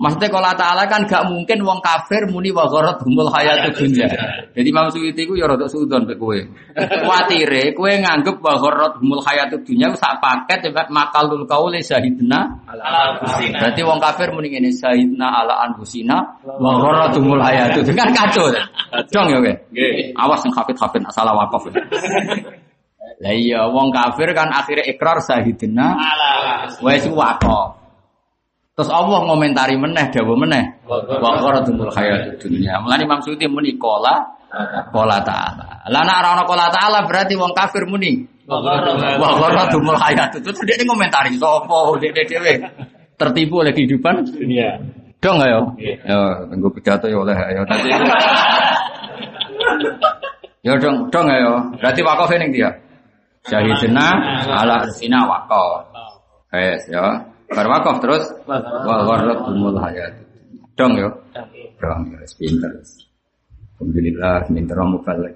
Maksudnya kalau Ta'ala kan gak mungkin wong kafir muni wa gharat humul hayatud dunya. Jadi Imam Suyuti ku ya rada sudon mek kowe. Kuatire kowe nganggep wa gharat humul hayatud dunya sak paket ya makalul qauli syahidna ala anfusina. Berarti wong kafir muni ngene syahidna ala anfusina wa gharat humul hayatud dunya kan kacau. Dong ya kowe. Awas sing hafid-hafid salah wakaf. Lah iya wong kafir kan akhirnya ikrar syahidna ala wis wakaf. Terus Allah ngomentari meneh, dawa meneh. Wa qaratul hayatud dunya. Mulane Imam Suyuti muni kola kola ta'ala. Lah nek ora kola ta'ala berarti wong kafir muni wa qaratul hayatud. Terus dia ngomentari sapa dek dhewe tertipu oleh kehidupan dunia. Dong ayo. Ya, nggo pidato ya oleh ayo. Tadi Ya dong, dong ayo. Berarti wakaf ning dia. Syahidina ala sina wakaf. Yes, ya. Berwakaf terus wa gharratumul hayat. Dong yo. Dong ya pinter. Alhamdulillah ramu balik.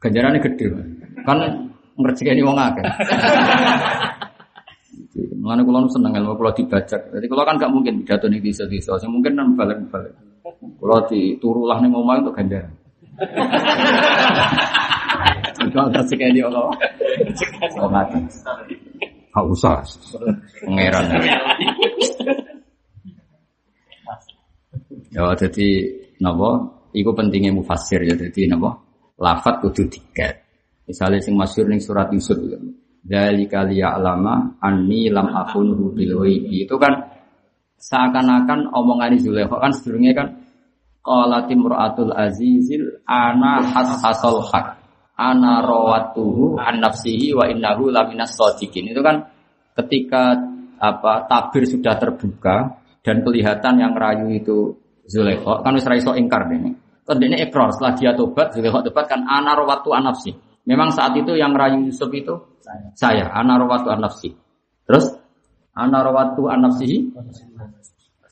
Ganjarannya gede. Kan ngerjekeni wong akeh. Mengenai kulon seneng ilmu kalau dibaca. Jadi kalau kan gak mungkin pidato nih bisa. Saya mungkin kan balik balik. Kalau diturulah nih ngomong itu ganjaran. Kalau tersekian di Allah. Oh mati. Gak usah. Pangeran. Ya jadi napa? Iku pentingnya mufasir ya jadi napa? Lafat kudu tiket. Misalnya sing masyhur ning surat Yusuf itu. Dari kali alama anni lam akun bil Itu kan seakan-akan omongan Zulekho kan sebelumnya kan Qalatim timratul azizil ana hasasal hak ana rawatuhu an nafsihi wa innahu laminas sadiqin. Itu kan ketika apa tabir sudah terbuka dan kelihatan yang rayu itu Zulaikha kan wis ra iso ingkar dene. Terus dene ikrar setelah dia tobat Zulaikha tobat kan ana rawatu an nafsi. Memang saat itu yang rayu Yusuf itu saya, saya ana rawatu an nafsi. Terus ana rawatu an nafsihi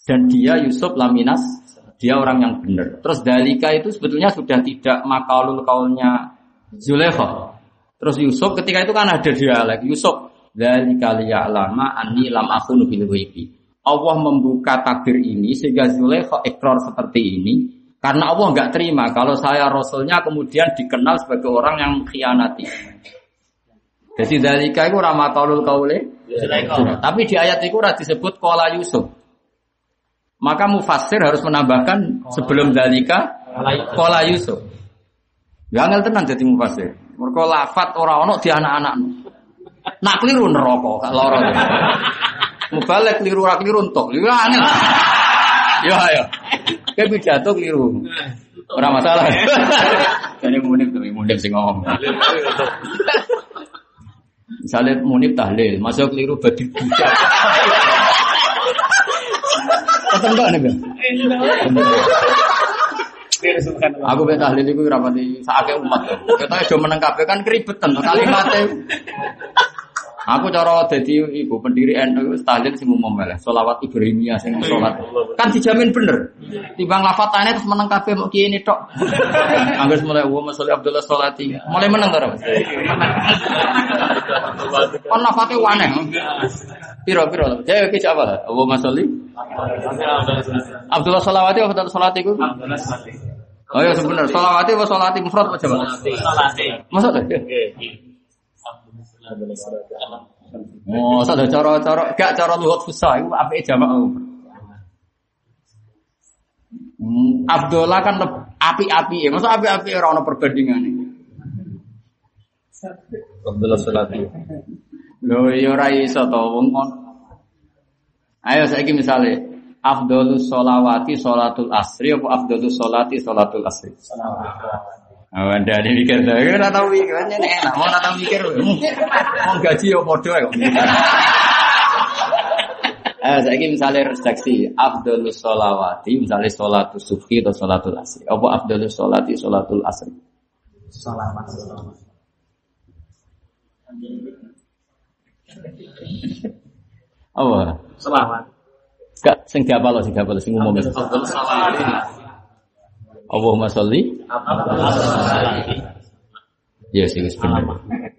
dan dia Yusuf laminas dia orang yang benar. Terus dalika itu sebetulnya sudah tidak makalul kaulnya Zulekha. Terus Yusuf ketika itu kan ada dialek. Yusuf dari kali lama ani lam aku bil ghaibi. Allah membuka tabir ini sehingga Zulekha ikrar seperti ini karena Allah nggak terima kalau saya rasulnya kemudian dikenal sebagai orang yang khianati. Jadi dari itu ramatalul kaule. Tapi di ayat itu disebut kola Yusuf. Maka mufasir harus menambahkan sebelum dalika kola Yusuf. Ya angel tenan dadi mufasir. Mergo lafat ora ono di anak-anak. Nak keliru neraka gak lara. Mubalek keliru ora keliru entuk. Ya angel. Ya ya. Kayak pidato keliru. Ora masalah. Jadi munib tuh munib sing ngomong. Misalnya munib tahlil, masuk keliru badi budak. Ketemu nih, Aku ben tahlil iku ora pati sakake umat. Ketoke do meneng kabeh kan keribetan kalimate. Aku cara dadi ibu pendiri NU tahlil sing umum lah, selawat Ibrahimiyah sing salat. Kan dijamin bener. Timbang lafatane terus meneng kabeh kiye ini tok. Angger mulai wa masalli Abdullah salati. Mulai meneng to, Mas. Kon lafate waneh. Piro piro. Ya iki apa? Wa masalli Abdullah salawati apa salati? Abdullah salati. Oh ya sebenar, solawati apa solati mufrad apa coba? Solati. Masa ya? Oh, sada cara-cara gak cara luhut fusah iku apike jamak. Hmm, Abdullah kan api-api ya, masa api-api ora ono perbandingane. Abdullah salati. Lho ya ora iso to wong Ayo saiki misale Afdolus sholawati sholatul asri apa afdolus sholati sholatul asri? Oh, anda ini mikir tuh, kita nggak tahu mikir, kan enak, mau nggak tahu mikir, [laughs] mau gaji ya podo ya. Eh, [laughs] saya misalnya redaksi Abdul Solawati, misalnya sholatul sufi atau sholatul asri. Apa Abdul Solati sholatul asri? Salawat. Apa? Salawat. Gak, sing diapal sing diapal sing umum. Allahumma sholli. Ya sih wis bener.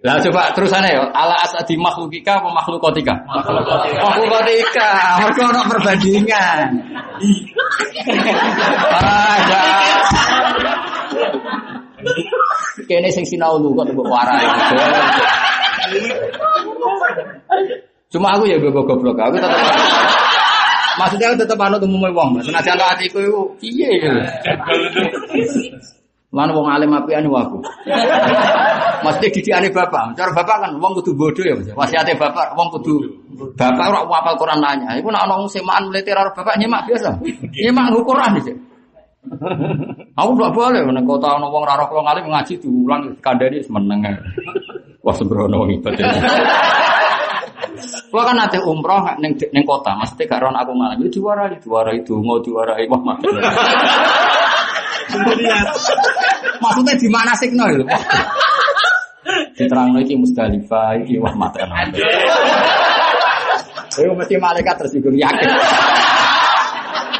Lah coba terusannya ya, ala asadi makhlukika apa makhlukotika? Makhlukotika. Mergo ono perbandingan. Ada. Kene sing sinau lu kok mbok warai. Cuma aku ya gue goblok aku tetap Maksudnya aku tetap anut umumnya wong. Senajan lo hatiku itu piye gitu. Mana [laughs] wong alim apian aku. [laughs] Mesti didikane bapak. Cara bapak kan wong kudu bodoh ya, Mas. Wasiate bapak wong kudu bapak ora hafal Quran nanya. Iku nek ana wong semaan mlete karo bapak nyemak biasa. Nyemak Quran iki. Aku gak boleh nek kota ana wong ora roh ngalim ngaji diulang kandhani meneng. Wah sembrono ibadah. [laughs] Gua kan nanti umroh neng neng kota, maksudnya gak ron aku malam itu diwarai, diwarai itu mau diwarai wah mati. maksudnya di mana itu? Diterang lagi Musdalifah, ini wah mati. Itu mesti malaikat tersinggung yakin.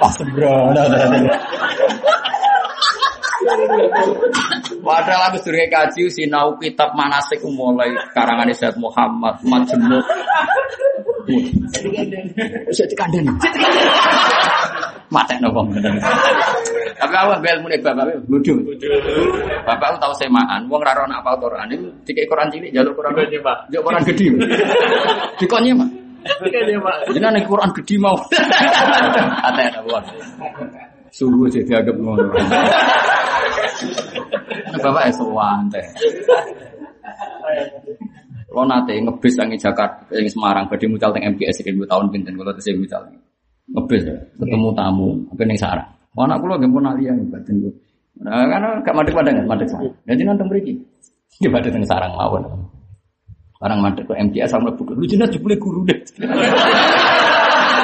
Wah sembrono. Padahal aku sudah kaji sinau kitab manasik mulai karangan Said Muhammad Majemuk. Bisa dikandani. Mate nopo Tapi aku ambil mulai bapak bodoh. Bapak tahu semaan, wong ra rono apa Quran itu dikai Quran cilik jalur Quran gede, Pak. Jalur Quran gede. Dikonnya, Pak. Jenengan Quran gede mau. Ate nopo. Subuh jadi agak ngono. Bapak es teh. Lo nate ngebis angin Jakarta, yang Semarang, badhe mucal teng MGS dua tahun pinten kalau tesih mucal. Ngebis ketemu tamu, apa ning sarang. Oh, anak kula nggih pun alian batin kula. Nah, karena gak madek padang kan madek sarang. Jadi nonton mriki. Di badhe teng sarang mawon. Barang madek ke MGS sama buku. Lu jelas jebule guru deh.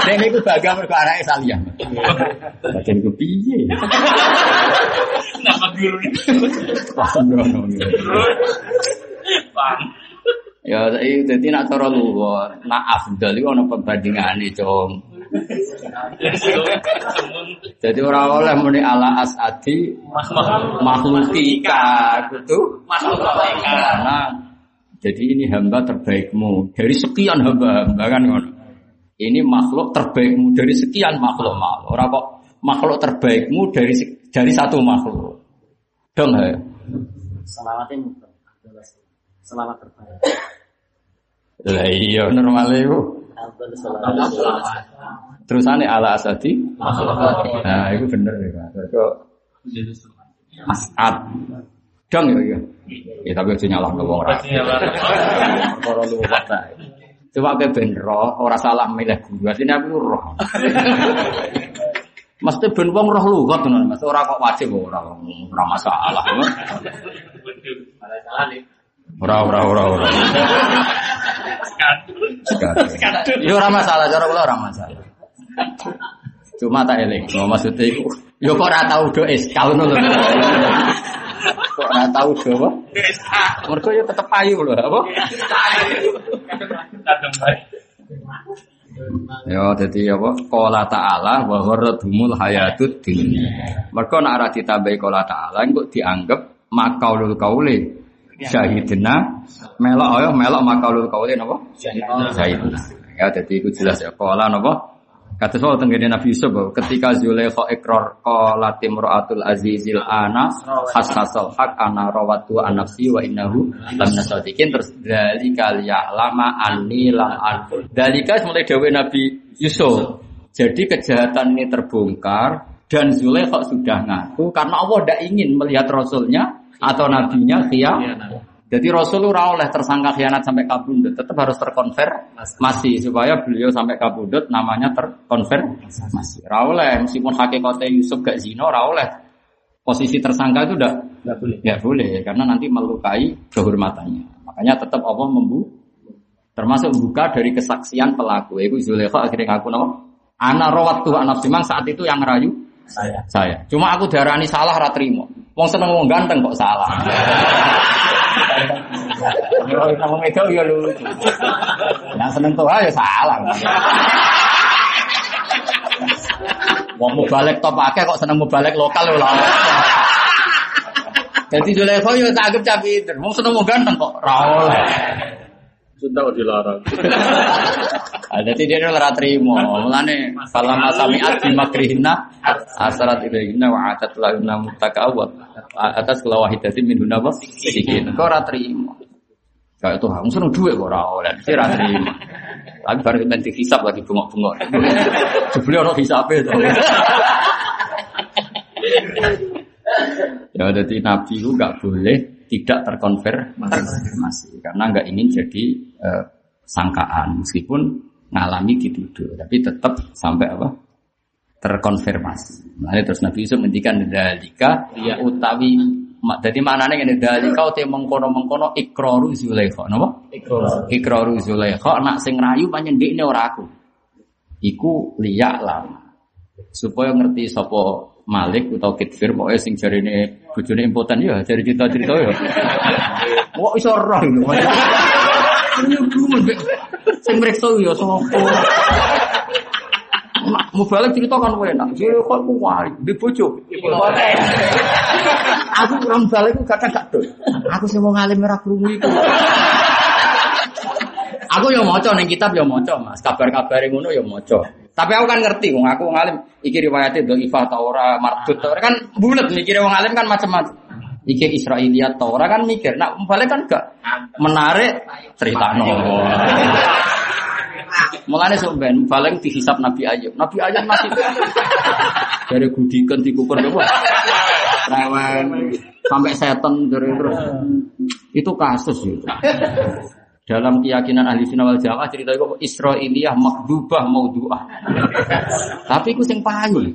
Dan itu bangga mergo anake saliyah. Bagian ku piye? Nama guru. Wah, sembrono. Paham. Ya, jadi jadi nak cara luwur, nak afdal itu ana perbandingane, Cung. Jadi orang oleh muni ala asadi makhlukika gitu. Makhlukika. Karena jadi ini hamba terbaikmu dari sekian hamba-hamba kan ngono. Ini makhluk terbaikmu dari sekian makhluk makhluk. Orang kok makhluk terbaikmu dari dari satu makhluk. Dong ya. Selawatnya. Selamat terbaik. Lah iya normal itu. Abdul Selawat. Terusane ala asadi. Nah, itu bener ya, Pak. Kok As'ad. Dong ya iya. Ya tapi aja nyalahno wong ora. Para luwat ta. Coba ke ben roh, ora salah milih guru. Sini aku roh. Mesti ben wong roh lugat ngono, Mas. Ora kok wajib ora ora masalah. Ora ora ora ora. Ya ora masalah, cara kula ora masalah. Cuma tak eling, maksudnya itu, ya kok ora tau do eskal ngono lho. Kok ora tau do apa? Mergo ya tetep payu lho, apa? Ya dadi apa? Qala ta'ala wa gharradhumul hayatud dunya. Mergo nek ora ditambahi qala ta'ala engko dianggap makaulul kaule syahidna melok ayo melok makaulul kaule napa? Syahidna. Ya dadi iku jelas ya qala napa? Kata soal tenggene Nabi Yusuf ketika Zulaikha ikrar qalat imra'atul azizil ana hasasal haq ana rawatu an nafsi wa innahu lam nasadikin terus dalika liya'lama anni lam an. Dalika mulai dawe Nabi Yusuf. Jadi kejahatan ini terbongkar dan Zulaikha sudah ngaku karena Allah tidak ingin melihat rasulnya atau nabinya khia Jadi Rasul ora oleh tersangka khianat sampai kabundut, tetap harus terkonfirmasi supaya beliau sampai kabundut namanya terkonfirmasi. Ora oleh meskipun hakikatnya Yusuf gak zina, ora oleh posisi tersangka itu udah Enggak boleh. nggak boleh karena nanti melukai kehormatannya. Makanya tetap Allah membu termasuk buka dari kesaksian pelaku. Ibu Zulekha akhirnya ngaku nama Ana rawat tuh anak simang saat itu yang ngerayu Saya. saya. Cuma aku darani salah ra trimo. Wong seneng wong ganteng kok salah. [laughs] Yo wong itu ya lucu. Yang seneng tuh ya salah. Wong mau balik top akeh kok seneng mau balik lokal lho lah. Jadi Zulekho yo tak cah pinter. Wong seneng wong ganteng kok ra. Sudah dilarang. Ah, [laughs] Jadi dia ora trimo. Mulane falamma sami'at bi makrihina asarat ilaihina wa atat lahunna mutakawat atas kelawahidatin min hunaba sikin. Kok ora trimo. Kayak tuh, aku seneng duit kok ora oleh. Ora trimo. Tapi baru nanti hisap lagi bengok-bengok. [laughs] Sebelum ono hisape to. [laughs] Ya jadi Nabi itu nggak boleh tidak terkonfirmasi karena nggak ingin jadi eh, sangkaan meskipun ngalami dituduh tapi tetap sampai apa terkonfirmasi. Nah, terus Nabi Yusuf mendikan dalika Iya. utawi jadi mana nih dalika uti mengkono mengkono ikroru Zulaikha, napa? Ikroru Zulaikha anak sing rayu pancen ndekne ora aku. Iku liyak lah. Supaya ngerti sapa Malik utawa Kitfir pokoknya sing jarine bojone impoten ya, jari cerita-cerita ya. Kok iso roh lho. Sing mreksa ya sapa? Mau balik cerita kan enak. Jadi kok aku wali di bojo. Aku kurang balik aku kadang gak dol. Aku sih mau ngalim merah krungu iku. Aku yang maca ning kitab yang maca, Mas. Kabar-kabar ngono ya maca. Tapi aku kan ngerti wong aku ngalim iki riwayate dhaifah ta ora, mardut ta ora kan bulet mikire wong alim kan macam-macam. Iki Israiliyat ta ora kan mikir. Nak balik kan gak menarik cerita [laughs] Mulane sok ben paling dihisap Nabi Ayub. Nabi Ayub masih dari gudikan dikukur apa? Rewen sampai setan dari terus. Itu kasus itu. Dalam keyakinan ahli sunnah wal jamaah cerita itu Israiliyah makdubah maudhu'ah. [laughs] Tapi itu sing payu.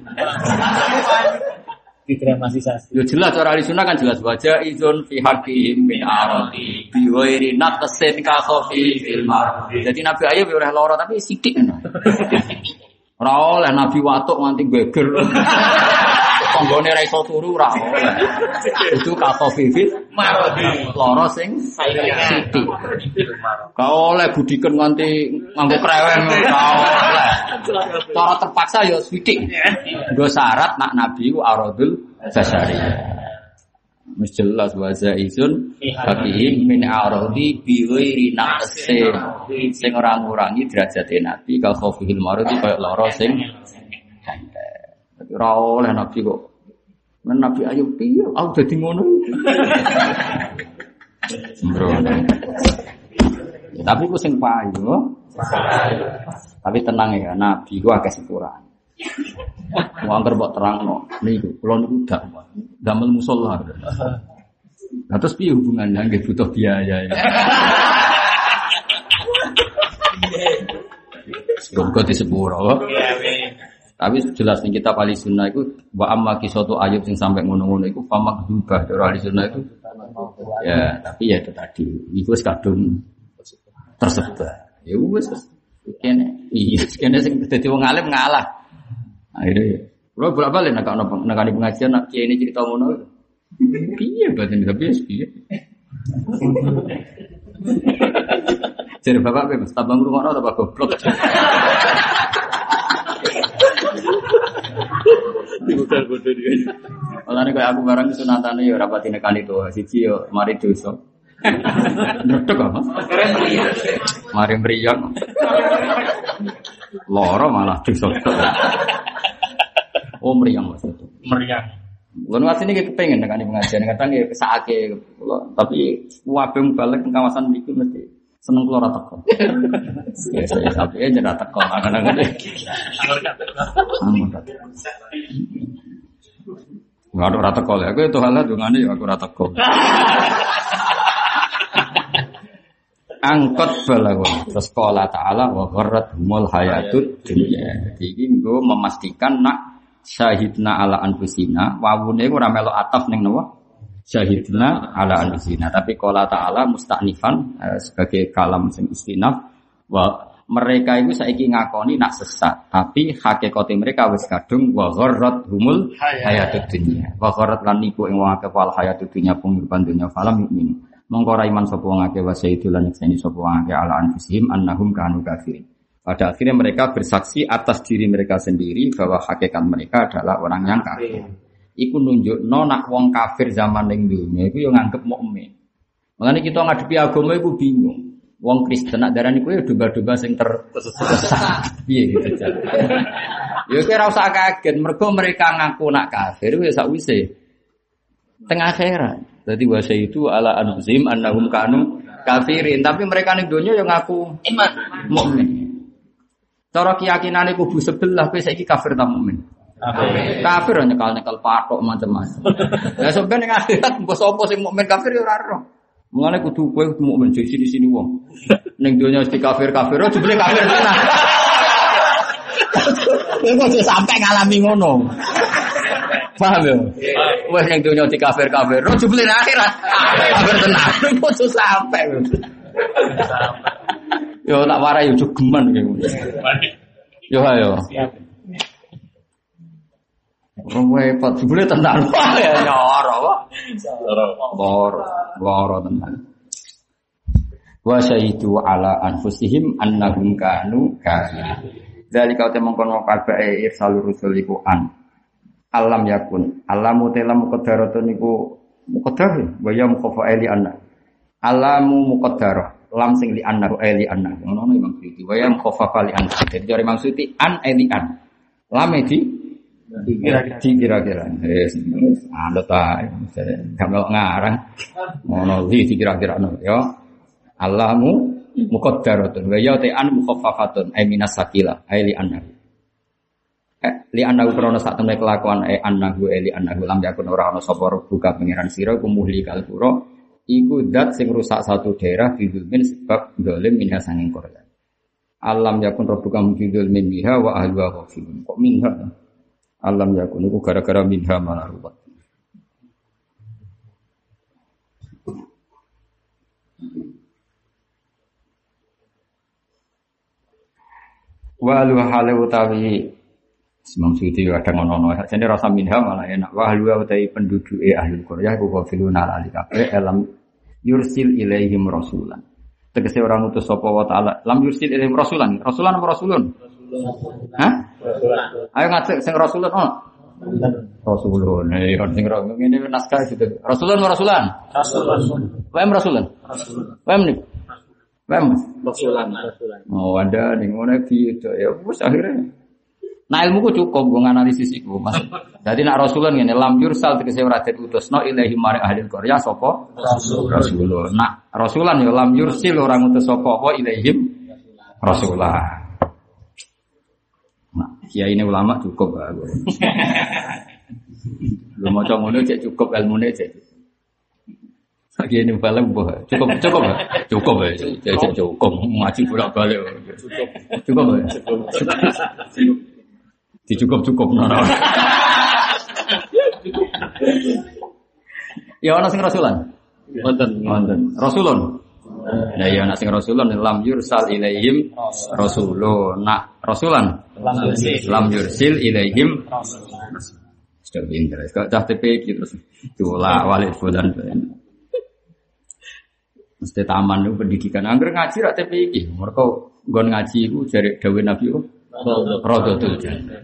Didramatisasi. Yo jelas cara ahli sunnah kan jelas wajah izun fi haqqihim min aradi bi ghairi naqsin ka khafi fil. Jadi Nabi Ayub ya oleh lara tapi sithik ngono. [laughs] Ora oleh Nabi watuk nganti geger. [laughs] Tanggane ra iso turu oleh. Itu ka khafi fil mar. Lara sing sithik. Ka oleh budiken nganti nganggo krewen ora oleh. Cara terpaksa ya sithik. Nggo syarat nak nabi ku aradul basari. Wis jelas wa zaizun hakihim min aradi bi ghairi naqsin. Sing ora ngurangi derajate nabi ka khofihil maradi kaya lara sing ora oleh nabi kok. Men nabi ayo piye aku dadi ngono. Sembrono. Ya, tapi ku sing payu. Tapi tenang ya, nabi ku akeh sepurane. Mau angker mbok terangno. Niku kula niku dak damel musala. Nah, terus piye hubungannya nggih butuh biaya ya. Semoga di sepuro. Tapi jelas nih kita ahli sunnah itu wa amma kisatu ayub sing sampai ngono-ngono itu famak dubah dari ahli sunnah itu ya tapi ya itu tadi. Itu kadung tersebar. Ya wis kene iya kene sing dadi wong alim ngalah. Akhirnya kalau bolak balik nak nak nak di pengajian nak kiai ini cerita ngono. Piye batin tapi ya piye? Jadi bapak bebas tabang rumah atau bapak goblok Bukan bodoh dia. Malah nih kayak aku barang sunatan ya rapat nekani itu siji yo mari dosa. Ndredeg apa? Mari mriyang. Loro malah dosa. Oh mriyang maksudnya. Meriah. Bukan waktu ini kita pengen nekani pengajian kadang ya kesake kula tapi wabeng balik ke kawasan itu mesti seneng keluar teko. [laughs] Ya saya tapi aja ora teko kadang-kadang. Amun ora teko. Nggak ada rata kol ya, aku itu halal dengan ya aku rata kol. angkot. Terus qala ta'ala wa gharrat humul hayatud dunya. Jadi nggo memastikan nak syahidna ala anfusina wawune ora melok ataf ning nawa syahidna ala anfusina tapi qala ta'ala mustaknifan eh, sebagai kalam sing istinaf wa mereka itu saiki ngakoni nak sesat. Tapi hakikate mereka wis kadung wa gharrat humul hayatud dunya. Wa gharrat lan niku ing wong akeh wal hayatud dunya penguripan dunya falam mukmin mongko ra iman sapa wong akeh wa sayyidu lan nyekseni sapa wong akeh ala anfusihim annahum kanu kafirin. Pada akhirnya mereka bersaksi atas diri mereka sendiri bahwa hakikat mereka adalah orang yang kafir. Iku nunjuk no nak wong kafir zaman yang dunia itu yang nganggep mukmin. Makanya kita ngadepi agama itu bingung. Wong Kristen nak darah niku ya domba-domba sing tersesat. Iya gitu. Ya kira usah kaget, mergo mereka ngaku nak kafir wis sakwise tengah akhirat. Jadi bahasa itu ala anfusihim annahum kanu kafirin, tapi mereka ning donya yang ngaku iman mukmin. Cara keyakinan kubu sebelah kowe saiki kafir ta mukmin? Kafir hanya kalau nyekel patok macam-macam. Ya sebenarnya ning akhirat mbok sapa sing mukmin kafir ya ero. Mulane kudu kowe kudu mukmin di sini-sini wong. Ning donya mesti kafir-kafir, oh jebule kafir tenan. Kowe kok sampai ngalami ngono. Paham ya? Wes yang dunia di kafir kafir, roh jubli akhirat kafir tenang. Kok tuh sampai? Yo tak warai yo geman. Yo ayo. Orang repot, jubli tenang. [laughs] Wah ya nyoro, wah. Loro, loro tenang. Wa syahidu ala anfusihim annahum kanu kafirin. Dari kau temong kono kabe irsalur rusul iku an alam yakun alamu telam muqaddaratun niku muqaddar wa ya ali anna alamu muqaddarah lam sing li anna ali anna ngono Imam Suyuti wa ya mukhafa li anna jadi dari Imam Suyuti an ali an lam di dikira-kira yes. Anda ta kamu ngarang ngono li dikira-kira no ya alamu muqaddaratun wa ya an mukhaffafatun. Ay minas sakila ay li anna Eh, li anahu krono sak temne kelakuan. Anahu e li anahu lam yakun ora ana sapa buka pangeran sira kumuhli kalpura iku dat sing rusak satu daerah bidulmin sebab dolim minha sanging korban. Alam yakun rabbuka mujidul min minha wa ahluha kok minha alam yakun iku gara-gara minha malah ruwet wa alu hale utawi Imam Suyuti kadang ngono-ngono. Jadi rasa minha malah enak. Wah lu utai penduduk e ahli Korea ku ghafiluna ali kabeh elam yursil ilaihim rasulan. Tegese orang utus sapa wa taala. Lam yursil ilaihim rasulan. Rasulan apa rasulun? Hah? Ayo ngajak sing rasulun ono. Rasulun. Eh sing ngene naskah itu. Rasulun apa rasulan? Rasulun. Wem rasulun. Wem nih. Wem Rasulan. Oh ada ning ngono gitu ya wis akhirnya Nah ilmu ku cukup gue analisis iku mas. Jadi nak Rasulullah ini lam yursal tegese ora den utusno ilahi mari ahli Korea? Rasul. Rasulullah. Nak Rasulan ya lam yursil orang utus sapa apa ilaihim Rasulullah. Ya ini ulama cukup gue. Lu mau ngono cek cukup ilmu cek. Lagi ini balik boh. Cukup cukup ya. Cukup ya. Cek cukup ngaji bolak balik. Cukup. Cukup ya. Cukup. Dicukup-cukup nono. ya ana sing rasulan. Wonten. Wonten. Rasulun. Nah ya ana sing rasulun lam yursal ilaihim rasulun. Nak rasulan lam yursil ilaihim sudah pinter. Kok cah TPQ terus dola walid bulan. Mesti taman itu pendidikan. Angger ngaji rak TPQ. Mereka gon ngaji itu jari dawuh Nabi itu Rodotul Jannah.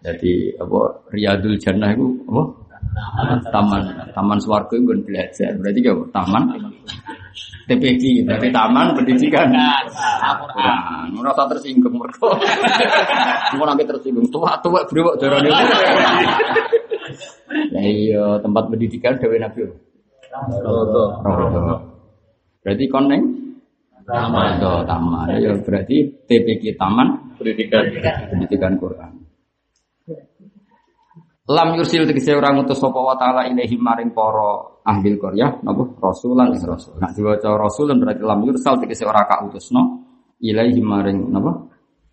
Jadi apa Riyadul Jannah itu apa? Taman Taman Swargo itu belajar. Berarti apa? Taman TPG. Berarti Taman Pendidikan. Nah, merasa tersinggung mereka. Mau nanti tersinggung. Tua tua berewak darah Nah iya tempat pendidikan Dewi Nabi. Berarti koneng Taman. taman. Ya berarti TPG Taman Pendidikan. pendidikan Quran. Lam yursil tegese orang utus sapa wa taala ilahi maring para ahli qaryah napa rasulan ing rasul. Nak diwaca rasulan berarti lam yursal tegese ora kautusno ilaihi maring napa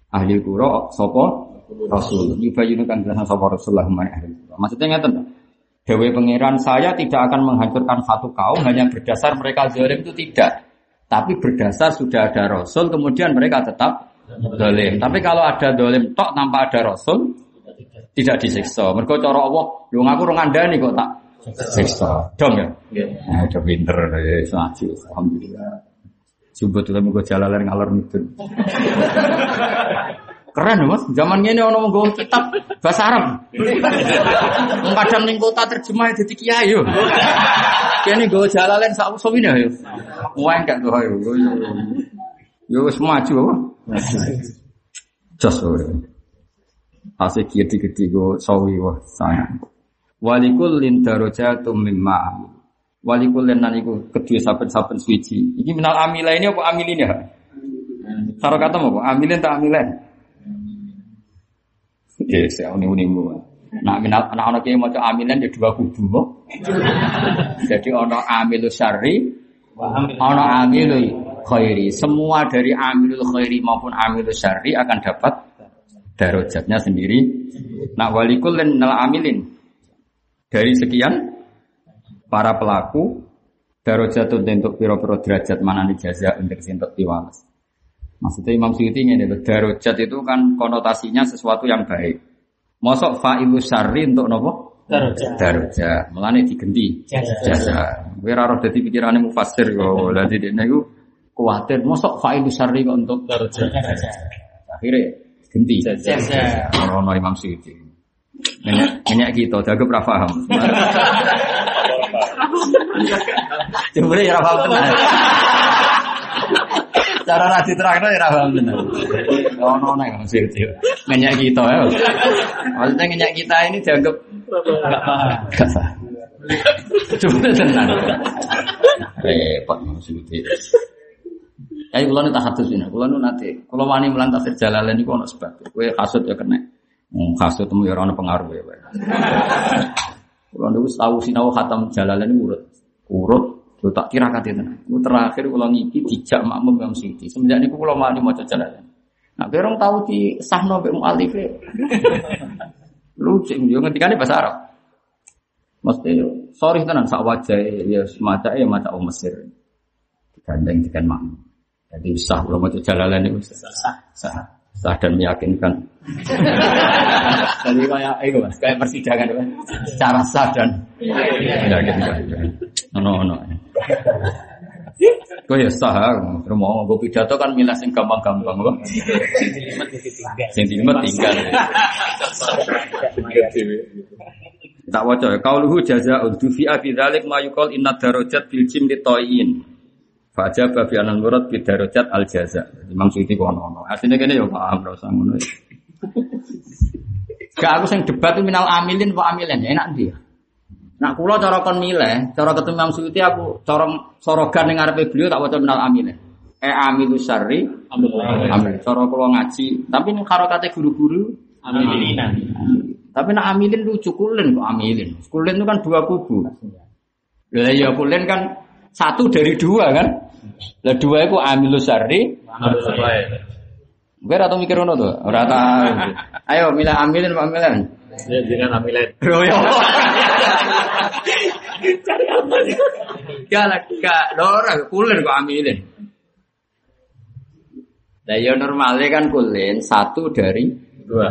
ahli qura sapa rasul. Yubayinu kan jelas sapa rasulullah maring ahli qura. Maksudnya ngeten to. Dewi pangeran saya tidak akan menghancurkan satu kaum hanya berdasar mereka zalim itu tidak. Tapi berdasar sudah ada rasul kemudian mereka tetap zalim. Tapi kalau ada zalim tok tanpa ada rasul tidak disiksa. Mereka cara Allah, lu ngaku rong andani kok tak siksa. Dong ya? Nah, udah pinter ya, ngaji. Alhamdulillah. Coba tuh mau jalalan ngalor itu. [laughs] Keren mas, zaman ini orang mau kitab bahasa Arab. Kadang ning kota terjemah jadi kiai yo. Kene gue jalalan sak usum ini yo. Wah enggak tuh yo. Yo wis maju apa? Jos Asik gede-gede go sawi wah sayang. Walikul lin darajatum mimma Walikul lin iku kedua saben-saben suci. Iki minal amila ini apa amilin ya? Karo kata apa? Amilin tak amilen? Ya, saya uni-unimu. Nah, minal anak-anak yang mau amilin ya dua kubu. Jadi ono amilu syari, ono amilu khairi. Semua dari amilul khairi maupun amilul syari akan dapat darajatnya sendiri. Nah, walikul dan nal amilin dari sekian para pelaku darajatun untuk piro-piro derajat mana nih jaza untuk sintok tiwalas. Maksudnya Imam Suyuti ini darajat itu kan konotasinya sesuatu yang baik. Mosok fa'ilu syarri untuk nopo? Darajat. Darajat. Mulane digenti jasa. Kowe ora roh dadi pikirane mufassir kok. [laughs] Lah dene iku kuwatir mosok fa'ilu syarri kok untuk darajat. Akhirnya ganti jasa. Ono Imam Suyuti. Minyak kita, jago pernah paham. Coba ya paham tenan. Cara rasi terang ya paham benar. Ono ono yang mesti itu. Ngenyak kita ya. Maksudnya ngenyak kita ini dianggap enggak paham. Enggak paham. Coba. Repot maksudnya. Kayak kulo nu tahatus ini, kulo nu nanti, kulo wani mulan tafsir jalalan ini kulo sebab, kue kasut ya kena, hmm, kasut temu ya orang pengaruh ya. [laughs] Kulo nu tahu sinau khatam jalalan ini urut, urut Lu tak kira kata itu. Lu terakhir kalau ngiki dijak makmum yang siti. Semenjak ini kalau mau mau jalan. Nah, berong tahu di sahno be mualif [laughs] Lu cek yo ngetikane bahasa Arab. Mesti sorry tenan sak wajah ya semacam ya macam Mesir. Digandeng dengan makmum. Jadi sah kalau mau jalan itu sah. Sah sah dan meyakinkan. [laughs] Jadi kayak itu mas, kayak persidangan kan, cara sah dan meyakinkan. No no. Kau ya sah, mau gue pidato kan milah sing gampang-gampang kok. Sentimen tinggal. Tak waca kau luhu jaza untuk fi abi dalik mayukol inna darajat bil jim toyin. Fajar babi anan murad bi darajat al jaza. Imam Suyuti kono ono. Asline kene yo paham ora usah ngono. [laughs] Gak aku sing debat itu minal amilin wa amilin ya enak dia. Nak kula cara kon milih, cara ketemu Imam Suyuti aku cara sorogan ning ngarepe beliau tak waca minal amilin. E amilu syarri amil. Cara kula ngaji, tapi ning harokate guru-guru amilinan. Tapi nak amilin lucu kulen kok amilin. Kulen itu kan dua kubu. Ya ya kulen kan satu dari dua kan. Lah dua itu amilus syarri. Gue atau mikir ngono tuh, ora tahu. [laughs] Ayo milih amilin apa amilin? Ya jangan amilin. [laughs] Ya. Cari apa sih? Gak gak ora kulen kok amilin. Lah ya normalnya kan kulen satu dari Dua.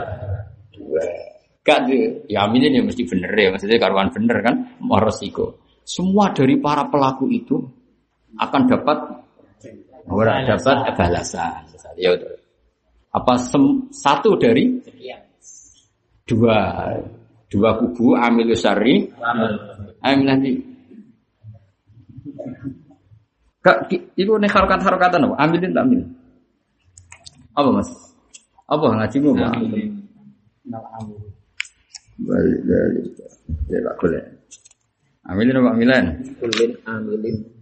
dua. Gak ya amilin ya mesti bener ya, maksudnya karuan bener kan, mau resiko. Semua dari para pelaku itu akan dapat orang dapat balasan. Ya udah. Apa sem, satu dari dua dua kubu amil syari amil nanti. Kak, itu nih harokat harokatan apa? Amilin tak amil? Apa mas? Apa ngaji mu? Balik balik. Ya tak boleh. Amilin apa amilan? Kulin amilin.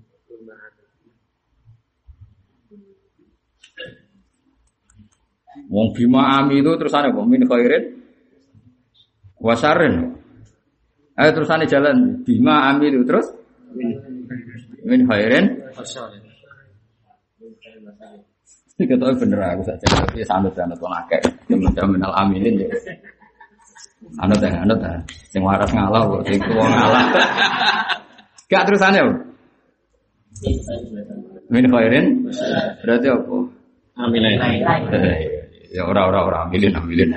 Wong bima ami itu terusannya apa? Min khairin wasarin. Ayo terusannya jalan bima ami itu terus Min khairin. Kita bener aku saja, tapi sanut sanut tuh nakek. Kemudian minal aminin ya. Anut ya, anut ya. Sing waras ngalah kok, sing tua ngalah. Gak terusannya. Bu? Min khairin. Berarti apa? Amilin. Ya ora ora ora amilin amilin.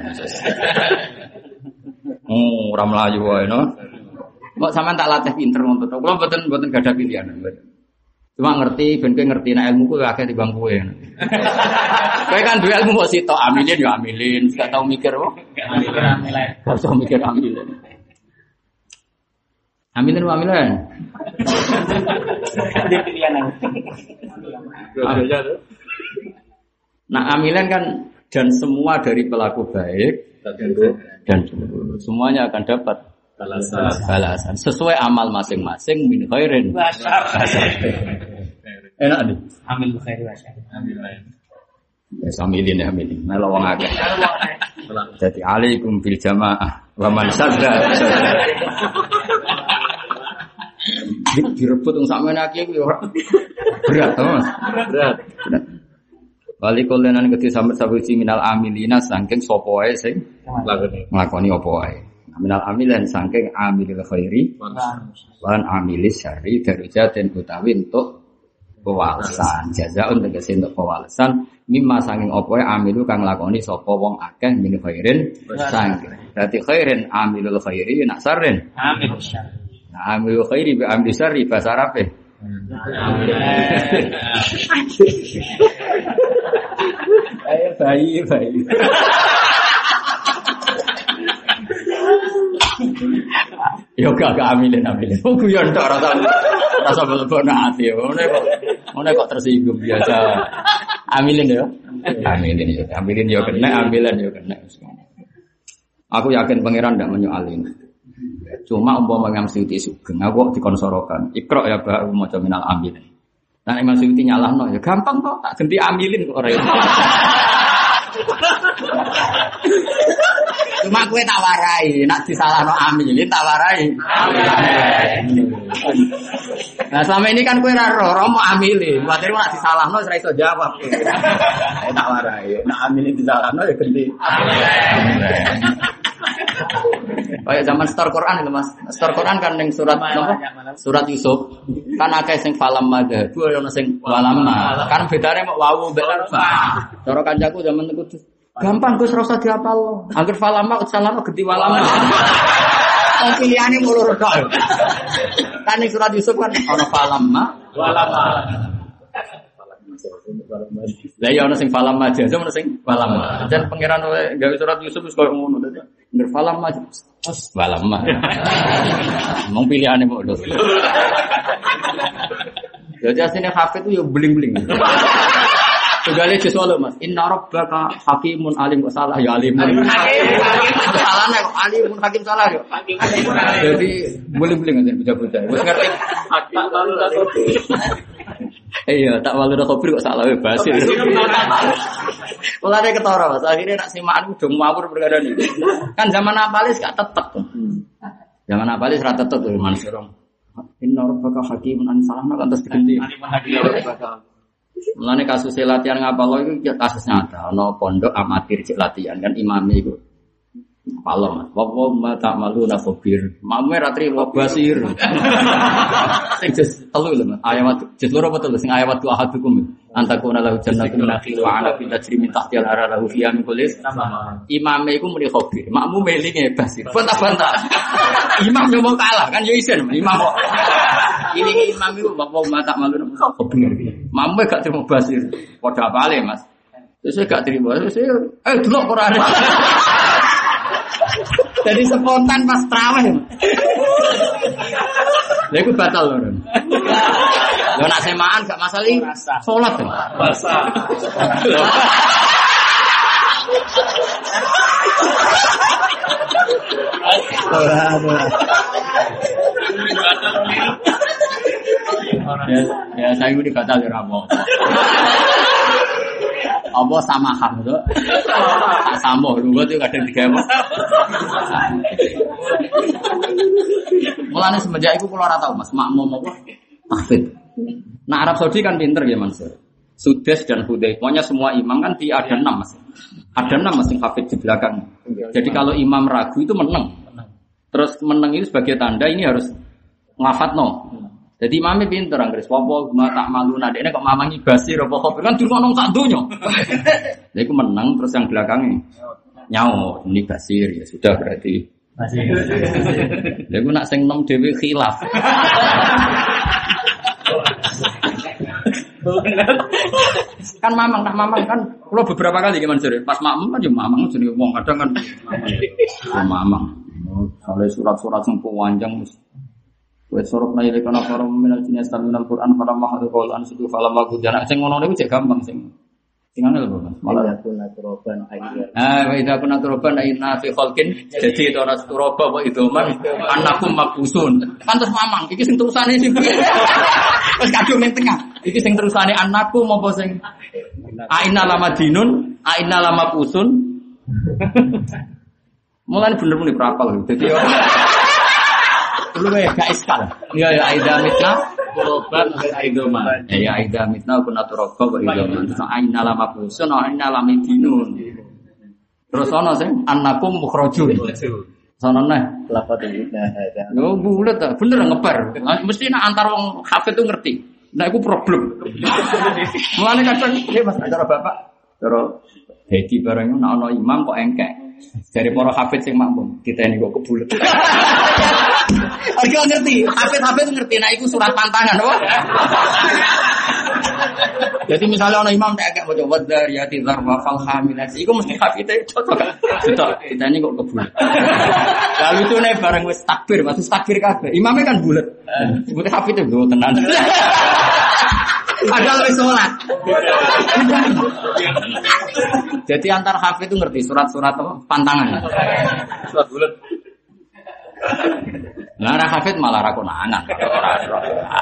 Oh, [laughs] ora melayu wae no. Kok sampean tak latih pinter ngono to. Kula mboten mboten gadah pilihan. mboten. Cuma ngerti ben kowe ngerti nek ilmu kowe akeh timbang kowe. [laughs] Kowe kan duwe ilmu kok sitok amilin ya amilin, gak tau mikir kok. Gak usah mikir amilin. Amilin wa amilin. Nah, amilin kan dan semua dari pelaku baik dan buruk semuanya akan dapat balasan. sesuai amal masing-masing min khairin. [laughs] Enak nih. Amil khairi wa syarri. ya samilin ya amilin melo wong akeh. Jadi alaikum bil jamaah. Wa man sadda. Sadda. Di- direbut wong sakmene akeh kuwi ora. Berat Mas. Berat. Bali kolenan kedhi sampe sabuji minal amilina saking sapa wae sing Lakoni. nglakoni apa wae. Nah, Minal amilan saking amilil khairi lan amilis syarri darajatin utawi untuk pewalesan. Jazaun tegese untuk pewalesan mimma saking apa wae amilu kang lakoni sapa wong akeh min khairin saking. Dadi khairin amilul khairi nak sarrin. Amil. Nah, amilul khairi bi amil syarri bahasa Arab [laughs] Bayi bayi. Yo gak gak amilin amilin. Oh guyon tok rasa rasa belebon hati. Ngene kok ngene kok tersinggung biasa. Amilin yo. Amilin yo. Amilin yo kena, amilin yo kena. Aku yakin pangeran ndak menyoalin. Cuma umpama Imam Suyuti sugeng, aku dikonsorokan. Ikra ya ba maca minal amilin. Nah Imam Suyuti nyalahno ya gampang kok tak ganti amilin kok ora. Cuma gue tak warai, nak disalahno amilin tak warai. Nah selama ini kan gue raro, romo amilin. Khawatir nak disalahno ora iso jawab. Tak warai, nak amilin disalahno ya ganti. Kayak zaman store Quran itu mas, store Quran kan yang surat apa? Surat Yusuf kan akeh sing falam madha, dua yang sing walamma. Kan bedanya mau wawu mbek fa. Cara kancaku zaman itu tuh, gampang Gus rasa diapal. Angger falamma utsalama genti walamma. Wong pilihane mulu tok. Kan ning surat Yusuf kan ana falamma Walama. Lah ya ana sing falam aja, ana sing falam. Jan pangeran wae gawe surat Yusuf wis koyo ngono dadi. Ngger falam aja. Falam mah. Mong pilihane mau lho. Jadi aslinya hafid itu ya beling-beling. Tugale jus walu Mas. Inna rabbaka hakimun alim kok salah ya alimun. Salah nek kok alimun hakim salah yo. Jadi beling-beling aja bocah-bocah. Wis ngerti. Iya, tak walu kopi kok salah ya basir. Mulai ketara mas, akhirnya nak simaan udah ngawur perkara ini. Kan zaman apalis gak tetep. Zaman apalis rata tetep tuh mana serong. Inna rabbaka hakimun an salahna kan terus diganti. Mulane kasus latihan ngapal itu kasus nyata. Ono pondok amatir cek latihan kan imamnya itu. Palem, mas. Wawa ma tak malu na khobir. Mamu ratri wa basir. [laughs] Sing jes telu lho, Mas. Ayat jes loro telu sing ayat tu ahadukum. Antakuna lahu jannatun nakhil wa ana fi tajri min tahtiha al-anhar lahu fiha min kulli Imame iku muni khobir. Makmu melinge basir. Bantah-bantah. [laughs] Imam yo mau kalah kan yo isen imam kok. [laughs] Ini imam itu bapak ma tak malu na khobir. Mamu gak terima basir. Padha apale, Mas. Terus saya gak terima. Terus saya, eh dulu Quran. Jadi spontan pas terawih. Lha iku batal lho. Ron. Lho nak semaan gak masalah iki. Salat. Basah. Ya, ya saya ini batal ya rapo. Apa sama ham tuh? Tak [laughs] sama, lu tuh kadang tiga apa? Mulane semenjak itu kalau ora tau Mas, makmum apa? Tahfid. Nah Arab Saudi kan pinter ya Mansur. Sudes dan Hudai, pokoknya semua imam kan di ada enam mas. Ada enam mas yang hafid di belakang. Jadi kalau imam ragu itu menang. Terus menang itu sebagai tanda ini harus ngafat no. Jadi imamnya pinter Anggris. Wapo ma tak malu nade ini kok mamangi basir apa kok kan dulu nong tak dunya. Jadi [laughs] aku menang terus yang belakangnya nyawa ini basir ya sudah berarti. Masih. [laughs] Jadi aku nak sing nom dewi khilaf. [laughs] kan mamang tak mamang kan kalau beberapa kali gimana sih pas mamang kan ya mamang jadi ngomong kadang kan ya mamang soalnya surat-surat yang panjang Wa sorok na ilaikan afaram minal jini astaminal Qur'an Falam mahadu qawlan situ falam wagu jana Sing ngono itu cek gampang sing Sing angel apa Malah aku naturoban akhirnya. Ah, wa idza kunna turoban inna fi khalqin jadi itu ana turoba wa idoman anakum mabusun. Terus mamang iki sing terusane sing [laughs] piye? Wis kadung ning tengah. Iki sing terusane anakku apa sing Aina lama dinun, aina lama pusun. [laughs] Mulai bener-bener berapal. Jadi lu ya gak iskal. Iya ya aida mitna. Turoban aidoman. Ya aida mitna kunna turoba wa idoman. Terus aina lama pusun, aina lama dinun. Terus ana sing annakum mukhrajun. Sono neh. Lafat ini nah ada. Yo bulet ta, bener ngeper. Mesti nak antar wong hafid tuh ngerti. Nah, itu problem. [laughs] Mulane kadang, ya Mas, cara Bapak, cara Hedi barangnya nak ono imam kok engkek. Dari para hafid sing makmum, kita ini kok kebulet. [laughs] Aku ngerti, hafid-hafid ngerti, nah itu surat pantangan, wah. [laughs] Jadi misalnya ono imam tak kayak baca wadariyati dzarfa fal hamilati, iku mesti hafid cocok. Cocok, kita ini kok kebulet. [laughs] Lalu itu nih bareng wis takbir, maksud takbir kabeh. Imamnya kan bulet. Sebutnya hafid itu tenan. Padahal wis sholat. Jadi antar hafid itu ngerti surat-surat apa? Pantangan. Surat bulat. Nah, ra hafid malah ra konangan. Ora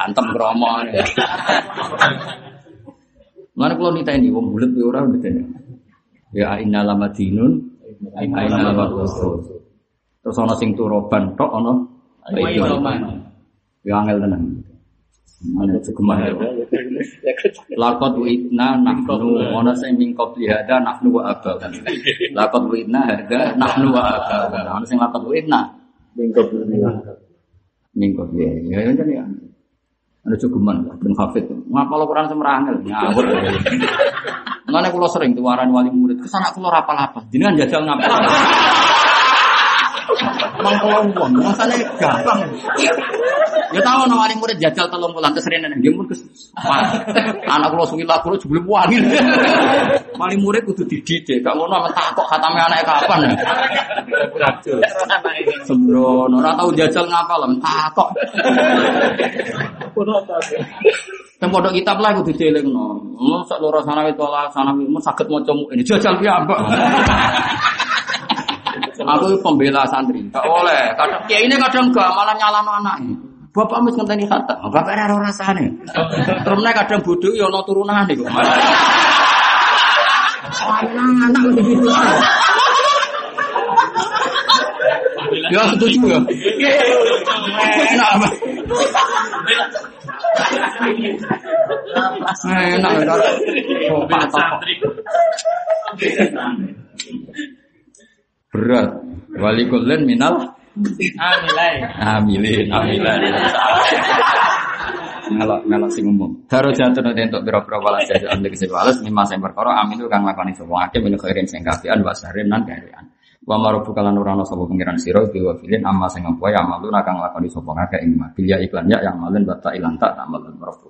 antem kromo. Mana kalau nita ini wong bulet ya ora bedane. Ya inna lamadinun aina lamadusul. Terus ana sing turoban tok ana Aidoman. Ya angel tenan. Mana cuma ya. Lakot witna nahnu ana sing min qabli hada nahnu wa aba. Lakot witna hada nahnu wa aba. Ana sing lakot witna Bingkop dunia. min qabli ya kan ya. Ada cukuman ben hafid. Ngapal Quran semerangel ngawur. Mana kula sering tuaran wali murid, ke sana kula rapal apa? Jenengan jajal ngapal. Wong, masane gampang. Ya tahu no wali murid jajal telung bulan terus rene nang mun kes. Anak kula suwi lah kula jebule wangi. Wali murid kudu dididik, gak ngono men takok khatame anake kapan. Sembrono ora tau jajal ngapal men takok. Yang pondok kitab lah kudu dielingno. Mun sak loro sanawi tola sanawi mun saged maca ini jajal piyambak. Aku pembela santri, gak oleh. Kadang kiai ini kadang gak malah nyalano anaknya. Bapak mesti ngenteni kata, bapak ora ora rasane. Terus kadang bodoh ya ono turunane kok. Anak mesti gitu. Ya setuju ya. Enak apa? Enak ya. Berat. Wali kulen minal Amilai. amilin amilin. Melok melok sing umum. Daro jatuh nanti untuk biro-biro balas jasa anda kese balas lima sing perkara amin itu kang lakoni semua akeh min khairin sing kafian wasarin nan gawean. Wa marubu kalan urana sapa pengiran sira dewa filin amma sing apa ya amaluna kang lakoni sapa ngake ing mah. Bilya iklan ya yang malun bata ilan tak amalun marubu